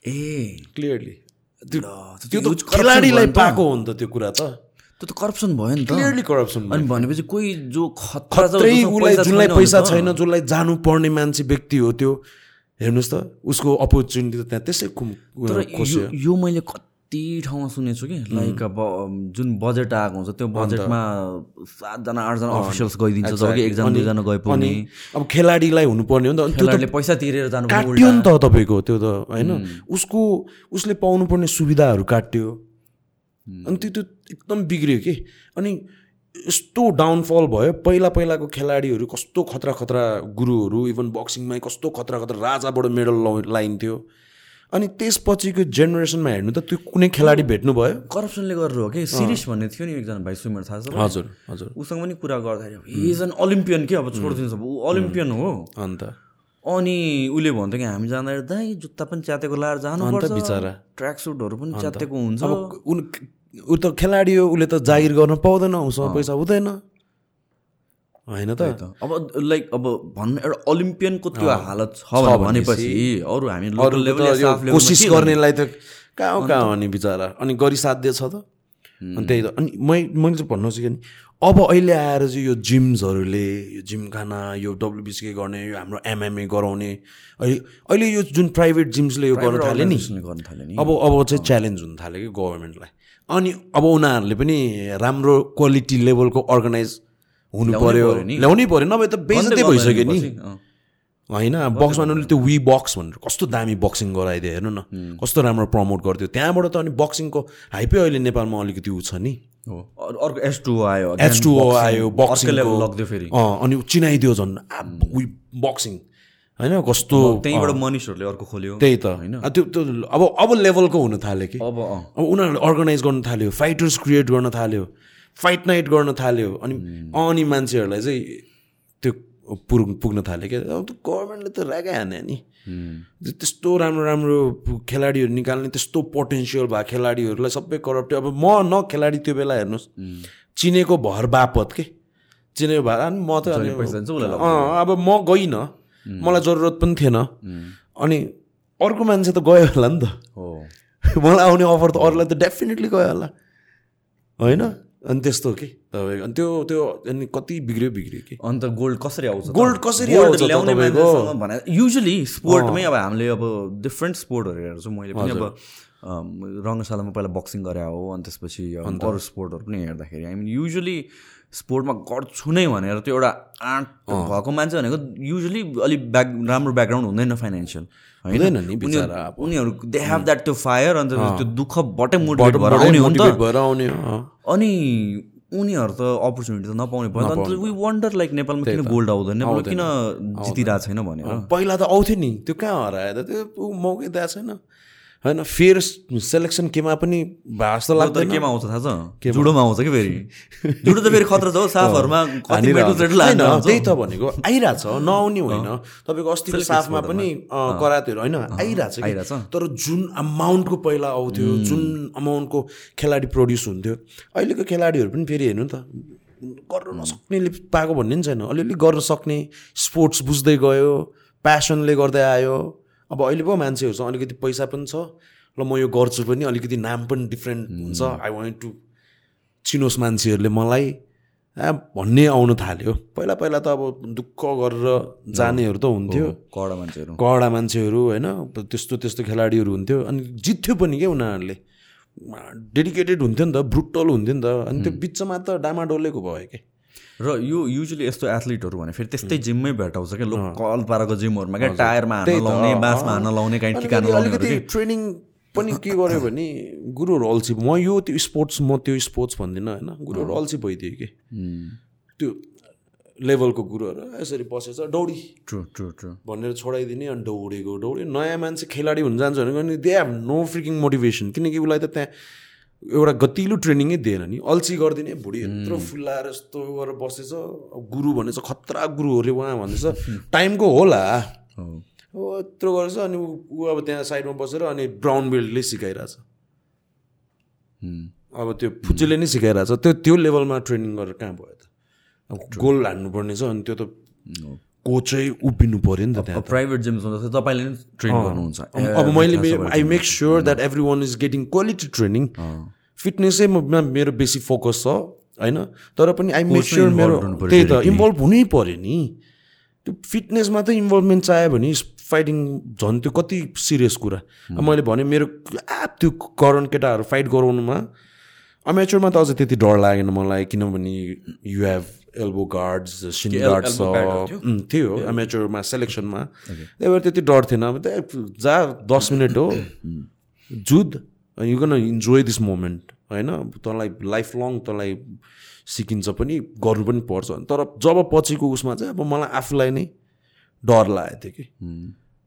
ए क्लियरली त्यो त खेलाडीलाई। पाएको हो नि त त्यो कुरा त। त्यो त करप्सन भयो नि त। क्लियरली करप्सन अनि भनेपछि कोही जो खतरा उसलाई पैसा जुनलाई पैसा छैन जसलाई जानुपर्ने मान्छे व्यक्ति हो त्यो हेर्नुहोस् त उसको अपर्च्युनिटी त त्यहाँ त्यसै तर यो मैले कति ठाउँमा सुनेको छु कि लाइक अब जुन बजेट आएको हुन्छ त्यो बजेटमा सातजना आठजना अफिसियल्स गइदिन्छ जब कि एकजना दुईजना गए पनि अब खेलाडीलाई हुनुपर्ने हो नि त। खेलाडीले पैसा तिरेर जानु काट्यो नि त तपाईँको त्यो त होइन। उसको उसले पाउनुपर्ने सुविधाहरू काट्यो। अनि त्यो त्यो एकदम बिग्रियो कि। अनि यस्तो डाउनफल भयो। पहिला पहिलाको खेलाडीहरू कस्तो खतरा खतरा गुरुहरू इभन बक्सिङमै कस्तो खतरा खतरा राजाबाट मेडल लाइन्थ्यो। अनि त्यसपछिको जेनेरेसनमा हेर्नु त त्यो कुनै खेलाडी भेट्नु भयो। करप्सनले गरेर हो कि सिरिस भन्ने थियो नि एकजना भाइ स्विमर थाहा छ? हजुर हजुर। उसँग पनि कुरा गर्दाखेरि इज एन ओलिम्पियन के? अब छोडिदिनु ऊ ओलिम्पियन हो। अन्त? अनि उसले भन्थ्यो कि हामी जाँदाखेरि दाइ जुत्ता पनि च्यातेको लाएर जानुपर्छ। बिचरा। ट्र्याक सुटहरू पनि च्यातेको हुन्छ। ऊ त खेलाडी हो उसले त जागिर गर्न पाउँदैन उसँग पैसा हुँदैन। होइन त? त। अब लाइक अब भन्नु एउटा ओलिम्पियनको त्यो हालत छ भनेपछि अरू हामी लोकल लेभल कोसिस गर्नेलाई त कहाँ हो कहाँ हो नि बिचरा? अनि गरिसाध्य छ त? अनि त्यही त। अनि मै मैले चाहिँ भन्नु चाहिँ नि अब अहिले आएर चाहिँ यो जिम्सहरूले यो जिमखाना यो डब्लुबिसिके गर्ने यो हाम्रो एमएमए गराउने अहिले अहिले यो जुन प्राइभेट जिम्सले यो गर्न थाल्यो नि गर्न थाल्यो नि। अब अब चाहिँ च्यालेन्ज हुन थाल्यो कि गभर्मेन्टलाई अनि अब उनीहरूले पनि राम्रो क्वालिटी लेभलको अर्गनाइज हुनु पर्यो। नि। ल्याउनै पर्यो नभए त बेइज्जतै भइसक्यो नि। होइन बक्समा उनीहरूले त्यो वी बक्स भनेर कस्तो दामी बक्सिङ गराइदियो हेर्नु न। कस्तो राम्रो प्रमोट गरिदियो त्यहाँबाट त अनि बक्सिङको हाइपै अहिले नेपालमा अलिकति ऊ छ नि अर्को एच आयो एच आयो level लग्यो फेरि। अनि चिनाइदियो झन्। वी बक्सिङ होइन कस्तो त्यहीँबाट मनिसहरूले अर्को खोल्यो। त्यही त। अँ, त्यो त्यो अब अब लेभलको हुन थाल्यो कि। अब अब उनीहरूले अर्गनाइज गर्न थाल्यो फाइटर्स क्रिएट गर्न थाल्यो। फाइट नाइट गर्न थाल्यो अनि अनि मान्छेहरूलाई चाहिँ त्यो पुग पुग्न थाल्यो क्या। अब त गभर्मेन्टले त रागै हाने नि। त्यस्तो राम्रो राम्रो खेलाडीहरू निकाल्ने त्यस्तो पोटेन्सियल भएको खेलाडीहरूलाई सबै करप्ट अब म न खेलाडी त्यो बेला हेर्नुहोस्। चिनेको भर बापत के? चिनेको भएर अनि म त अब म गइनँ। मलाई जरुरत पनि थिएन। अनि अर्को मान्छे त गयो होला नि त। मलाई आउने अफर त अरूलाई त डेफिनेटली गयो होला। होइन? अनि त्यस्तो के? तपाईँको अनि त्यो त्यो अनि कति बिग्रियो बिग्रियो कि? अन्त गोल्ड कसरी आउँछ? गोल्ड कसरी आउँछ भने युजली स्पोर्टमै अब हामीले अब डिफ्रेन्ट स्पोर्टहरू हेर्छु। मैले पनि अब रङ्गशालामा पहिला बक्सिङ गरे हो अनि त्यसपछि अरू स्पोर्टहरू पनि हेर्दाखेरि। आई मिन युजली स्पोर्टमा गर्छु नै भनेर त्यो एउटा आँट भएको मान्छे भनेको युजली अलिक ब्याक राम्रो ब्याकग्राउन्ड हुँदैन फाइनेन्सियल हुँदैन नि। उनीहरू दे हेभ द्याट त्यो फायर अन्त त्यो दुःखबाटै मोटिभेट भएर आउने हो नि त। अनि उनीहरू त अपर्च्युनिटी त नपाउने भयो अन्त वी वन्डर लाइक नेपालमा किन गोल्ड आउँदैन? नेपालमा किन जितिरहेको छैन भनेर पहिला त आउँथ्यो नि। त्यो कहाँ हरायो त? त्यो मौकै दिएको छैन। होइन फेरि सेलेक्सन केमा पनि भए जस्तो लाग्दैन। केमा आउँछ थाहा छ? जुडोमा आउँछ कि फेरि? जुडो त फेरि खतरा छ हो साफहरूमा त्यही त भनेको आइरहेछ नआउने होइन। तपाईँको अस्तिको साफमा पनि करातेहरू होइन आइरहेछ। तर जुन अमाउन्टको पहिला आउँथ्यो जुन अमाउन्टको खेलाडी प्रड्युस हुन्थ्यो अहिलेको खेलाडीहरू पनि फेरि हेर्नु त गर्न नसक्नेले पाएको भन्ने पनि छैन। अलिअलि गर्न सक्ने स्पोर्ट्स बुझ्दै गयो प्यासनले गर्दै आयो। अब अहिले पो मान्छेहरूसँग अलिकति पैसा पनि छ। ल म यो गर्छु पनि अलिकति नाम पनि डिफ्रेन्ट हुन्छ। आई वान्ट टु चिनोस् मान्छेहरूले मलाई भन्ने आउनु थाल्यो। पहिला पहिला त अब दुःख गरेर जानेहरू त हुन्थ्यो। कडा मान्छेहरू। कडा मान्छेहरू होइन त्यस्तो त्यस्तो खेलाडीहरू हुन्थ्यो। अनि जित्थ्यो पनि क्या उनीहरूले। डेडिकेटेड हुन्थ्यो नि त ब्रुटल हुन्थ्यो नि त। अनि त्यो बिचमा त डामाडोलेको भयो क्या। र यो युजली यस्तो एथलिटहरू भने फेरि त्यस्तै जिममै भेटाउँछ क्या? लोकल पाराको जिमहरूमा क्या? टायरमा हान्न लाउने बाँसमा हान्न लाउने कहीँ ठिकाना अलिकति लाउनेहरू अलिकति कि? ट्रेनिङ पनि के गर्यो भने गुरुहरू अल्छी म यो त्यो स्पोर्ट्स म त्यो स्पोर्ट्स भन्दिनँ होइन? गुरुहरू अल्छी भइदियो कि? त्यो लेभलको गुरुहरू यसरी बसेछ दौडी। ट्रु ट्रु ट्रु भनेर छोडाइदिने अनि दौडेको दौडे नयाँ मान्छे खेलाडी हुन जान्छ भने they have no freaking motivation किनकि उसलाई त त्यहाँ एउटा गतिलो ट्रेनिङै दिएन नि। अल्छी गरिदिने। भुँडी यत्रो फुल्लाएर यस्तो गरेर बसेछ। अब गुरु भनेछ खतरा गुरु अरे उहाँ भन्दैछ टाइमको होला। हो। यत्रो गरेछ अनि ऊ अब त्यहाँ साइडमा बसेर अनि ब्राउन बेल्टले सिकाइरहेछ। अब त्यो फुच्चीले नै सिकाइरहेछ। त्यो त्यो लेभलमा ट्रेनिङ गरेर कहाँ भयो त? अब गोल हान्नुपर्ने छ अनि त्यो त कोचै उभिनु पऱ्यो नि त त्यहाँ प्राइभेट जिम्समा जस्तै तपाईँले नि ट्रेन गर्नुहुन्छ। अब मैले I make sure that everyone is getting quality training फिटनेसै म मेरो बेसी फोकस छ होइन? तर पनि आई मेक स्योर मेरो त्यही त इन्भल्भ हुनै पऱ्यो नि। त्यो फिटनेसमा त इन्भल्भमेन्ट चाहियो भने फाइटिङ झन् त्यो कति सिरियस कुरा। मैले भने मेरो आ त्यो करन केटाहरू फाइट गराउनुमा अमेचरमा त अझ त्यति डर लागेन मलाई किनभने you have elbow guards shin guards छ थियो अमेचरमा सेलेक्सनमा त्यही भएर त्यति डर थिएन। जा दस मिनट हो। जुद you gonna enjoy this moment होइन? तँलाई लाइफ लङ तँलाई सिकिन्छ पनि गर्नु पनि पर्छ। तर जब पछिको उसमा चाहिँ अब मलाई आफूलाई नै डर लागेको थियो कि।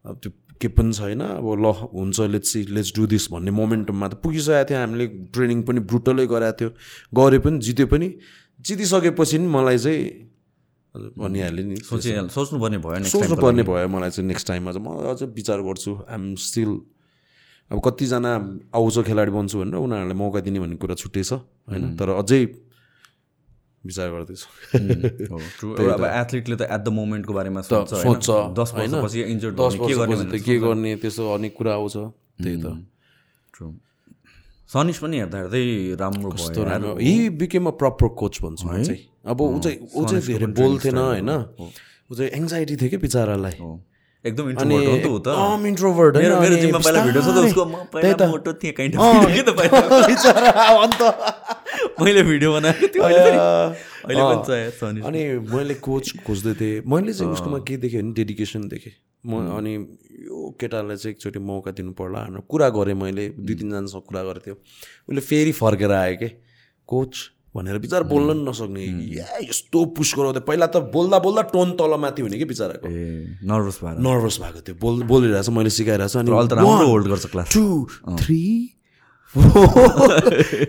अब त्यो के पनि छैन। अब ल हुन्छ let's see let's do this भन्ने मोमेन्टममा त पुगिसकेको थियो हामीले ट्रेनिङ पनि ब्रुटलै गराएको थियो। गऱ्यो पनि जित्यो पनि। जितिसकेपछि नि मलाई चाहिँ भनिहालेँ नि सोच्नुपर्ने भयो नेक्स्ट सोच्नु पर्ने भयो मलाई चाहिँ नेक्स्ट टाइममा चाहिँ। म अझ विचार गर्छु। आइएम स्टिल अब कतिजना आउँछ खेलाडी बन्छु भनेर उनीहरूलाई मौका दिने भन्ने कुरा छुट्टै छ होइन? तर अझै विचार गर्दैछु। अब एथलिटले त एट द मोमेन्टको बारेमा सोच्छ दस? वर्षपछि इन्जर्ड के गर्ने त्यस्तो अनेक कुरा आउँछ। त्यही त। ट्रु सनिस पनि हेर्दा हेर्दै राम्रो भयो यार। He became a proper coach भन्छु म चाहिँ। अब ऊ चाहिँ ऊ चाहिँ धेरै बोल्थेन होइन। ऊ चाहिँ एङ्जाइटी थियो क्या बिचरालाई। हो। एकदम इन्ट्रोभर्ट हो नि त ऊ त। अम इन्ट्रोभर्ट मेरो मेरो जिम्मा पहिला भिडियो छ त उसको म पहिला मोटो थिएँ काइन्ड अफ के त पहिला अन्त। मैले भिडियो बनाएको थियो अहिले पनि छ अनि। मैले कोच खोज्दै थिएँ। मैले चाहिँ उसकोमा के देखेँ भने डेडिकेसन देखेँ। म अनि यो केटालाई चाहिँ एकचोटि मौका दिनु पर्ला भनेर कुरा गरेँ मैले। दुई तिनजनासँग कुरा गरेको थियो उसले फेरि फर्केर आयो कि? कोच भनेर बिचरा बोल्न पनि नसक्ने। या यस्तो पुस गराउँदै पहिला त बोल्दा बोल्दा टोन तल माथि हुने कि बिचराको। नर्भस भएर। नर्भस भएको थियो। बोल बोलिरहेछ मैले सिकाइरहेको छु अनि होल्ड गर्छ क्लास टु थ्री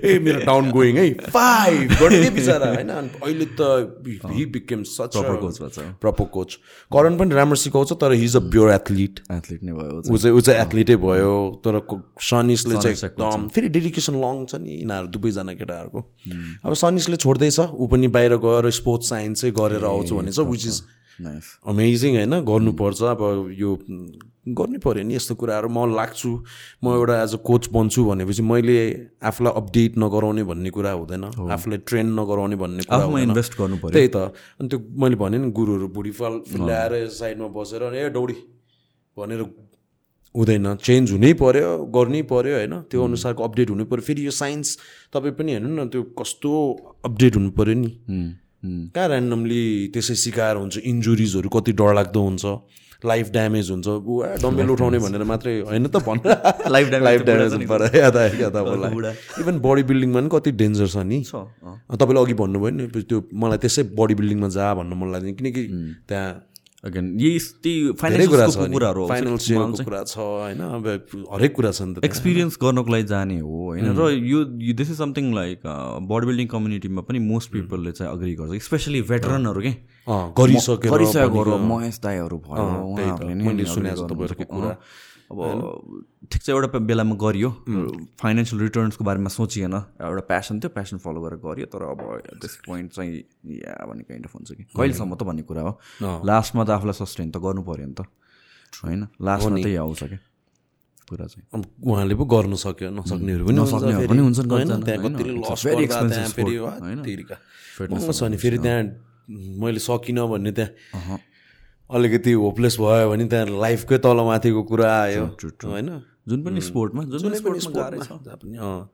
ए मेरो डाउन गोइङ है फाइभ गर्ने बिचरा। होइन अनि अहिले त हि बिकेम सच coach भएछ। प्रपर कोच करण पनि राम्रो सिकाउँछ तर his uh pure athlete athlete नै भयो ऊ चाहिँ ऊ चाहिँ एथलिटै भयो तर सनिसले चाहिँ एकदम फेरि डेडिकेसन लङ छ नि यिनीहरू दुवैजना केटाहरूको। अब सनिसले छोड्दैछ ऊ पनि बाहिर गएर स्पोर्ट्स साइन्सै गरेर आउँछु भनेछ विच इज अमेजिङ होइन गर्नुपर्छ। अब यो गर्नै पऱ्यो नि यस्तो कुराहरू म लाग्छु म एउटा एज अ कोच बन्छु भनेपछि मैले आफूलाई अपडेट नगराउने भन्ने कुरा हुँदैन आफूलाई ट्रेन नगराउने भन्ने कुरा इन्भेस्ट गर्नु पर्यो त्यही त। अनि त्यो मैले भने नि गुरुहरू बुढी फाल ल्याएर साइडमा बसेर ए डौडी भनेर हुँदैन। चेन्ज हुनै पर्यो गर्नै पर्यो होइन? त्यो अनुसारको अपडेट हुनु पऱ्यो। फेरि यो साइन्स तपाईँ पनि हेर्नु न त्यो कस्तो अपडेट हुनु पऱ्यो नि। कहाँ ऱ्यान्डमली त्यसै सिकाएर हुन्छ इन्जुरिजहरू कति डरलाग्दो हुन्छ। लाइफ ड्यामेज हुन्छ। ऊ डम्बेल उठाउने भनेर मात्रै होइन त भन। Life damage लाइफ पुरा ड्यामेज पर याद आयो क्या तपाईँलाई। इभन बडी बिल्डिङमा पनि कति डेन्जर छ नि। तपाईँले अघि भन्नुभयो नि त्यो मलाई त्यसै बडी बिल्डिङमा जा भन्नु मन लाग्दैन किनकि त्यहाँ अगेन यही त्यही फाइनेन्सियलको कुराहरू फाइनेन्सियलको कुरा छ होइन? अब हरेक कुरा छ नि त। एक्सपिरियन्स गर्नको लागि जाने हो होइन? र यो this is something like body building कम्युनिटीमा पनि मोस्ट पिपलले चाहिँ अग्री गर्छ। स्पेसली भेटरनहरू के? गरिसकेको महेश दाईहरू भयो उहाँहरूले नै सुनेको कुरा। अब ठिक छ एउटा बेलामा गरियो। फाइनेन्सियल रिटर्न्सको बारेमा सोचिएन। एउटा प्यासन थियो प्यासन फलो गरेर गरियो। तर अब त्यस पोइन्ट चाहिँ या भन्ने काइन्ड अफ हुन्छ कि। कहिलेसम्म त भन्ने कुरा हो। लास्टमा त आफूलाई सस्टेन त गर्नु पऱ्यो नि त। होइन? लास्टमा त्यही आउँछ क्या। कुरा चाहिँ। अब उहाँले पो गर्नु सक्यो। नसक्नेहरू पनि नसक्नेहरू। पनि हुन्छन् होइन, फेरि त्यहाँ मैले सकिनँ भन्ने त्यहाँ अलिकति होपलेस भयो भने त्यहाँ लाइफकै तलमाथिको कुरा आयो। होइन? जुन पनि स्पोर्टमा जुन पनि स्पोर्टमा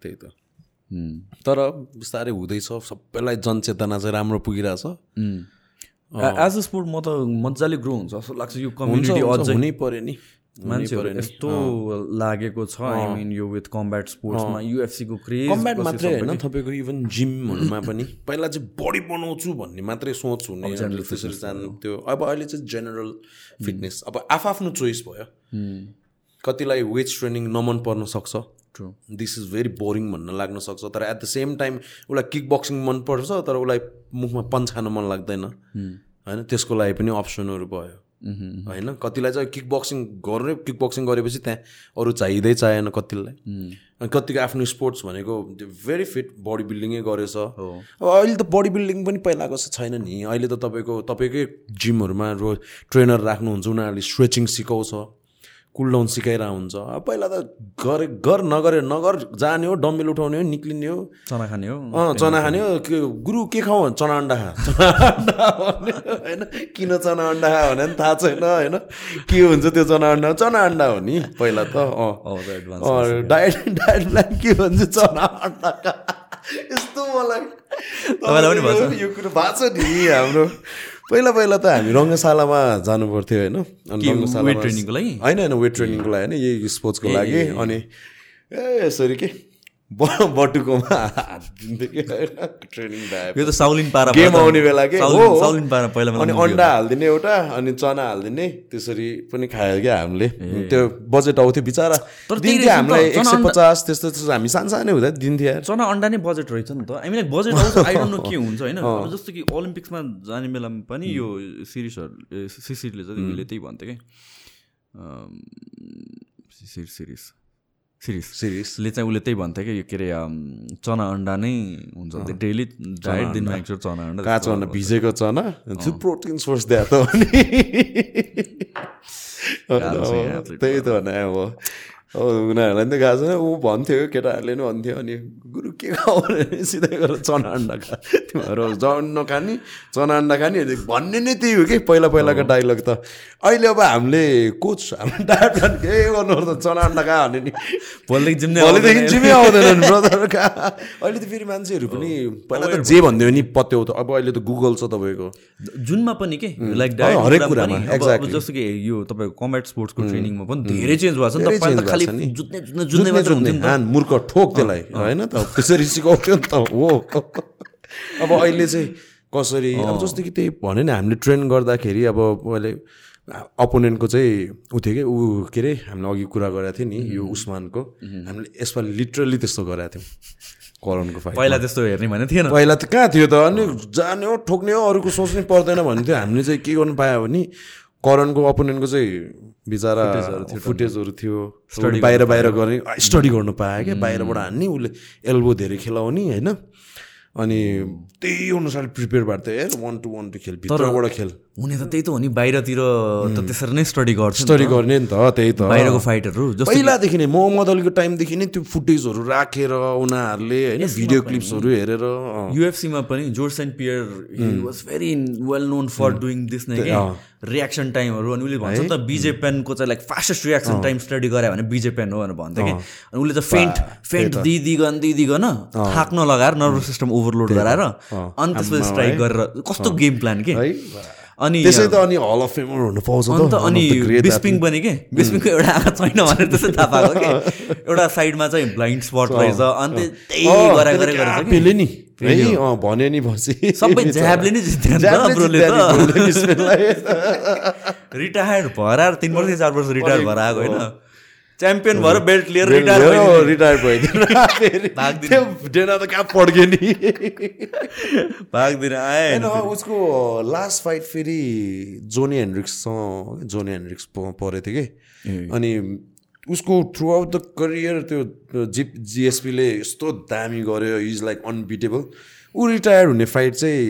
त्यही त। तर बिस्तारै हुँदैछ सबैलाई जनचेतना चाहिँ राम्रो पुगिरहेछ। As a. स्पोर्ट म त मजाले ग्रो हुन्छ जस्तो लाग्छ यो कम्युनिटी अझै। हुनै पऱ्यो नि। मान्छेहरू यस्तो लागेको छ आई मिन यो विथ कम्ब्याट स्पोर्ट्समा युएफसीको क्रेज कम्ब्याट मात्रै होइन तपाईँको इभन जिमहरूमा पनि। पहिला चाहिँ बडी बनाउँछु भन्ने मात्रै सोच हुने त्यसरी जानु त्यो। अब अहिले चाहिँ जेनरल फिटनेस अब आफआफ्नो चोइस भयो। कतिलाई वेट ट्रेनिङ नमन पर्न सक्छ. दिस इज भेरी बोरिङ भन्न लाग्न सक्छ। तर एट द सेम टाइम उसलाई किक बक्सिङ मनपर्छ तर उसलाई मुखमा पन्च खान मन लाग्दैन। होइन त्यसको लागि पनि अप्सनहरू भयो। होइन कतिलाई चाहिँ किक बक्सिङ गर्ने किक बक्सिङ गरेपछि त्यहाँ अरू चाहिँदै चाहिएन कतिलाई। अनि कतिको आफ्नो स्पोर्ट्स भनेको भेरी फिट बडी बिल्डिङै गरेछ। अब अहिले त बडी बिल्डिङ पनि पहिलाको जस्तो छैन नि। अहिले त तपाईँको तपाईँकै जिमहरूमा रो ट्रेनर राख्नुहुन्छ उनीहरूले स्ट्रेचिङ सिकाउँछ। कुल डाउन सिकाइरहेको हुन्छ। अब पहिला त गरे गर नगरे नगर जाने हो डम्बेल उठाउने हो निक्लिने हो। चना खाने हो। अँ चना खाने हो के गुरु के खाऊ चना अन्डा खा। चना अन्डा होइन किन चना अन्डा खा भने पनि थाहा छैन होइन के हुन्छ त्यो चना अन्डा। चना अन्डा हो नि पहिला त अँ। Oh, डायट प्लान के भन्छ चना अन्डा खा। यस्तो मलाई यो कुरो भएको छ नि हाम्रो। पहिला पहिला त हामी रङ्गशालामा जानु पर्थ्यो होइन। अनि के, रङ्गशालामा- weight training को लागि? होइन होइन वेट ट्रेनिङको लागि होइन यही स्पोर्ट्सको लागि। अनि ए यसरी के? बटुकोमा। यो त साउलिन पारा गेम आउने बेला के? साउलिन साउलिन पारा पहिला अनि अन्डा हालिदिने एउटा अनि चना हालिदिने त्यसरी पनि खायो क्या हामीले। त्यो बजेट आउँथ्यो बिचरा। दिन्थ्यो हामीलाई एक सय पचास त्यस्तो त्यस्तो हामी सानो सानै हुँदा दिन्थ्यो यार। चना अन्डा नै बजेट रहेछ नि त। हामीलाई बजेट आउँछ नो के हुन्छ होइन? जस्तो कि ओलम्पिक्समा जाने बेलामा पनि यो सिरिजहरू सिसिरले चाहिँ त्यही भन्थ्यो कि? सिरिज सिरिज सिरिज सिरियस ले चाहिँ उसले त्यही भन्थ्यो कि यो के अरे चना अन्डा नै हुन्छ। डेली डायट दिनमा एकचोटि चना अन्डा कहाँ चना? भिजेको चना? प्रोटिन सोर्स दिए त हो नि त्यही त भने अब। उनीहरूलाई पनि त गएको छैन ऊ भन्थ्यो केटाहरूले पनि भन्थ्यो अनि गुरु के खाऊ भने सिधै गरेर चना अन्डा खा तिमीहरू जन नखाने चना अन्डा खाने भन्ने नै त्यही हो कि पहिला पहिलाको डाइलग त अहिले अब हामीले कोच हाम्रो प्लान के गर्नु पर्छ चना अन्डा खा भने नि भोलिदेखि जिम नै भोलिदेखि जिमै आउँदैनन् ब्रदर कहाँ अहिले त फेरि मान्छेहरू पनि पहिला त जे भन्दियो नि पत्याउँथ्यो अब अहिले त गुगल छ तपाईँको जुनमा पनि के लाइक हरेक कुरामा. जस्तो कि यो तपाईँको कम्ब्याट स्पोर्ट्सको ट्रेनिङमा पनि धेरै चेन्ज भएको छ खालि। जुत्ने जुत्ने जुत्ने मात्र हुन्थ्यो हान मूर्ख ठोक त्यसलाई होइन त? त्यसरी सिकाउँथ्यो नि त? हो। अब अहिले चाहिँ कसरी अब जस्तो कि त्यही भन्यो नि हामीले ट्रेन गर्दाखेरि अब अहिले अपोनेन्टको चाहिँ ऊ थियो कि ऊ के अरे हामीले अघि कुरा गरेको थियो नि यो उस्मानको। हामीले यसपालि लिटरली त्यस्तो गरेको थियौँ। करणको फाइट पहिला त्यस्तो हेर्ने भने थिएन। पहिला त कहाँ थियो त? अनि जाने हो ठोक्ने हो अरूको सोच्नै पर्दैन भन्थ्यो हामीले चाहिँ के गर्नु पायो भने करणको अपोनेन्टको चाहिँ बिचरा फुटेजहरू थियो स्टडी बाहिर बाहिर गर्ने। स्टडी गर्नु पायो क्या। बाहिरबाट हान्ने उसले एल्बो धेरै खेलाउने होइन? अनि त्यही अनुसार प्रिपेयर भएको थियो वान टू वान टू खेल भित्रबाट खेल। हुने त त्यही त हो नि बाहिरतिर त त्यसरी नै स्टडी गर्छ त। स्टडी गर्ने नि त त्यही त। बाहिरको फाइटहरू पहिलादेखि नै मोहम्मद अलीको टाइमदेखि नै त्यो फुटेजहरू राखेर उनीहरूले होइन भिडियो क्लिप्सहरू हेरेर। युएफसीमा पनि Georges and Pierre he was very well known for doing this नै रियाक्सन टाइमहरू अनि उसले भन्छ नि त बिजे पेनको चाहिँ like fastest reaction time study गरे भने बिजे पेन हो भनेर भन्थ्यो कि? अनि उसले चाहिँ फेन्ट फेन्ट दिइदिगन दिइदिगन थाक नलगाएर नर्भस सिस्टम ओभरलोड गराएर अनि त्यसपछि स्ट्राइक गरेर कस्तो गेम प्लान के? अनि त्यसै त अनि हल अफ फेमर हुनु पाउँछ अन्त अनि बिस्पिङ पनि के? बिस्पिङको एउटा आँखा छैन भनेर त्यसै थाहा पाएको कि? एउटा साइडमा चाहिँ ब्लाइन्ड स्पट रहेछ अनि त्यही गरा गरे पेले नि है भन्यो नि पछि। सबै ज्याबले नै बिस्मिल्लाह। रिटायर्ड भएर तिन वर्ष चार वर्ष रिटायर भएर आएको होइन। च्याम्पियन भएर बेल्ट लिएर रिटायर लियो, रिटायर। त्यो डेना त कहाँ पड्क्यो नि? भागदिन आए होइन उसको लास्ट फाइट फेरि जोनी हेन्ड्रिक्ससँग जोनी हेन्ड्रिक्स परेको थियो कि। अनि उसको थ्रु आउट द करियर त्यो जिप जिएसपीले यस्तो दामी गर्यो इज लाइक अनबिटेबल ऊ रिटायर हुने फाइट चाहिँ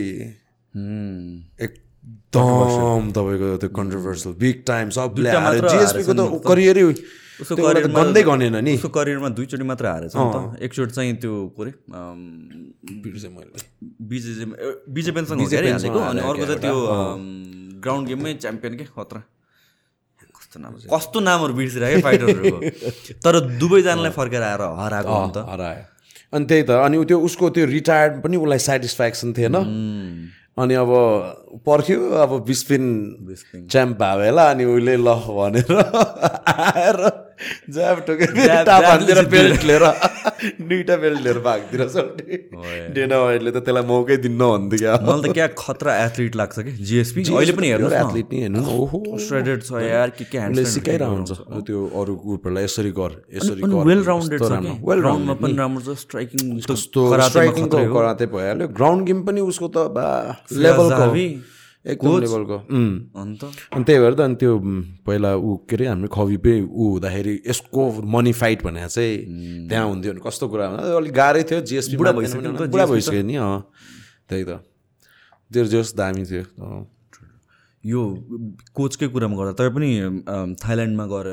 एकदम तपाईँको त्यो कन्ट्रोभर्सियल बिग टाइम सबले मात्र जिएसपीको त करियरै उसको करियरमा- गन्दै गनेन नि। उसको करियरमा दुईचोटि मात्र हारेछ नि त। एकचोटि चाहिँ त्यो को अरे बिजे बिजेपेनसँग हेरिहालेको अनि अर्को चाहिँ त्यो ग्राउन्ड गेममै च्याम्पियन के? खतरा। कस्तो नाम कस्तो नामहरू बिर्सिरहेको फाइटरहरूको। तर दुवैजनालाई फर्केर आएर हराएको त। हरायो। अनि त्यही त अनि त्यो उसको त्यो रिटायर्ड पनि उसलाई सेटिस्फ्याक्सन थिएन। अनि अब पर्ख्यो अब बिस्पिन च्याम्प भयो होला अनि उसले ल भनेर आएर ज्याब टोकेर। बेल्ट लिएर दुइटा बेल्ट लिएर भागतिर डेना वाइटले त त्यसलाई मौकै दिन्न भन्थ्यो क्या मलाई त क्या खतरा एथलिट लाग्छ कि जिएसपी अहिले पनि हेर्नुहोस् न एथलिट नि हेर्नु ओहो श्रेडेड छ यार के के उसले ह्यान्ड सिकाइरहेको हुन्छ त्यो अरू ग्रुपहरूलाई यसरी गर यसरी गर वेल राउन्डेड छ वेल राउन्डेड पनि राम्रो छ स्ट्राइकिङ कस्तो स्ट्राइकिङको कराते भइहाल्यो ग्राउन्ड गेम पनि उसको त बा लेभलको एकदम लेभलको उम्। अन्त? अनि त्यही भएर त अनि त्यो पहिला ऊ के अरे हाम्रो खबिपे ऊ हुँदाखेरि यसको मनी फाइट भनेर चाहिँ त्यहाँ हुन्थ्यो भने कस्तो कुरा भन्दा अलिक गाह्रै थियो। जिएसपी बुढा भइसक्यो बुढा। भइसक्यो नि अँ। त्यही त। त्यो जोस् दामी थियो। यो कोचकै कुरामा गर्दा तपाईँ पनि थाइल्यान्डमा गएर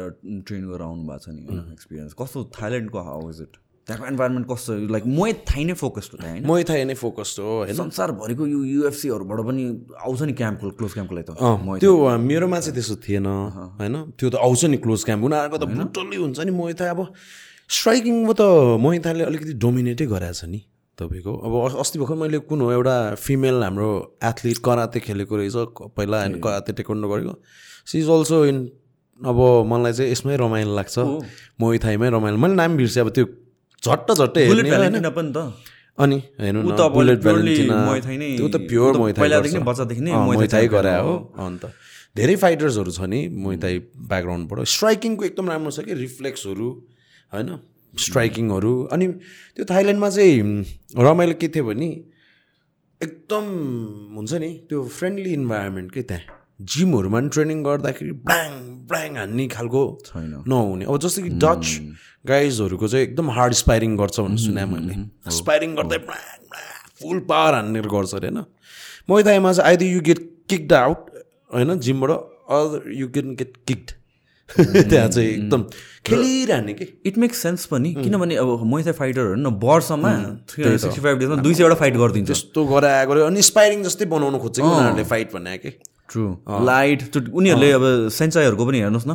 ट्रेन गरेर आउनु भएको छ नि एक्सपिरियन्स कस्तो थाइल्यान्डको हाउ इज इट? त्यहाँको इन्भाइरोमेन्ट कस्तो? लाइक मै थाइ नै फोकस्ड हो होइन? मै थाहा नै फोकस हो होइन? संसारभरिको यो युएफसीहरूबाट पनि आउँछ नि क्याम्पको क्लोज क्याम्पको लागि त। त्यो मेरोमा चाहिँ त्यस्तो थिएन होइन? त्यो त आउँछ नि क्लोज क्याम्प उनीहरूको त ब्रुटल्ली हुन्छ नि मोहिता अब स्ट्राइकिङमा त मोहिताले अलिकति डोमिनेटै गराएको छ नि तपाईँको। अब अस्ति भर्खर मैले कुन हो एउटा फिमेल हाम्रो एथलिट कराते खेलेको रहेछ पहिला होइन कराते टेक्वान्डो गरेको। सी इज अल्सो इन अब मलाई चाहिँ यसमै रमाइलो लाग्छ। मोहिथाईमै रमाइलो। मैले नाम बिर्सेँ अब त्यो झट्ट झट्टै हेर्ने पनि त। अनि हेर्नु न बुलेट त्यो त प्योर त मोइथाई पहिलादेखि नै बच्चादेखि नै मुay thai मोइथाई champion गरे हो। अन्त धेरै फाइटर्सहरू छ नि मोइथाई ब्याकग्राउन्डबाट स्ट्राइकिङको एकदम राम्रो छ कि रिफ्लेक्सहरू होइन? स्ट्राइकिङहरू अनि त्यो थाइल्यान्डमा चाहिँ रमाइलो के थियो भने एकदम हुन्छ नि त्यो फ्रेन्डली इन्भाइरोमेन्ट के त्यहाँ। जिमहरूमा पनि ट्रेनिङ गर्दाखेरि ब्याङ ब्याङ हान्ने खालको छैन। नहुने। अब जस्तो कि डच गाइजहरूको चाहिँ एकदम हार्ड स्पाइरिङ गर्छ भनेर सुने मैले। स्पाइरिङ गर्दै फुल पावर हान्ने गर्छ अरे होइन? मैदामा चाहिँ either you get kicked out होइन? जिमबाट other you get get kicked. त्यहाँ चाहिँ एकदम खेलिरहने कि? इट मेक्स सेन्स पनि किनभने अब मैथाई फाइटरहरू न वर्षमा थ्री हन्ड्रेड सिक्सटी फाइभ डेजमा दुई सयवटा फाइट गरिदिन्छ। त्यस्तो गराएको गऱ्यो अनि स्पाइरिङ जस्तै बनाउनु खोज्छ कि उनीहरूले फाइट भन्ने कि? ट्रु लाइट उनीहरूले अब सेन्चाईहरूको पनि हेर्नुहोस् न।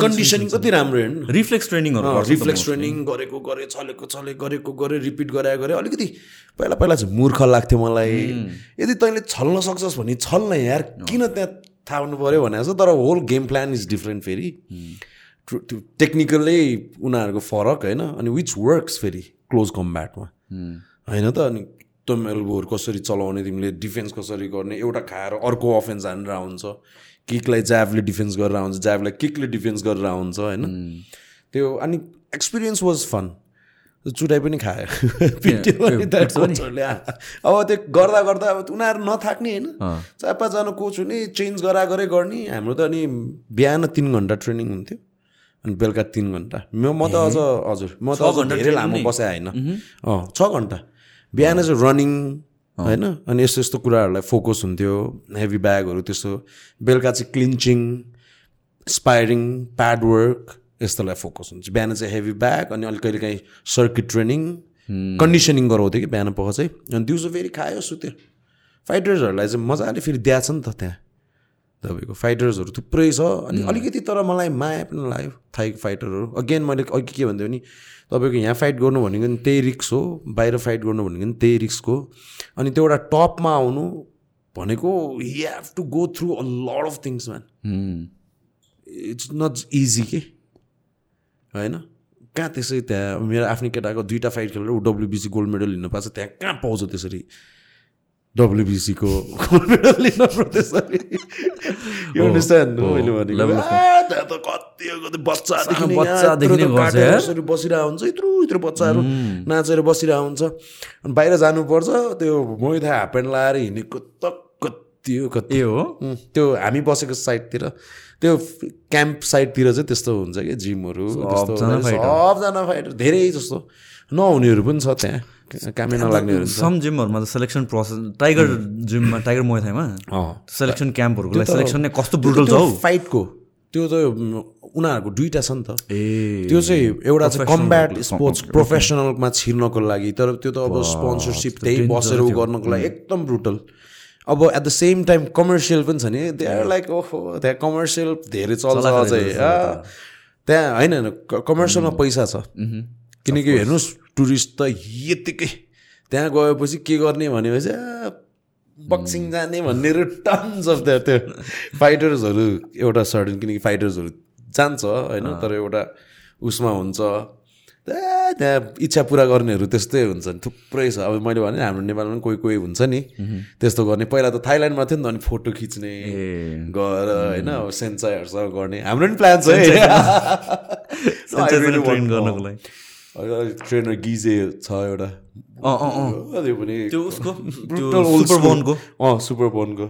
कन्डिसनिङ कति राम्रो हेर्नु? रिफ्लेक्स ट्रेनिङहरू रिफ्लेक्स ट्रेनिङ गरेको गरे चलेको चले गरेको गरे रिपिट गराए गरे। अलिकति पहिला पहिला चाहिँ मूर्ख लाग्थ्यो मलाई। यदि तैँले छल्न सक्छस् भने छल्न यार किन त्यहाँ थाहा हुनु पऱ्यो भने जस्तो तर whole game plan is different फेरि। त्यो टेक्निकल्लै उनीहरूको फरक होइन? अनि विच वर्क्स फेरि क्लोज कम्ब्याटमा होइन त? अनि एकदम एल्बोहरू कसरी चलाउने तिमीले डिफेन्स कसरी गर्ने एउटा खाएर अर्को अफेन्स हानेर हुन्छ किकलाई ज्याबले डिफेन्स गरेर आउँछ ज्याबलाई किकले डिफेन्स गरेर आउँछ होइन? त्यो अनि एक्सपिरियन्स वाज फन। चुटाइ पनि खायो। अब त्यो गर्दा गर्दा अब उनीहरू नथाक्ने होइन? चार पाँचजना कोच हुने चेन्ज गरा गरे गर्ने। हाम्रो त अनि बिहान तिन घन्टा ट्रेनिङ हुन्थ्यो। अनि बेलुका तिन घन्टा। म म त अझ हजुर। म त अझ धेरै लामो बसाएँ होइन? अँ छ घन्टा। बिहान चाहिँ रनिङ होइन? अनि यस्तो यस्तो कुराहरूलाई फोकस हुन्थ्यो हेभी ब्यागहरू त्यस्तो। बेलुका चाहिँ क्लिन्चिङ स्पायरिङ प्याड वर्क यस्तोलाई फोकस हुन्छ बिहान चाहिँ हेभी ब्याग अनि अलिक कहिले काहीँ सर्किट ट्रेनिङ कन्डिसनिङ गराउँथ्यो कि बिहान पख चाहिँ। अनि दिउँसो फेरि खायो सुत्यो। फाइटर्सहरूलाई चाहिँ मजाले फेरि दिएछ नि त त्यहाँ। तपाईँको फाइटर्सहरू थुप्रै छ अनि अलिकति तर मलाई माया पनि लाग्यो थाइको फाइटरहरू। अगेन मैले अघि के भन्थ्यो भने तपाईँको यहाँ फाइट गर्नु भनेको नि त्यही रिक्स हो बाहिर फाइट गर्नु भनेको नि त्यही रिस्क हो अनि त्यो एउटा टपमा आउनु भनेको you have to go through a lot of things man it's not easy के? होइन? कहाँ त्यसै त्यहाँ मेरो आफ्नै केटाको दुईवटा फाइट खेलेर ऊ डब्लुबिसी गोल्ड मेडल लिनु पाएको छ त्यहाँ कहाँ पाउँछ त्यसरी? डब्लुबिसीको गोल्ड मेडल लिन बसिरहेको हुन्छ यत्रो यत्रो बच्चाहरू नाचेर बसिरहेको हुन्छ। अनि बाहिर जानुपर्छ त्यो मै थाहा हाफ प्यान्ट लगाएर हिँडेको त कति हो कति हो? त्यो हामी बसेको साइडतिर त्यो क्याम्प साइडतिर चाहिँ त्यस्तो हुन्छ कि जिमहरू। सबजना फाइटर धेरै जस्तो। नहुनेहरू पनि छ त्यहाँ। कामै छ सम जिमहरूमा त सेलेक्सन प्रोसेस टाइगर जिममा टाइगर मोथाइमा अँ। सेलेक्सन क्याम्पहरूको लागि सेलेक्सन नै कस्तो ब्रुटल छ हौ। फाइटको त्यो त उनीहरूको दुइटा छ नि त। ए। त्यो चाहिँ एउटा चाहिँ कम्ब्याट स्पोर्ट्स प्रोफेसनलमा छिर्नको लागि तर त्यो त अब स्पोन्सरसिप त्यही बसेर उ गर्नको लागि एकदम ब्रुटल अब at the same time commercial पनि छ नि दे आर लाइक ओहो त्यहाँ कमर्सियल धेरै चल्छ अझै त्यहाँ होइन होइन कमर्सियलमा पैसा छ। किनकि हेर्नुहोस् टुरिस्ट त यतिकै त्यहाँ गएपछि के गर्ने भनेपछि बक्सिङ जाने भन्ने टन्स अफ त्यहाँ त्यो फाइटर्सहरू एउटा सर्टन किनकि फाइटर्सहरू जान्छ होइन तर एउटा उसमा हुन्छ। त्यहाँ त्यहाँ इच्छा पुरा गर्नेहरू त्यस्तै हुन्छ नि थुप्रै छ। अब मैले भने हाम्रो नेपालमा पनि कोही कोही हुन्छ नि त्यस्तो गर्ने। पहिला त थाइल्यान्डमा थियो नि त अनि फोटो खिच्ने गएर होइन अब सेन्साइहरूसँग गर्ने। हाम्रो पनि प्लान छ है। ट्रेन गर्नको लागि। ट्रेनर गिजे छ एउटा। त्यो पनि त्यो उसको? सुपर. बोनको अँ सुपर बोनको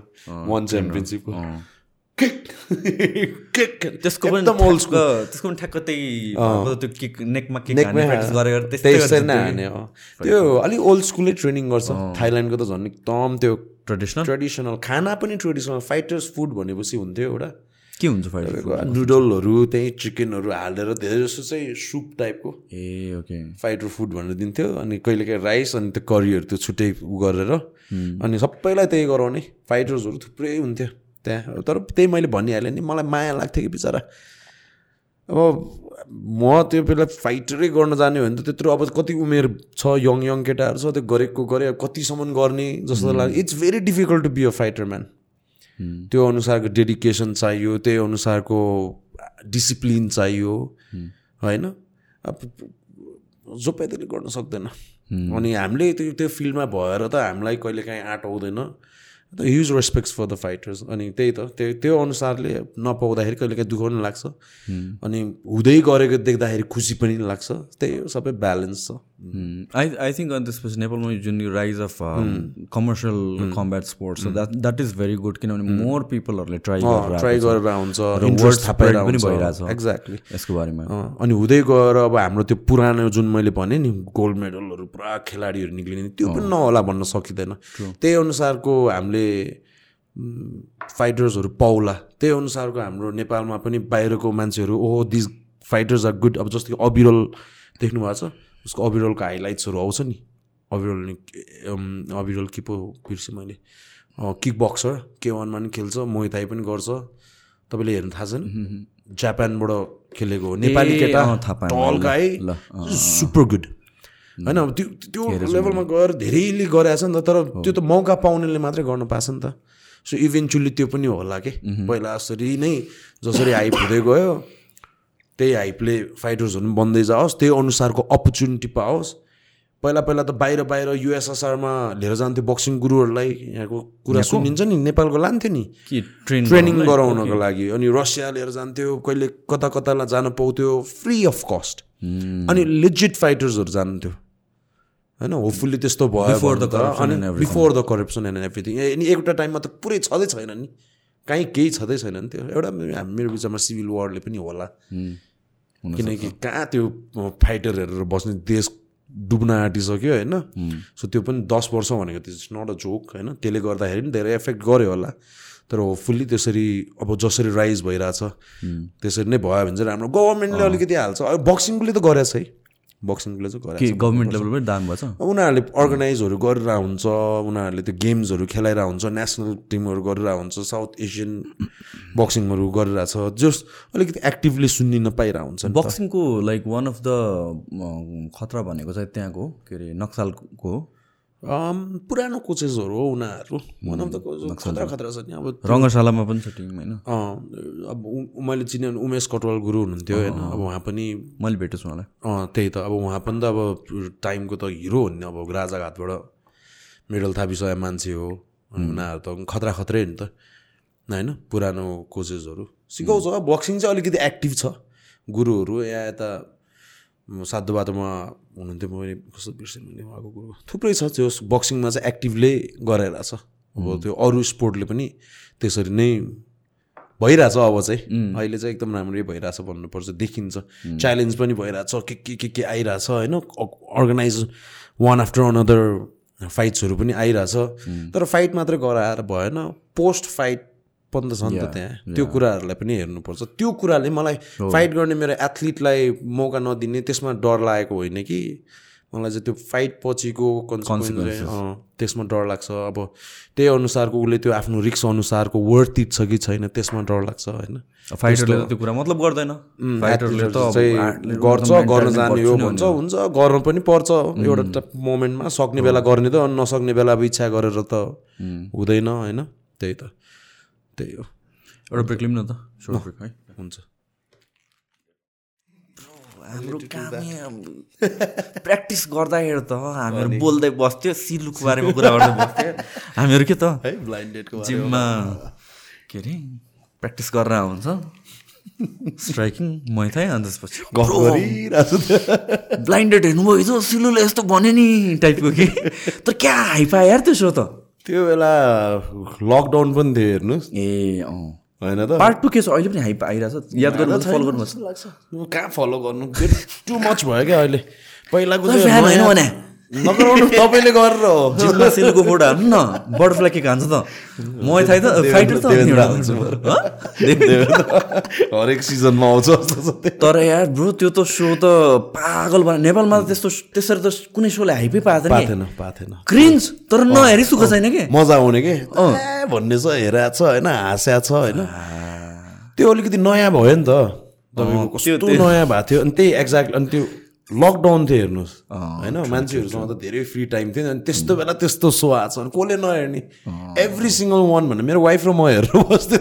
वान च्याम्पियनसिपको त्यसको पनि त्यसको पनि ठ्याक्क त्यही त्यो किक नेकमा किक हान्ने प्र्याक्टिस गरेर त्यस्तै नै। हाने। त्यो अलिक ओल्ड स्कुलै ट्रेनिङ गर्छ। थाइल्यान्डको त झन् एकदम त्यो ट्रेडिसनल ट्रेडिसनल खाना पनि ट्रेडिसनल फाइटर्स फुड भनेपछि हुन्थ्यो एउटा। के हुन्छ फाइटर तपाईँको नुडलहरू त्यही चिकनहरू हालेर धेरै जस्तो चाहिँ सुप टाइपको ए ओके फाइटर फुड भनेर दिन्थ्यो अनि कहिलेकाहीँ राइस अनि त्यो करीहरू त्यो छुट्टै उ गरेर अनि सबैलाई त्यही गराउने। फाइटर्सहरू थुप्रै हुन्थ्यो त्यहाँ। तर त्यही मैले भनिहालेँ नि मलाई माया लाग्थ्यो कि बिचरा। अब म त्यो बेला फाइटरै गर्न जाने हो भने त त्यत्रो अब कति उमेर छ यङ यङ केटाहरू छ त्यो गरेको गरे कतिसम्म गर्ने जस्तो लाग्छ it's very difficult to be a fighter man त्यो अनुसारको डेडिकेसन चाहियो त्यही अनुसारको डिसिप्लिन चाहियो होइन? अब जो पैदले गर्न सक्दैन। अनि हामीले त्यो त्यो फिल्डमा भएर त हामीलाई कहिले काहीँ आँट आउँदैन। त huge respects for the fighters अनि त्यही त त्यो त्यो अनुसारले नपाउँदाखेरि कहिले काहीँ दुःख पनि लाग्छ। अनि हुँदै गरेको देख्दाखेरि खुसी पनि लाग्छ। त्यही हो सबै ब्यालेन्स छ। आई आई थिङ्क अनि त्यसपछि नेपालमा जुन यो rise of commercial combat sports that that is very good किनभने मोर पिपलहरूले ट्राई गरेर ट्राई। गरेर spread पनि भइरहेछ। एक्ज्याक्टली यसको बारेमा। अनि हुँदै गएर अब हाम्रो त्यो पुरानो जुन मैले भनेँ नि गोल्ड मेडलहरू पुरा खेलाडीहरू निक्लिने त्यो पनि नहोला भन्न सकिँदैन। त्यही अनुसारको हामीले फाइटर्सहरू पाउला। त्यही अनुसारको हाम्रो नेपालमा पनि बाहिरको मान्छेहरू ओहो दिस फाइटर्स आर गुड अब जस्तो कि अबिरल देख्नु भएको छ। उसको अबिरलको हाइलाइट्सहरू आउँछ नि। अबिरल अम, अबिरल के पो बिर्सेँ मैले। किक बक्सर के वानमा पनि खेल्छ मोहिताई पनि गर्छ। तपाईँले हेर्नु थाहा छ नि? जापानबाट खेलेको हो नेपाली केटा अँ, थाहा पाएँ टल मैले। गाई ल, अँ, सुपर गुड। होइन अब त्यो त्यो लेभलमा गएर धेरैले गरेछ नि त तर त्यो त मौका पाउनेले मात्रै गर्न पाएको नि त। सो इभेन्चुली त्यो पनि होला कि? पहिला यसरी नै जसरी हाइप हुँदै गयो त्यही हाइपले फाइटर्सहरू पनि बन्दै जाओस्। त्यही अनुसारको अपर्च्युनिटी पाओस्। पहिला पहिला त बाहिर बाहिर युएसएसआरमा लिएर जान्थ्यो बक्सिङ गुरुहरूलाई यहाँको कुरा सुनिन्छ नि नेपालको लान्थ्यो नि। कि ट्रेनिङ गराउनको लागि? अनि रसिया लिएर जान्थ्यो कहिले कता कतालाई जान पाउँथ्यो फ्री अफ कस्ट अनि लिजिट फाइटर्सहरू जान्थ्यो। होइन होपफुल्ली त्यस्तो भयो. Before the corruption and everything अनि एउटा टाइममा त पुरै छँदै छैन नि। कहीँ केही छँदै छैन नि त्यो। एउटा मेरो विचारमा सिभिल वारले पनि होला। किनकि कहाँ त्यो फाइटर हेरेर बस्ने देश डुब्न आँटिसक्यो होइन। सो त्यो पनि दस वर्ष भनेको त्यो इट्स नट अ जोक होइन। त्यसले गर्दाखेरि पनि धेरै एफेक्ट गर्यो होला। तर होपफुल्ली त्यसरी अब जसरी राइज भइरहेछ त्यसरी नै भयो भने चाहिँ राम्रो। गभर्मेन्टले अलिकति हाल्छ। अब बक्सिङले त गरेछ है। बक्सिङले चाहिँ के गभर्मेन्ट लेभलमै दान भएछ? उनीहरूले अर्गनाइजहरू गरेर हुन्छ उनीहरूले त्यो गेम्सहरू खेलाइरहेको हुन्छ नेसनल टिमहरू गरिरहेको हुन्छ साउथ एसियन बक्सिङहरू गरिरहेछ जस अलिकति एक्टिभली सुन्निन पाइरहेको हुन्छ। बक्सिङको लाइक वान अफ द खतरा भनेको चाहिँ त्यहाँको के अरे नक्सालको पुरानो कोचेसहरू हो उनीहरू। अफ द खतरा खतरा छ नि। अब रङ्गशालामा पनि छ टिम होइन? अब मैले चिने भने उमेश कटवाल गुरु हुनुहुन्थ्यो होइन? अब उहाँ पनि मैले भेटेको छु उहाँलाई। अँ त्यही त। अब उहाँ पनि त अब टाइमको त हिरो हो नि। अब राजाघाटबाट मेडल थापिसकेको मान्छे हो। उनीहरू त खतरा खत्रै हो नि त होइन? पुरानो कोचेसहरू। सिकाउँछ। बक्सिङ चाहिँ अलिकति एक्टिभ छ। गुरुहरू यहाँ यता म सातो बाटोमा हुनुहुन्थ्यो मैले कस्तो बिर्सेँ मैले उहाँको गुरु थुप्रै छ त्यो बक्सिङमा चाहिँ एक्टिभले गरेर छ। अब त्यो अरू स्पोर्टले पनि त्यसरी नै भइरहेछ अब चाहिँ। अहिले चाहिँ एकदम राम्रै भइरहेछ भन्नुपर्छ देखिन्छ। च्यालेन्ज पनि भइरहेछ के के के के आइरहेछ होइन? अर्गनाइज वान आफ्टर अनदर फाइट्सहरू पनि आइरहेछ। तर फाइट मात्रै गराएर भएन। पोस्ट फाइट पनि त छ नि त त्यहाँ। त्यो कुराहरूलाई पनि हेर्नुपर्छ। त्यो कुराले मलाई फाइट गर्ने मेरो एथलिटलाई मौका नदिने त्यसमा डर लागेको होइन कि। मलाई चाहिँ त्यो फाइट पछिको अँ, त्यसमा डर लाग्छ। अब त्यही अनुसारको उसले त्यो आफ्नो रिक्स अनुसारको वर्थ इट छ कि छैन त्यसमा डर लाग्छ होइन। फाइटरले त त्यो कुरा मतलब गर्दैन। फाइटरले त चाहिँ गर्छ गर्न जाने हो भन्छ हुन्छ गर्न पनि पर्छ। एउटा मोमेन्टमा सक्ने बेला गर्ने त नसक्ने बेला अब इच्छा गरेर त हुँदैन होइन? त्यही त। त्यही हो। एउटा ब्रेक लिउँ न त? सोर्ट ब्रेक है? हुन्छ। हाम्रो काम प्र्याक्टिस गर्दाखेरि त हामीहरू बोल्दै बस्थ्यो सिलुको बारेमा कुरा गर्दै बस्थ्यो। हामीहरू के त? है ब्लाइन्डेडको जिममा के अरे? प्र्याक्टिस गरेर हुन्छ स्ट्राइकिङ मैथाइ अनि त्यसपछि ब्लाइन्डेड हेर्नुभयो हिजो सिलुले यस्तो भन्यो नि टाइपको कि तर क्या हाइपा यार त्यो सो त? त्यो बेला लकडाउन पनि थियो हेर्नुहोस्। ए अँ। होइन त। पार्ट टू के छ अहिले पनि हाइप आइरहेछ। याद गर्नु फलो गर्नुहोस्। लाग्छ कहाँ फलो गर्नु? टु मच भयो क्या अहिले। पहिलाको नगराउनु तपाईँले गरेर। जिममा सिलको फोटो हाल्नु न बटरफ्लाई के खान्छ त? मै थाइ त फाइटर त। हरेक सिजनमा आउँछ। तर यार ब्रो त्यो त सो त पागल बना नेपालमा त त्यस्तो त्यसरी त कुनै सोले हाइपै पाएको थिएन पाएको थिएन क्रिन्ज तर नहेरी सुख छैन कि? मजा आउने के? भन्ने छ हेरेको छ होइन हाँस्या छ होइन। त्यो अलिकति नयाँ भयो नि त। तपाईँको कस्तो नयाँ भएको थियो। अनि त्यही एक्ज्याक्ट अनि त्यो लकडाउन थियो हेर्नुहोस्। होइन मान्छेहरूसँग त धेरै फ्री टाइम थियो नि अनि त्यस्तो बेला त्यस्तो सो आएको छ अनि कसले नहेर्ने? एभ्री सिङ्गल वान भन्ने मेरो वाइफ र म हेरेर हाँस्दै।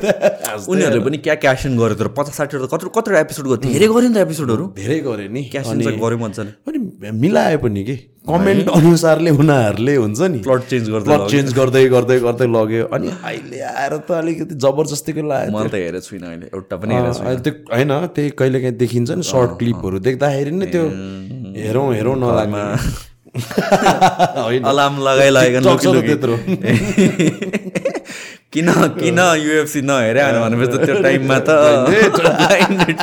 उनीहरूले पनि क्या क्यासन गर्यो तर पचास साठीवटा कत्रो कत्रो एपिसोड गर्यो धेरै गर्यो नि त एपिसोडहरू धेरै गरे नि क्यासन गर्यो मजाले। अनि मिलायो पनि कि? कमेन्ट अनुसारले उनीहरूले हुन्छ नि। प्लट चेन्ज गर्दा प्लट चेन्ज गर्दै गर्दै गर्दै लग्यो। अनि अहिले आएर त अलिकति जबरजस्तीको लाग्यो मैले त हेरेको छुइनँ अहिले एउटा पनि त्यो होइन त्यही कहिले काहीँ देखिन्छ नि सर्ट क्लिपहरू देख्दाखेरि नै त्यो हेरौँ हेरौँ नलाग्ने अलार्म त त्यत्रो। किन किन युएफसी नहेरे भनेपछि त त्यो टाइममा त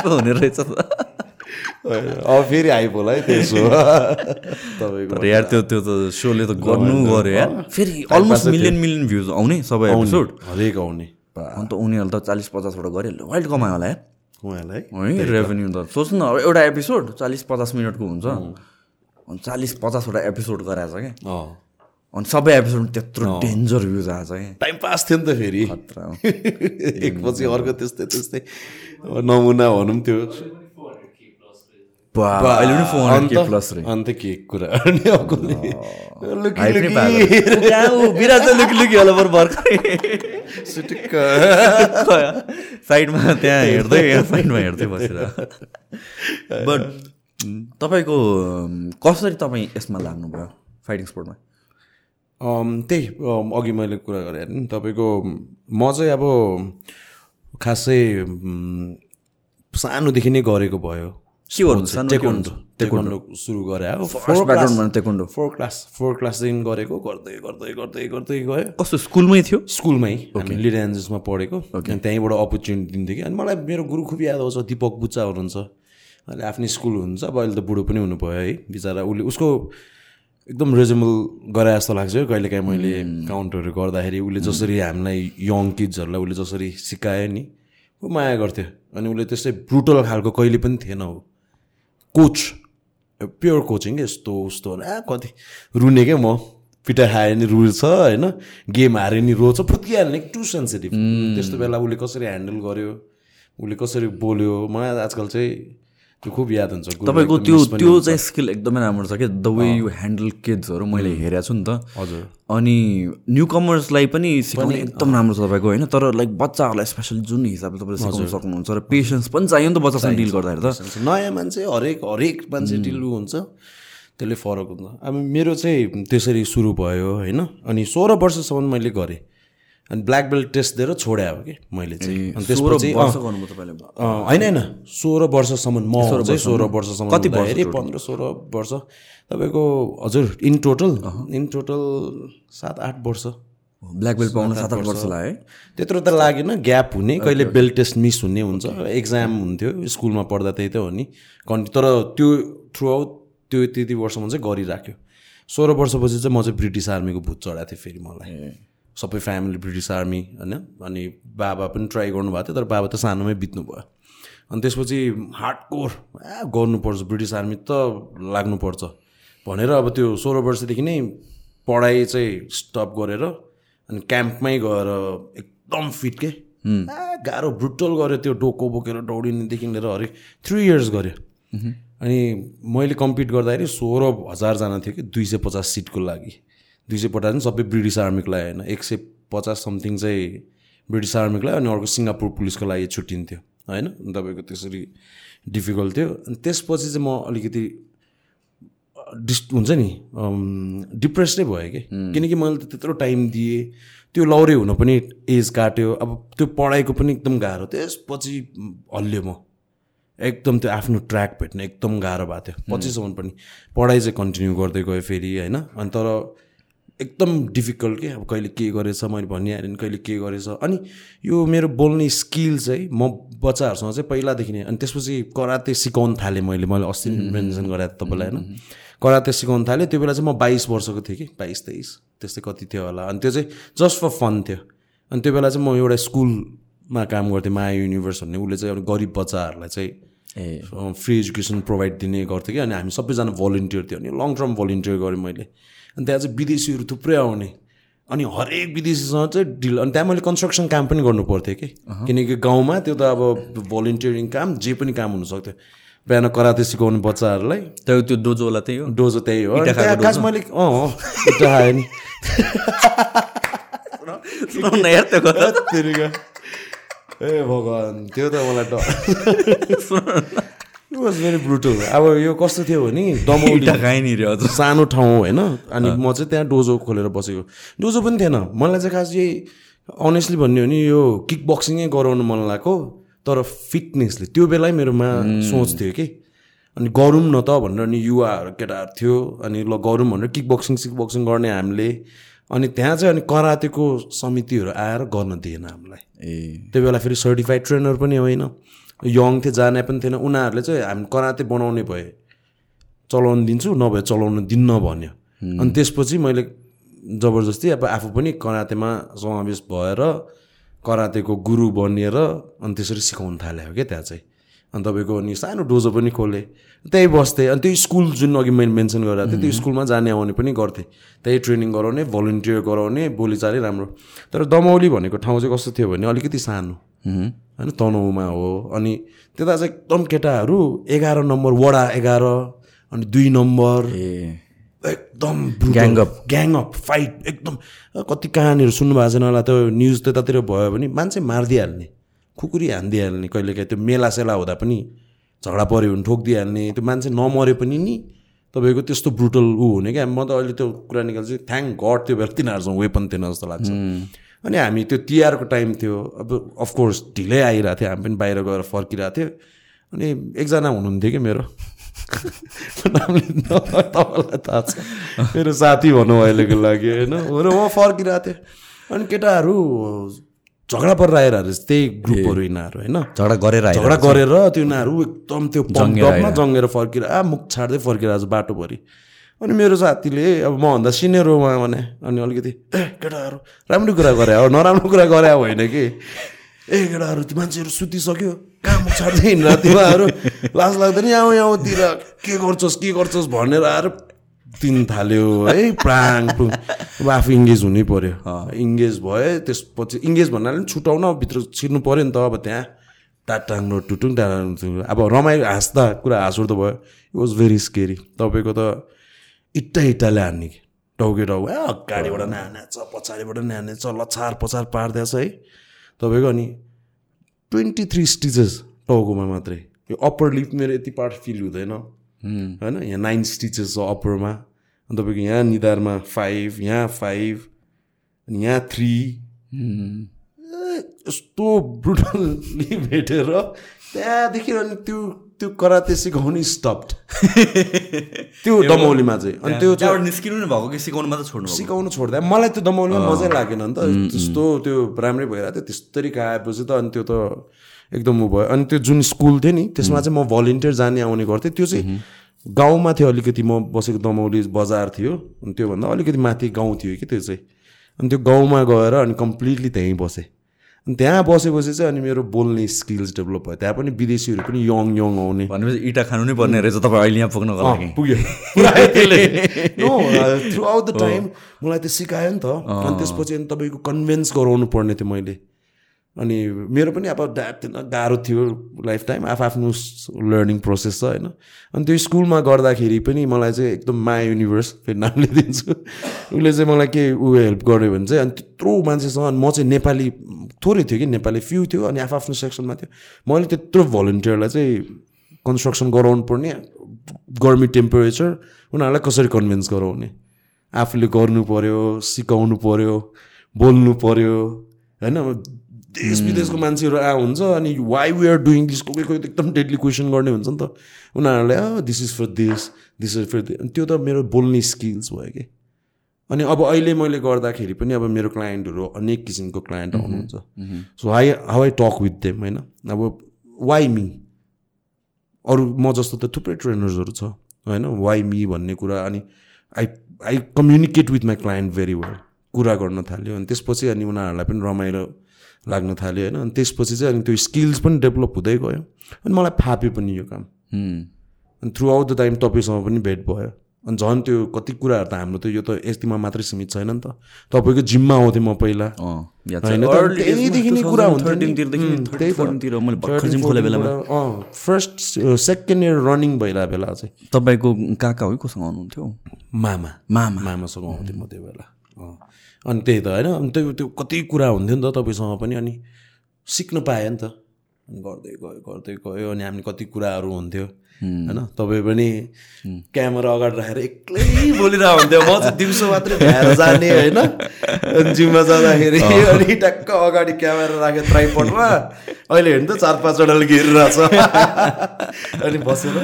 हुने रहेछ त। अब फेरि आइप है त्यसो। तपाईँको तर यार त्यो त्यो त सोले त गर्नु गर्यो यार। फेरि अलमोस्ट मिलियन मिलियन भ्युज आउने सबै एपिसोड हरेक आउने। अन्त उनीहरूले त चालिस पचासवटा गरिहाल्यो वाइल्ड कमायो होला यार। है। रेभेन्यू त। सोच्नु न एउटा एपिसोड चालिस पचास मिनटको हुन्छ। अनि चालिस पचासवटा एपिसोड गराएछ क्या। अनि सबै एपिसोड त्यत्रो डेन्जर भ्युज आएछ क्या। टाइम पास थियो नि त फेरि। एकपछि अर्को त्यस्तै त्यस्तै। नमुना भनौँ त्यो। साइडमा त्यहाँ हेर्दै साइडमा हेर्दै बसेर बट तपाईँको कसरी तपाईँ यसमा लाग्नुभयो फाइटिङ स्पोर्टमा त्यही अघि मैले कुरा गरेँ नि तपाईँको म चाहिँ अब खासै सानोदेखि नै गरेको भयो के गर्नु टेक्वान्डो टेक्वान्डो सुरु गरे अब फर्स्ट फोर क्लास फोर क्लासदेखि गरेको गर्दै गर्दै गर्दै गर्दै गयो। कस्तो स्कुलमै थियो? स्कुलमै हामी लिड एन्जल्समा पढेको। अनि त्यहीँबाट अपर्च्युनिटी दिन्थ्यो कि। अनि मलाई मेरो गुरु खुब याद आउँछ दिपक बुच्चा हुनुहुन्छ अहिले आफ्नै स्कुल हुनुहुन्छ अब अहिले त बुढो पनि हुनुभयो है। बिचरा उसले उसको एकदम रिजनेबल गरे जस्तो लाग्छ है। कहिलेकाहीँ मैले काउन्टरहरू गर्दाखेरि उसले जसरी हामीलाई यङ किड्सहरूलाई उसले जसरी सिकायो नि ऊ माया गर्थ्यो। अनि उसले त्यस्तै ब्रुटल खालको कहिले पनि थिएन ऊ कोच प्योर कोचिङ यस्तो उस्तो आ कति? रुने क्या म? पिटा खायो नि रुल्छ होइन? गेम हाऱ्यो नि रोछ फुत्किहाल्ने टु सेन्सिटिभ त्यस्तो बेला उसले कसरी ह्यान्डल गर्यो? उसले कसरी बोल्यो? मलाई आजकल चाहिँ त्यो खुब याद हुन्छ। तपाईँको त्यो त्यो। चाहिँ स्किल एकदमै राम्रो छ क्या। द वे यु ह्यान्डल किड्सहरू मैले हेरेको छु नि त। हजुर। अनि न्यू कमर्सलाई पनि सिकाउने एकदम राम्रो छ तपाईँको होइन? तर लाइक बच्चाहरूलाई स्पेसली जुन हिसाबले तपाईँले सिकाउन सक्नुहुन्छ र पेसेन्स पनि चाहियो नि त बच्चासँग डिल गर्दाखेरि त। नयाँ मान्छे हरेक हरेक मान्छे डिलु हुन्छ त्यसले फरक हुन्छ। अब मेरो चाहिँ त्यसरी सुरु भयो होइन? अनि सोह्र वर्षसम्म मैले गरेँ। अनि ब्ल्याक बेल्ट टेस्ट दिएर छोडे हो कि मैले चाहिँ। अनि त्यसपछि होइन होइन। सोह्र वर्षसम्म म चाहिँ सोह्र वर्षसम्म। कति हुँदाखेरि पन्ध्र सोह्र वर्ष। तपाईँको हजुर इन टोटल इन टोटल सात आठ वर्ष। ब्ल्याक बेल्ट पाउन सात आठ वर्ष। लाग्यो त्यत्रो त लागेन ग्याप हुने। कहिले बेल्ट टेस्ट मिस हुने हुन्छ। एक्जाम हुन्थ्यो स्कुलमा पढ्दा त्यही त हो नि। कन्टि तर त्यो थ्रु आउट त्यो त्यति वर्षमा चाहिँ गरिराख्यो। सोह्र वर्षपछि चाहिँ म चाहिँ ब्रिटिस आर्मीको भूत चढाएको थिएँ फेरि मलाई। सबै फ्यामिली ब्रिटिस आर्मी होइन? अनि बाबा पनि ट्राई गर्नुभएको थियो तर बाबा त सानोमै बित्नु भयो अनि त्यसपछि हार्डकोर आ गर्नुपर्छ ब्रिटिस आर्मी त लाग्नुपर्छ। भनेर अब त्यो सोह्र वर्षदेखि नै पढाइ चाहिँ स्टप गरेर अनि क्याम्पमै गएर एकदम फिट के? गाह्रो ब्रुटल गऱ्यो त्यो डोको बोकेर दौडिनेदेखि लिएर हरेक थ्री इयर्स गऱ्यो। अनि मैले कम्पिट गर्दाखेरि सोह्र हजारजना थियो कि दुई सय पचास सिटको लागि। दुई सय पचास पनि सबै ब्रिटिस आर्मीको लागि होइन। एक सय पचास समथिङ चाहिँ ब्रिटिस आर्मीको लागि अनि अर्को सिङ्गापुर पुलिसको लागि छुट्टिन्थ्यो होइन? तपाईँको त्यसरी डिफिकल्ट थियो। अनि त्यसपछि चाहिँ म अलिकति डिस् हुन्छ नि डिप्रेसै भयो कि। किनकि मैले त त्यत्रो टाइम दिएँ। त्यो लौरे हुन पनि एज काट्यो। अब त्यो पढाइको पनि एकदम गाह्रो। त्यसपछि हल्लियो म। एकदम त्यो आफ्नो ट्र्याक भेट्न एकदम गाह्रो भएको थियो। पछिसम्म पनि पढाइ चाहिँ कन्टिन्यू गर्दै गयो फेरि होइन? अनि तर एकदम डिफिकल्ट के अब कहिले के गरेछ मैले भनिहालेँ नि कहिले के गरेछ। अनि यो मेरो बोल्ने स्किल चाहिँ म बच्चाहरूसँग चाहिँ पहिलादेखि नै अनि त्यसपछि कराते सिकाउनु थालेँ मैले। मैले अस्ति मेन्सन गरेँ तपाईँलाई होइन? कराते सिकाउनु थालेँ। त्यो बेला चाहिँ म बाइस वर्षको थिएँ कि। बाइस तेइस त्यस्तै कति थियो होला। अनि त्यो चाहिँ जस्ट फर फन थियो। अनि त्यो बेला चाहिँ म एउटा स्कुलमा काम गर्थेँ माया युनिभर्स भन्ने। उसले चाहिँ अब गरिब बच्चाहरूलाई चाहिँ ए। फ्री एजुकेसन प्रोभाइड दिने गर्थ्यो कि। अनि हामी सबैजना भलिन्टियर थियो। अनि लङ टर्म भलिन्टियर गरेँ मैले। अनि त्यहाँ चाहिँ विदेशीहरू थुप्रै आउने। अनि हरेक विदेशीसँग चाहिँ डिल अनि त्यहाँ मैले कन्स्ट्रक्सन काम पनि गर्नु पर्थ्यो कि। किनकि गाउँमा त्यो त अब भलिन्टियरिङ काम जे पनि काम हुनसक्थ्यो बिहान कराते सिकाउने बच्चाहरूलाई। त्यो त्यो डोजोवाला त्यही हो? डोजो त्यही हो। खास मैले अँ इँटा नि। ए भगवान् त्यो त मलाई डर। इट वाज भेरी ब्रुटल अब यो कस्तो थियो भने हजुर सानो ठाउँ होइन? अनि म चाहिँ त्यहाँ डोजो खोलेर बसेको। डोजो पनि थिएन। मलाई चाहिँ खास यही अनेस्टली भन्ने हो नि यो किक बक्सिङै गराउनु मन लागेको तर फिटनेसले त्यो बेलै मेरोमा सोच थियो कि। अनि गरौँ न त भनेर अनि युवाहरू केटाहरू थियो। अनि ल गरौँ भनेर किक बक्सिङ सिक बक्सिङ गर्ने हामीले। अनि त्यहाँ चाहिँ अनि करातेको समितिहरू आएर गर्न दिएन हामीलाई। ए। त्यो बेला फेरि सर्टिफाइड ट्रेनर पनि होइन। यङ थियो जाने पनि थिएन। उनीहरूले चाहिँ हामी कराते बनाउने भए चलाउनु दिन्छु नभए चलाउनु दिन्न भन्यो। अनि त्यसपछि मैले जबरजस्ती अब आफू पनि करातेमा समावेश भएर करातेको गुरु बनिएर अनि त्यसरी सिकाउनु थाल्यो क्या त्यहाँ चाहिँ। अनि तपाईँको अनि सानो डोजो पनि खोलेँ। त्यहीँ बस्थेँ। अनि त्यो स्कुल जुन अघि मैले मेन्सन गरेको थिएँ त्यो स्कुलमा जाने आउने पनि गर्थेँ। त्यही ट्रेनिङ गराउने भलिन्टियर गराउने बोलीचाली राम्रो। तर दमौली भनेको ठाउँ चाहिँ कस्तो थियो भने अलिकति सानो। होइन तनहुमा हो। अनि त्यता चाहिँ एकदम केटाहरू एघार नम्बर वडा एघार अनि दुई नम्बर। एकदम up. ग्याङ अप फाइट एकदम। कति कहानीहरू सुन्नु भएको छैन होला त्यो न्युज त्यतातिर भयो भने मान्छे मारिदिइहाल्ने। खुकुरी हानिदिइहाल्ने कहिलेकाहीँ त्यो मेला सेला हुँदा पनि झगडा पऱ्यो भने ठोकिदिइहाल्ने त्यो मान्छे नमरे पनि नि तपाईँको त्यस्तो ब्रुटल ऊ हुने क्या। म त अहिले त्यो कुरा निकाल्छु थ्याङ्क गड त्यो बेला तिनीहरूसँग वेपन थिएन जस्तो लाग्छ। अनि हामी त्यो तिहारको टाइम थियो अब अफकोर्स ढिलै आइरहेको थियो हामी पनि बाहिर गएर फर्किरहेको थियो। अनि एकजना हुनुहुन्थ्यो कि मेरो। तपाईँलाई थाहा छ। मेरो साथी भनौँ अहिलेको लागि होइन? र उहाँ फर्किरहेको थियो अनि केटाहरू झगडा परेर रहेछ त्यही ग्रुपहरू यिनीहरू होइन। झगडा गरेर आएर झगडा गरेर त्यो उनीहरू एकदम त्यो पम्पमा जङ्गेर फर्किएर आ मुख छाड्दै फर्किरहेको छ बाटोभरि। अनि मेरो साथीले अब मभन्दा सिनियर हो उहाँ भने अनि अलिकति ए केटाहरू राम्रो कुरा गरे हो नराम्रो कुरा गरे होइन कि? ए केटाहरू त्यो मान्छेहरू सुतिसक्यो कहाँ मुख छाड्दै हिँडेर तिमीहरू? लाज लाग्दैन यहाँ यहाँतिर के गर्छस् के गर्छस् भनेर आएर दिन थाल्यो है प्राङ अब आफू इङ्गेज हुनै पऱ्यो इङ्गेज भयो त्यसपछि इङ्गेज भन्नाले पनि छुट्याउन भित्र छिर्नु पऱ्यो नि त अब त्यहाँ। टाटाङ र टुटुङ। टाढा अब रमाइलो हाँस्दा कुरा हाँस उठ्दो भयो। इट वाज भेरी स्केरी तपाईँको त इट्टा इट्टाले हान्ने कि? टाउके टाउको ए अगाडिबाट नानेछ पछाडिबाट नानेछ लछार पछार पारिदिएछ है। तपाईँको अनि ट्वेन्टी थ्री स्टिचेस टाउकोमा मात्रै। यो अप्पर लिप मेरो यति पार्ट फिल हुँदैन। होइन यहाँ नाइन स्टिचेस छ अप्परमा अनि तपाईँको यहाँ निधारमा फाइभ यहाँ फाइभ अनि यहाँ थ्री यस्तो ब्रुटल्ली भेटेर त्यहाँदेखि अनि त्यो त्यो कराते सिकाउने स्टप्ड त्यो दमौलीमा चाहिँ। अनि त्यो निस्किनु नै भएको कि सिकाउनु मात्रै छोड्नु सिकाउनु छोड्दा मलाई त्यो दमाउनु मजै लागेन नि त। त्यस्तो त्यो राम्रै भइरहेको थियो त्यस्तरी आएपछि त अनि त्यो त एकदम ऊ भयो। अनि त्यो जुन स्कुल थियो नि त्यसमा चाहिँ म भलिन्टियर जाने आउने गर्थेँ। त्यो चाहिँ गाउँमा थियो अलिकति म बसेको दमौली बजार थियो। अनि त्योभन्दा अलिकति माथि गाउँ थियो कि त्यो चाहिँ। अनि त्यो गाउँमा गएर अनि कम्प्लिटली त्यहीँ बसेँ। अनि त्यहाँ बसेपछि चाहिँ अनि मेरो बोल्ने स्किल्स डेभलप भयो। त्यहाँ पनि विदेशीहरू पनि यङ यङ आउने। भनेपछि इँटा खानु नै पर्ने रहेछ तपाईँ अहिले यहाँ पुग्नको लागि पुग्यो। थ्रु आउट द टाइम मलाई त्यो सिकायो नि त। अनि त्यसपछि अनि तपाईँको कन्भिन्स गराउनु पर्ने थियो मैले। अनि मेरो पनि अब थिएन गाह्रो थियो लाइफ टाइम आफ आफ्नो लर्निङ प्रोसेस छ होइन। अनि त्यो स्कुलमा गर्दाखेरि पनि मलाई चाहिँ एकदम माया युनिभर्स फेरि नामले दिन्छु उसले चाहिँ मलाई के ऊ हेल्प गर्यो भने चाहिँ अनि त्यत्रो मान्छेसँग म चाहिँ नेपाली थोरै थियो कि नेपाली फ्यु थियो अनि आफ आफ्नो सेक्सनमा थियो। मैले त्यत्रो भलिन्टियरलाई चाहिँ कन्स्ट्रक्सन गराउनु पर्ने गर्मी टेम्परेचर उनीहरूलाई कसरी कन्भिन्स गराउने? आफूले गर्नु पऱ्यो सिकाउनु पऱ्यो बोल्नु पऱ्यो होइन? देश विदेशको मान्छेहरू आ हुन्छ अनि why we are doing this कोही कोही एकदम डेडली क्वेसन गर्ने हुन्छ नि त। उनीहरूलाई a this is for this this is for अनि त्यो त मेरो बोल्ने स्किल्स भयो कि। अनि अब अहिले मैले गर्दाखेरि पनि अब मेरो क्लाइन्टहरू अनेक किसिमको क्लाइन्ट आउनुहुन्छ। So hi how I talk with them होइन? अब वाइ मी अरू म जस्तो त थुप्रै ट्रेनर्सहरू छ होइन? वाइ मी भन्ने कुरा अनि I I communicate with my client very well कुरा गर्न थाल्यो अनि त्यसपछि अनि उनीहरूलाई पनि रमाइलो लाग्न थाल्यो होइन। अनि त्यसपछि चाहिँ अनि त्यो स्किल्स पनि डेभलप हुँदै गयो। अनि मलाई फाप्यो पनि यो काम। अनि थ्रु आउट द टाइम तपाईँसँग पनि भेट भयो। अनि झन् त्यो कति कुराहरू त हाम्रो त यो त यतिमा मात्रै सीमित छैन नि त। तपाईँको जिममा आउँथेँ म पहिला। फर्स्ट सेकेन्ड इयर रनिङ भइरहेको बेला चाहिँ। तपाईँको काका हो कोसँग आउनुहुन्थ्यो मामा। मामा। मामासँग आउँथेँ म त्यो बेला। अनि त्यही त होइन? अनि त्यो त्यो कति कुरा हुन्थ्यो नि त तपाईँसँग पनि अनि सिक्न पाएँ नि त। अनि गर्दै गयो गर्दै गयो अनि हामी कति कुराहरू हुन्थ्यो होइन? तपाईँ पनि क्यामेरा अगाडि राखेर एक्लै बोलिरहेको हुन्थ्यो। म चाहिँ दिउँसो मात्रै भ्याएर जाने होइन? जिममा जाँदाखेरि अनि ट्याक्क अगाडि क्यामेरा राखेर ट्राइपटमा अहिले हेर्नु त चार पाँचवटाले घेरिरहेछ अनि बसेर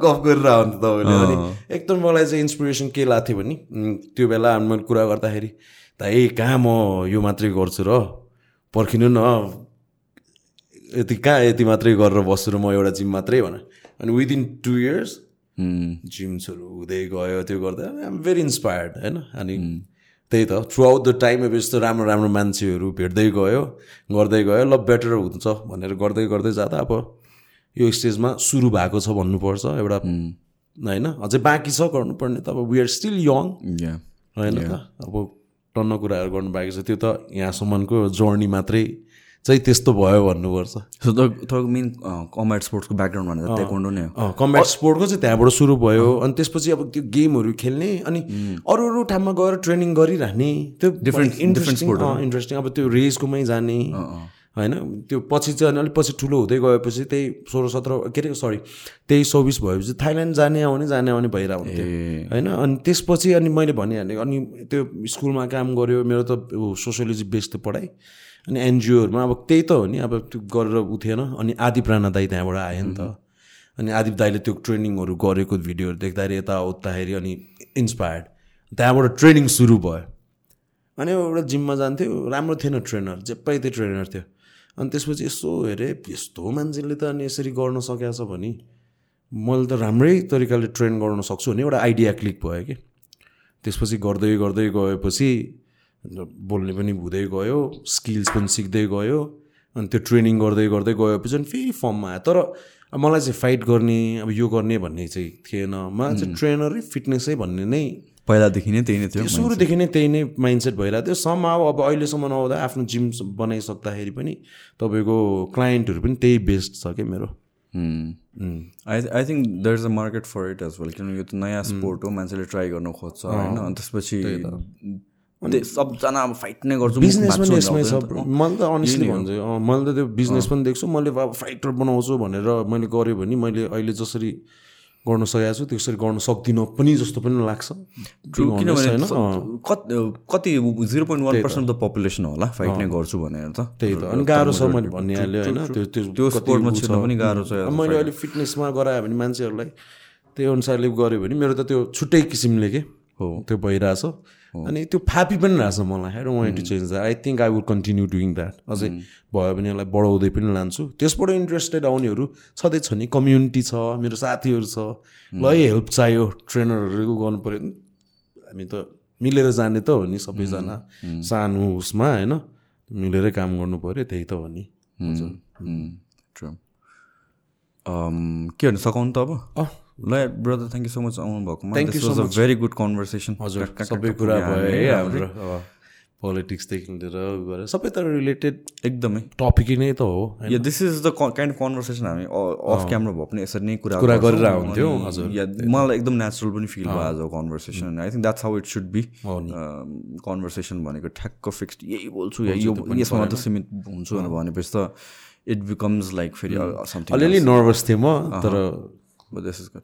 गफ गरिरहेको हुन्थ्यो तपाईँले। अनि एकदम मलाई चाहिँ इन्सपिरेसन के लाग्थ्यो भने त्यो बेला मैले कुरा गर्दाखेरि दाइ कहाँ म यो मात्रै गर्छु र पर्खिनु न यति कहाँ यति मात्रै गरेर बस्छु र म एउटा जिम मात्रै भने अनि विदिन टु इयर्स जिम्सहरू हुँदै गयो त्यो गर्दा आइएम भेरी इन्सपायर्ड होइन अनि त्यही त थ्रु आउट द टाइम अब यस्तो राम्रो राम्रो मान्छेहरू भेट्दै गयो गर्दै गयो ल बेटर हुन्छ भनेर गर्दै गर्दै जाँदा अब यो स्टेजमा सुरु भएको छ भन्नुपर्छ एउटा होइन अझै बाँकी छ गर्नुपर्ने त अब वी आर स्टिल यङ होइन त अब टन्न कुराहरू गर्नु बाँकी छ। त्यो त यहाँसम्मको जर्नी मात्रै चाहिँ त्यस्तो भयो भन्नुपर्छ। तपाईँको मेन कम्ब्याट स्पोर्ट्सको ब्याकग्राउन्ड भनेर ताइक्वान्डो नै हो। कम्ब्याट स्पोर्टको चाहिँ त्यहाँबाट सुरु भयो अनि त्यसपछि अब त्यो गेमहरू खेल्ने अनि अरू अरू ठाउँमा गएर ट्रेनिङ गरिरहने त्यो Different- इन्ट्रेस्टिङ इन्ट्रेस्टिङ अब त्यो रेसकोमै जाने। होइन? त्यो पछि चाहिँ अनि अलिक पछि ठुलो हुँदै गएपछि त्यही सोह्र सत्र के अरे सरी त्यही चौबिस भएपछि थाइल्यान्ड जाने आउने जाने आउने भइरहेको हुन्थ्यो। होइन? अनि त्यसपछि अनि मैले भनिहालेँ अनि त्यो स्कुलमा काम गऱ्यो मेरो त सोसियोलोजी बेस्ड थियो पढाइ। अनि एनजिओहरूमा अब त्यही त हो नि अब त्यो गरेर उठेन अनि आदि प्राणा दाई त्यहाँबाट आयो नि त। अनि आदिप दाईले त्यो ट्रेनिङहरू गरेको भिडियोहरू देख्दाखेरि यता उताखेरि अनि इन्सपायर्ड। त्यहाँबाट ट्रेनिङ सुरु भयो। अनि एउटा जिममा जान्थ्यो राम्रो थिएन ट्रेनर जे पाइ त्यो ट्रेनर थियो। अनि त्यसपछि यसो हेरेँ यस्तो मान्छेले त अनि यसरी गर्न सकेको छ भने। मैले त राम्रै तरिकाले ट्रेन गर्न सक्छु भने एउटा आइडिया क्लिक भयो कि। त्यसपछि गर्दै गर्दै गएपछि बोल्ने पनि हुँदै गयो स्किल्स पनि सिक्दै गयो अनि त्यो ट्रेनिङ गर्दै गर्दै गएपछि अनि फेरि फर्ममा आयो। तर मलाई चाहिँ फाइट गर्ने अब यो गर्ने भन्ने चाहिँ थिएन। मलाई चाहिँ ट्रेनरै फिटनेसै भन्ने नै पहिलादेखि नै त्यही नै थियो सुरुदेखि नै त्यही नै माइन्डसेट भइरहेको थियो। सम अब अहिलेसम्म आउँदा आफ्नो जिम बनाइसक्दाखेरि पनि तपाईँको क्लाइन्टहरू पनि त्यही बेस्ट छ क्या मेरो? I I think there is a market for it as well किनभने यो त नयाँ स्पोर्ट हो मान्छेले ट्राई गर्न खोज्छ होइन? अनि त्यसपछि अनि सबजना अब फाइट नै गर्छु बिजनेस पनि यसमै छ। मैले त अनेस्टली भन्छु मैले त त्यो बिजनेस पनि देख्छु मैले अब फाइटर बनाउँछु भनेर मैले गरेँ भने मैले अहिले जसरी गर्न सकेको छु त्यसरी गर्न सक्दिनँ पनि जस्तो पनि लाग्छ। अँ, कति कति zero point one percent the population होला फाइट नै गर्छु भनेर त। त्यही त अनि गाह्रो छ मैले भनिहालेँ होइन? त्यो स्पोर्टमा। छिर्न पनि गाह्रो छ। मैले अहिले फिटनेसमा गरायो भने मान्छेहरूलाई त्यही अनुसारले गऱ्यो भने मेरो त त्यो छुट्टै किसिमले के हो। त्यो भइरहेछ। अनि त्यो फापी पनि रहेछ मलाई। I don't want to change that I think I would continue doing that अझै भयो भने यसलाई बढाउँदै पनि लान्छु। त्यसबाट इन्ट्रेस्टेड आउनेहरू छँदैछ नि। कम्युनिटी छ मेरो साथीहरू छ। ल है हेल्प चाहियो ट्रेनरहरू गर्नु पऱ्यो हामी त मिलेर जाने त हो नि सबैजना। सानो उसमा होइन? मिलेरै काम गर्नु पऱ्यो त्यही त हो नि। ट्रु के भन्नु सघाउनु त अब? ल brother thank you so much आउनु भएकोमा this was so uh very good conversation हजुर सबै कुरा भयो है हाम्रो पोलिटिक्सदेखि लिएर गरेर सबै त रिलेटेड एकदमै। टपिकै नै त हो? Yeah this is the kind of conversation हामी अफ क्यामरा भए पनि यसरी नै कुरा कुरा। गरेर हुन्थ्यो, हजुर। या मलाई एकदम नेचुरल पनि फिल भयो a. Conversation I think that's how it should be. Conversation भनेको ठ्याक्क फिक्स्ड यही बोल्छु या यो यसमा मात्र सीमित हुन्छु भनेपछि त इट बिकम्स लाइक फेरि अलिअलि नर्भस थिएँ म तर दिस इज गुड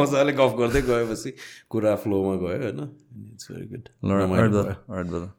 मजाले गफ गर्दै गएपछि कुरा फ्लोमा गयो होइन? It's very good Alright, brother. Alright, brother.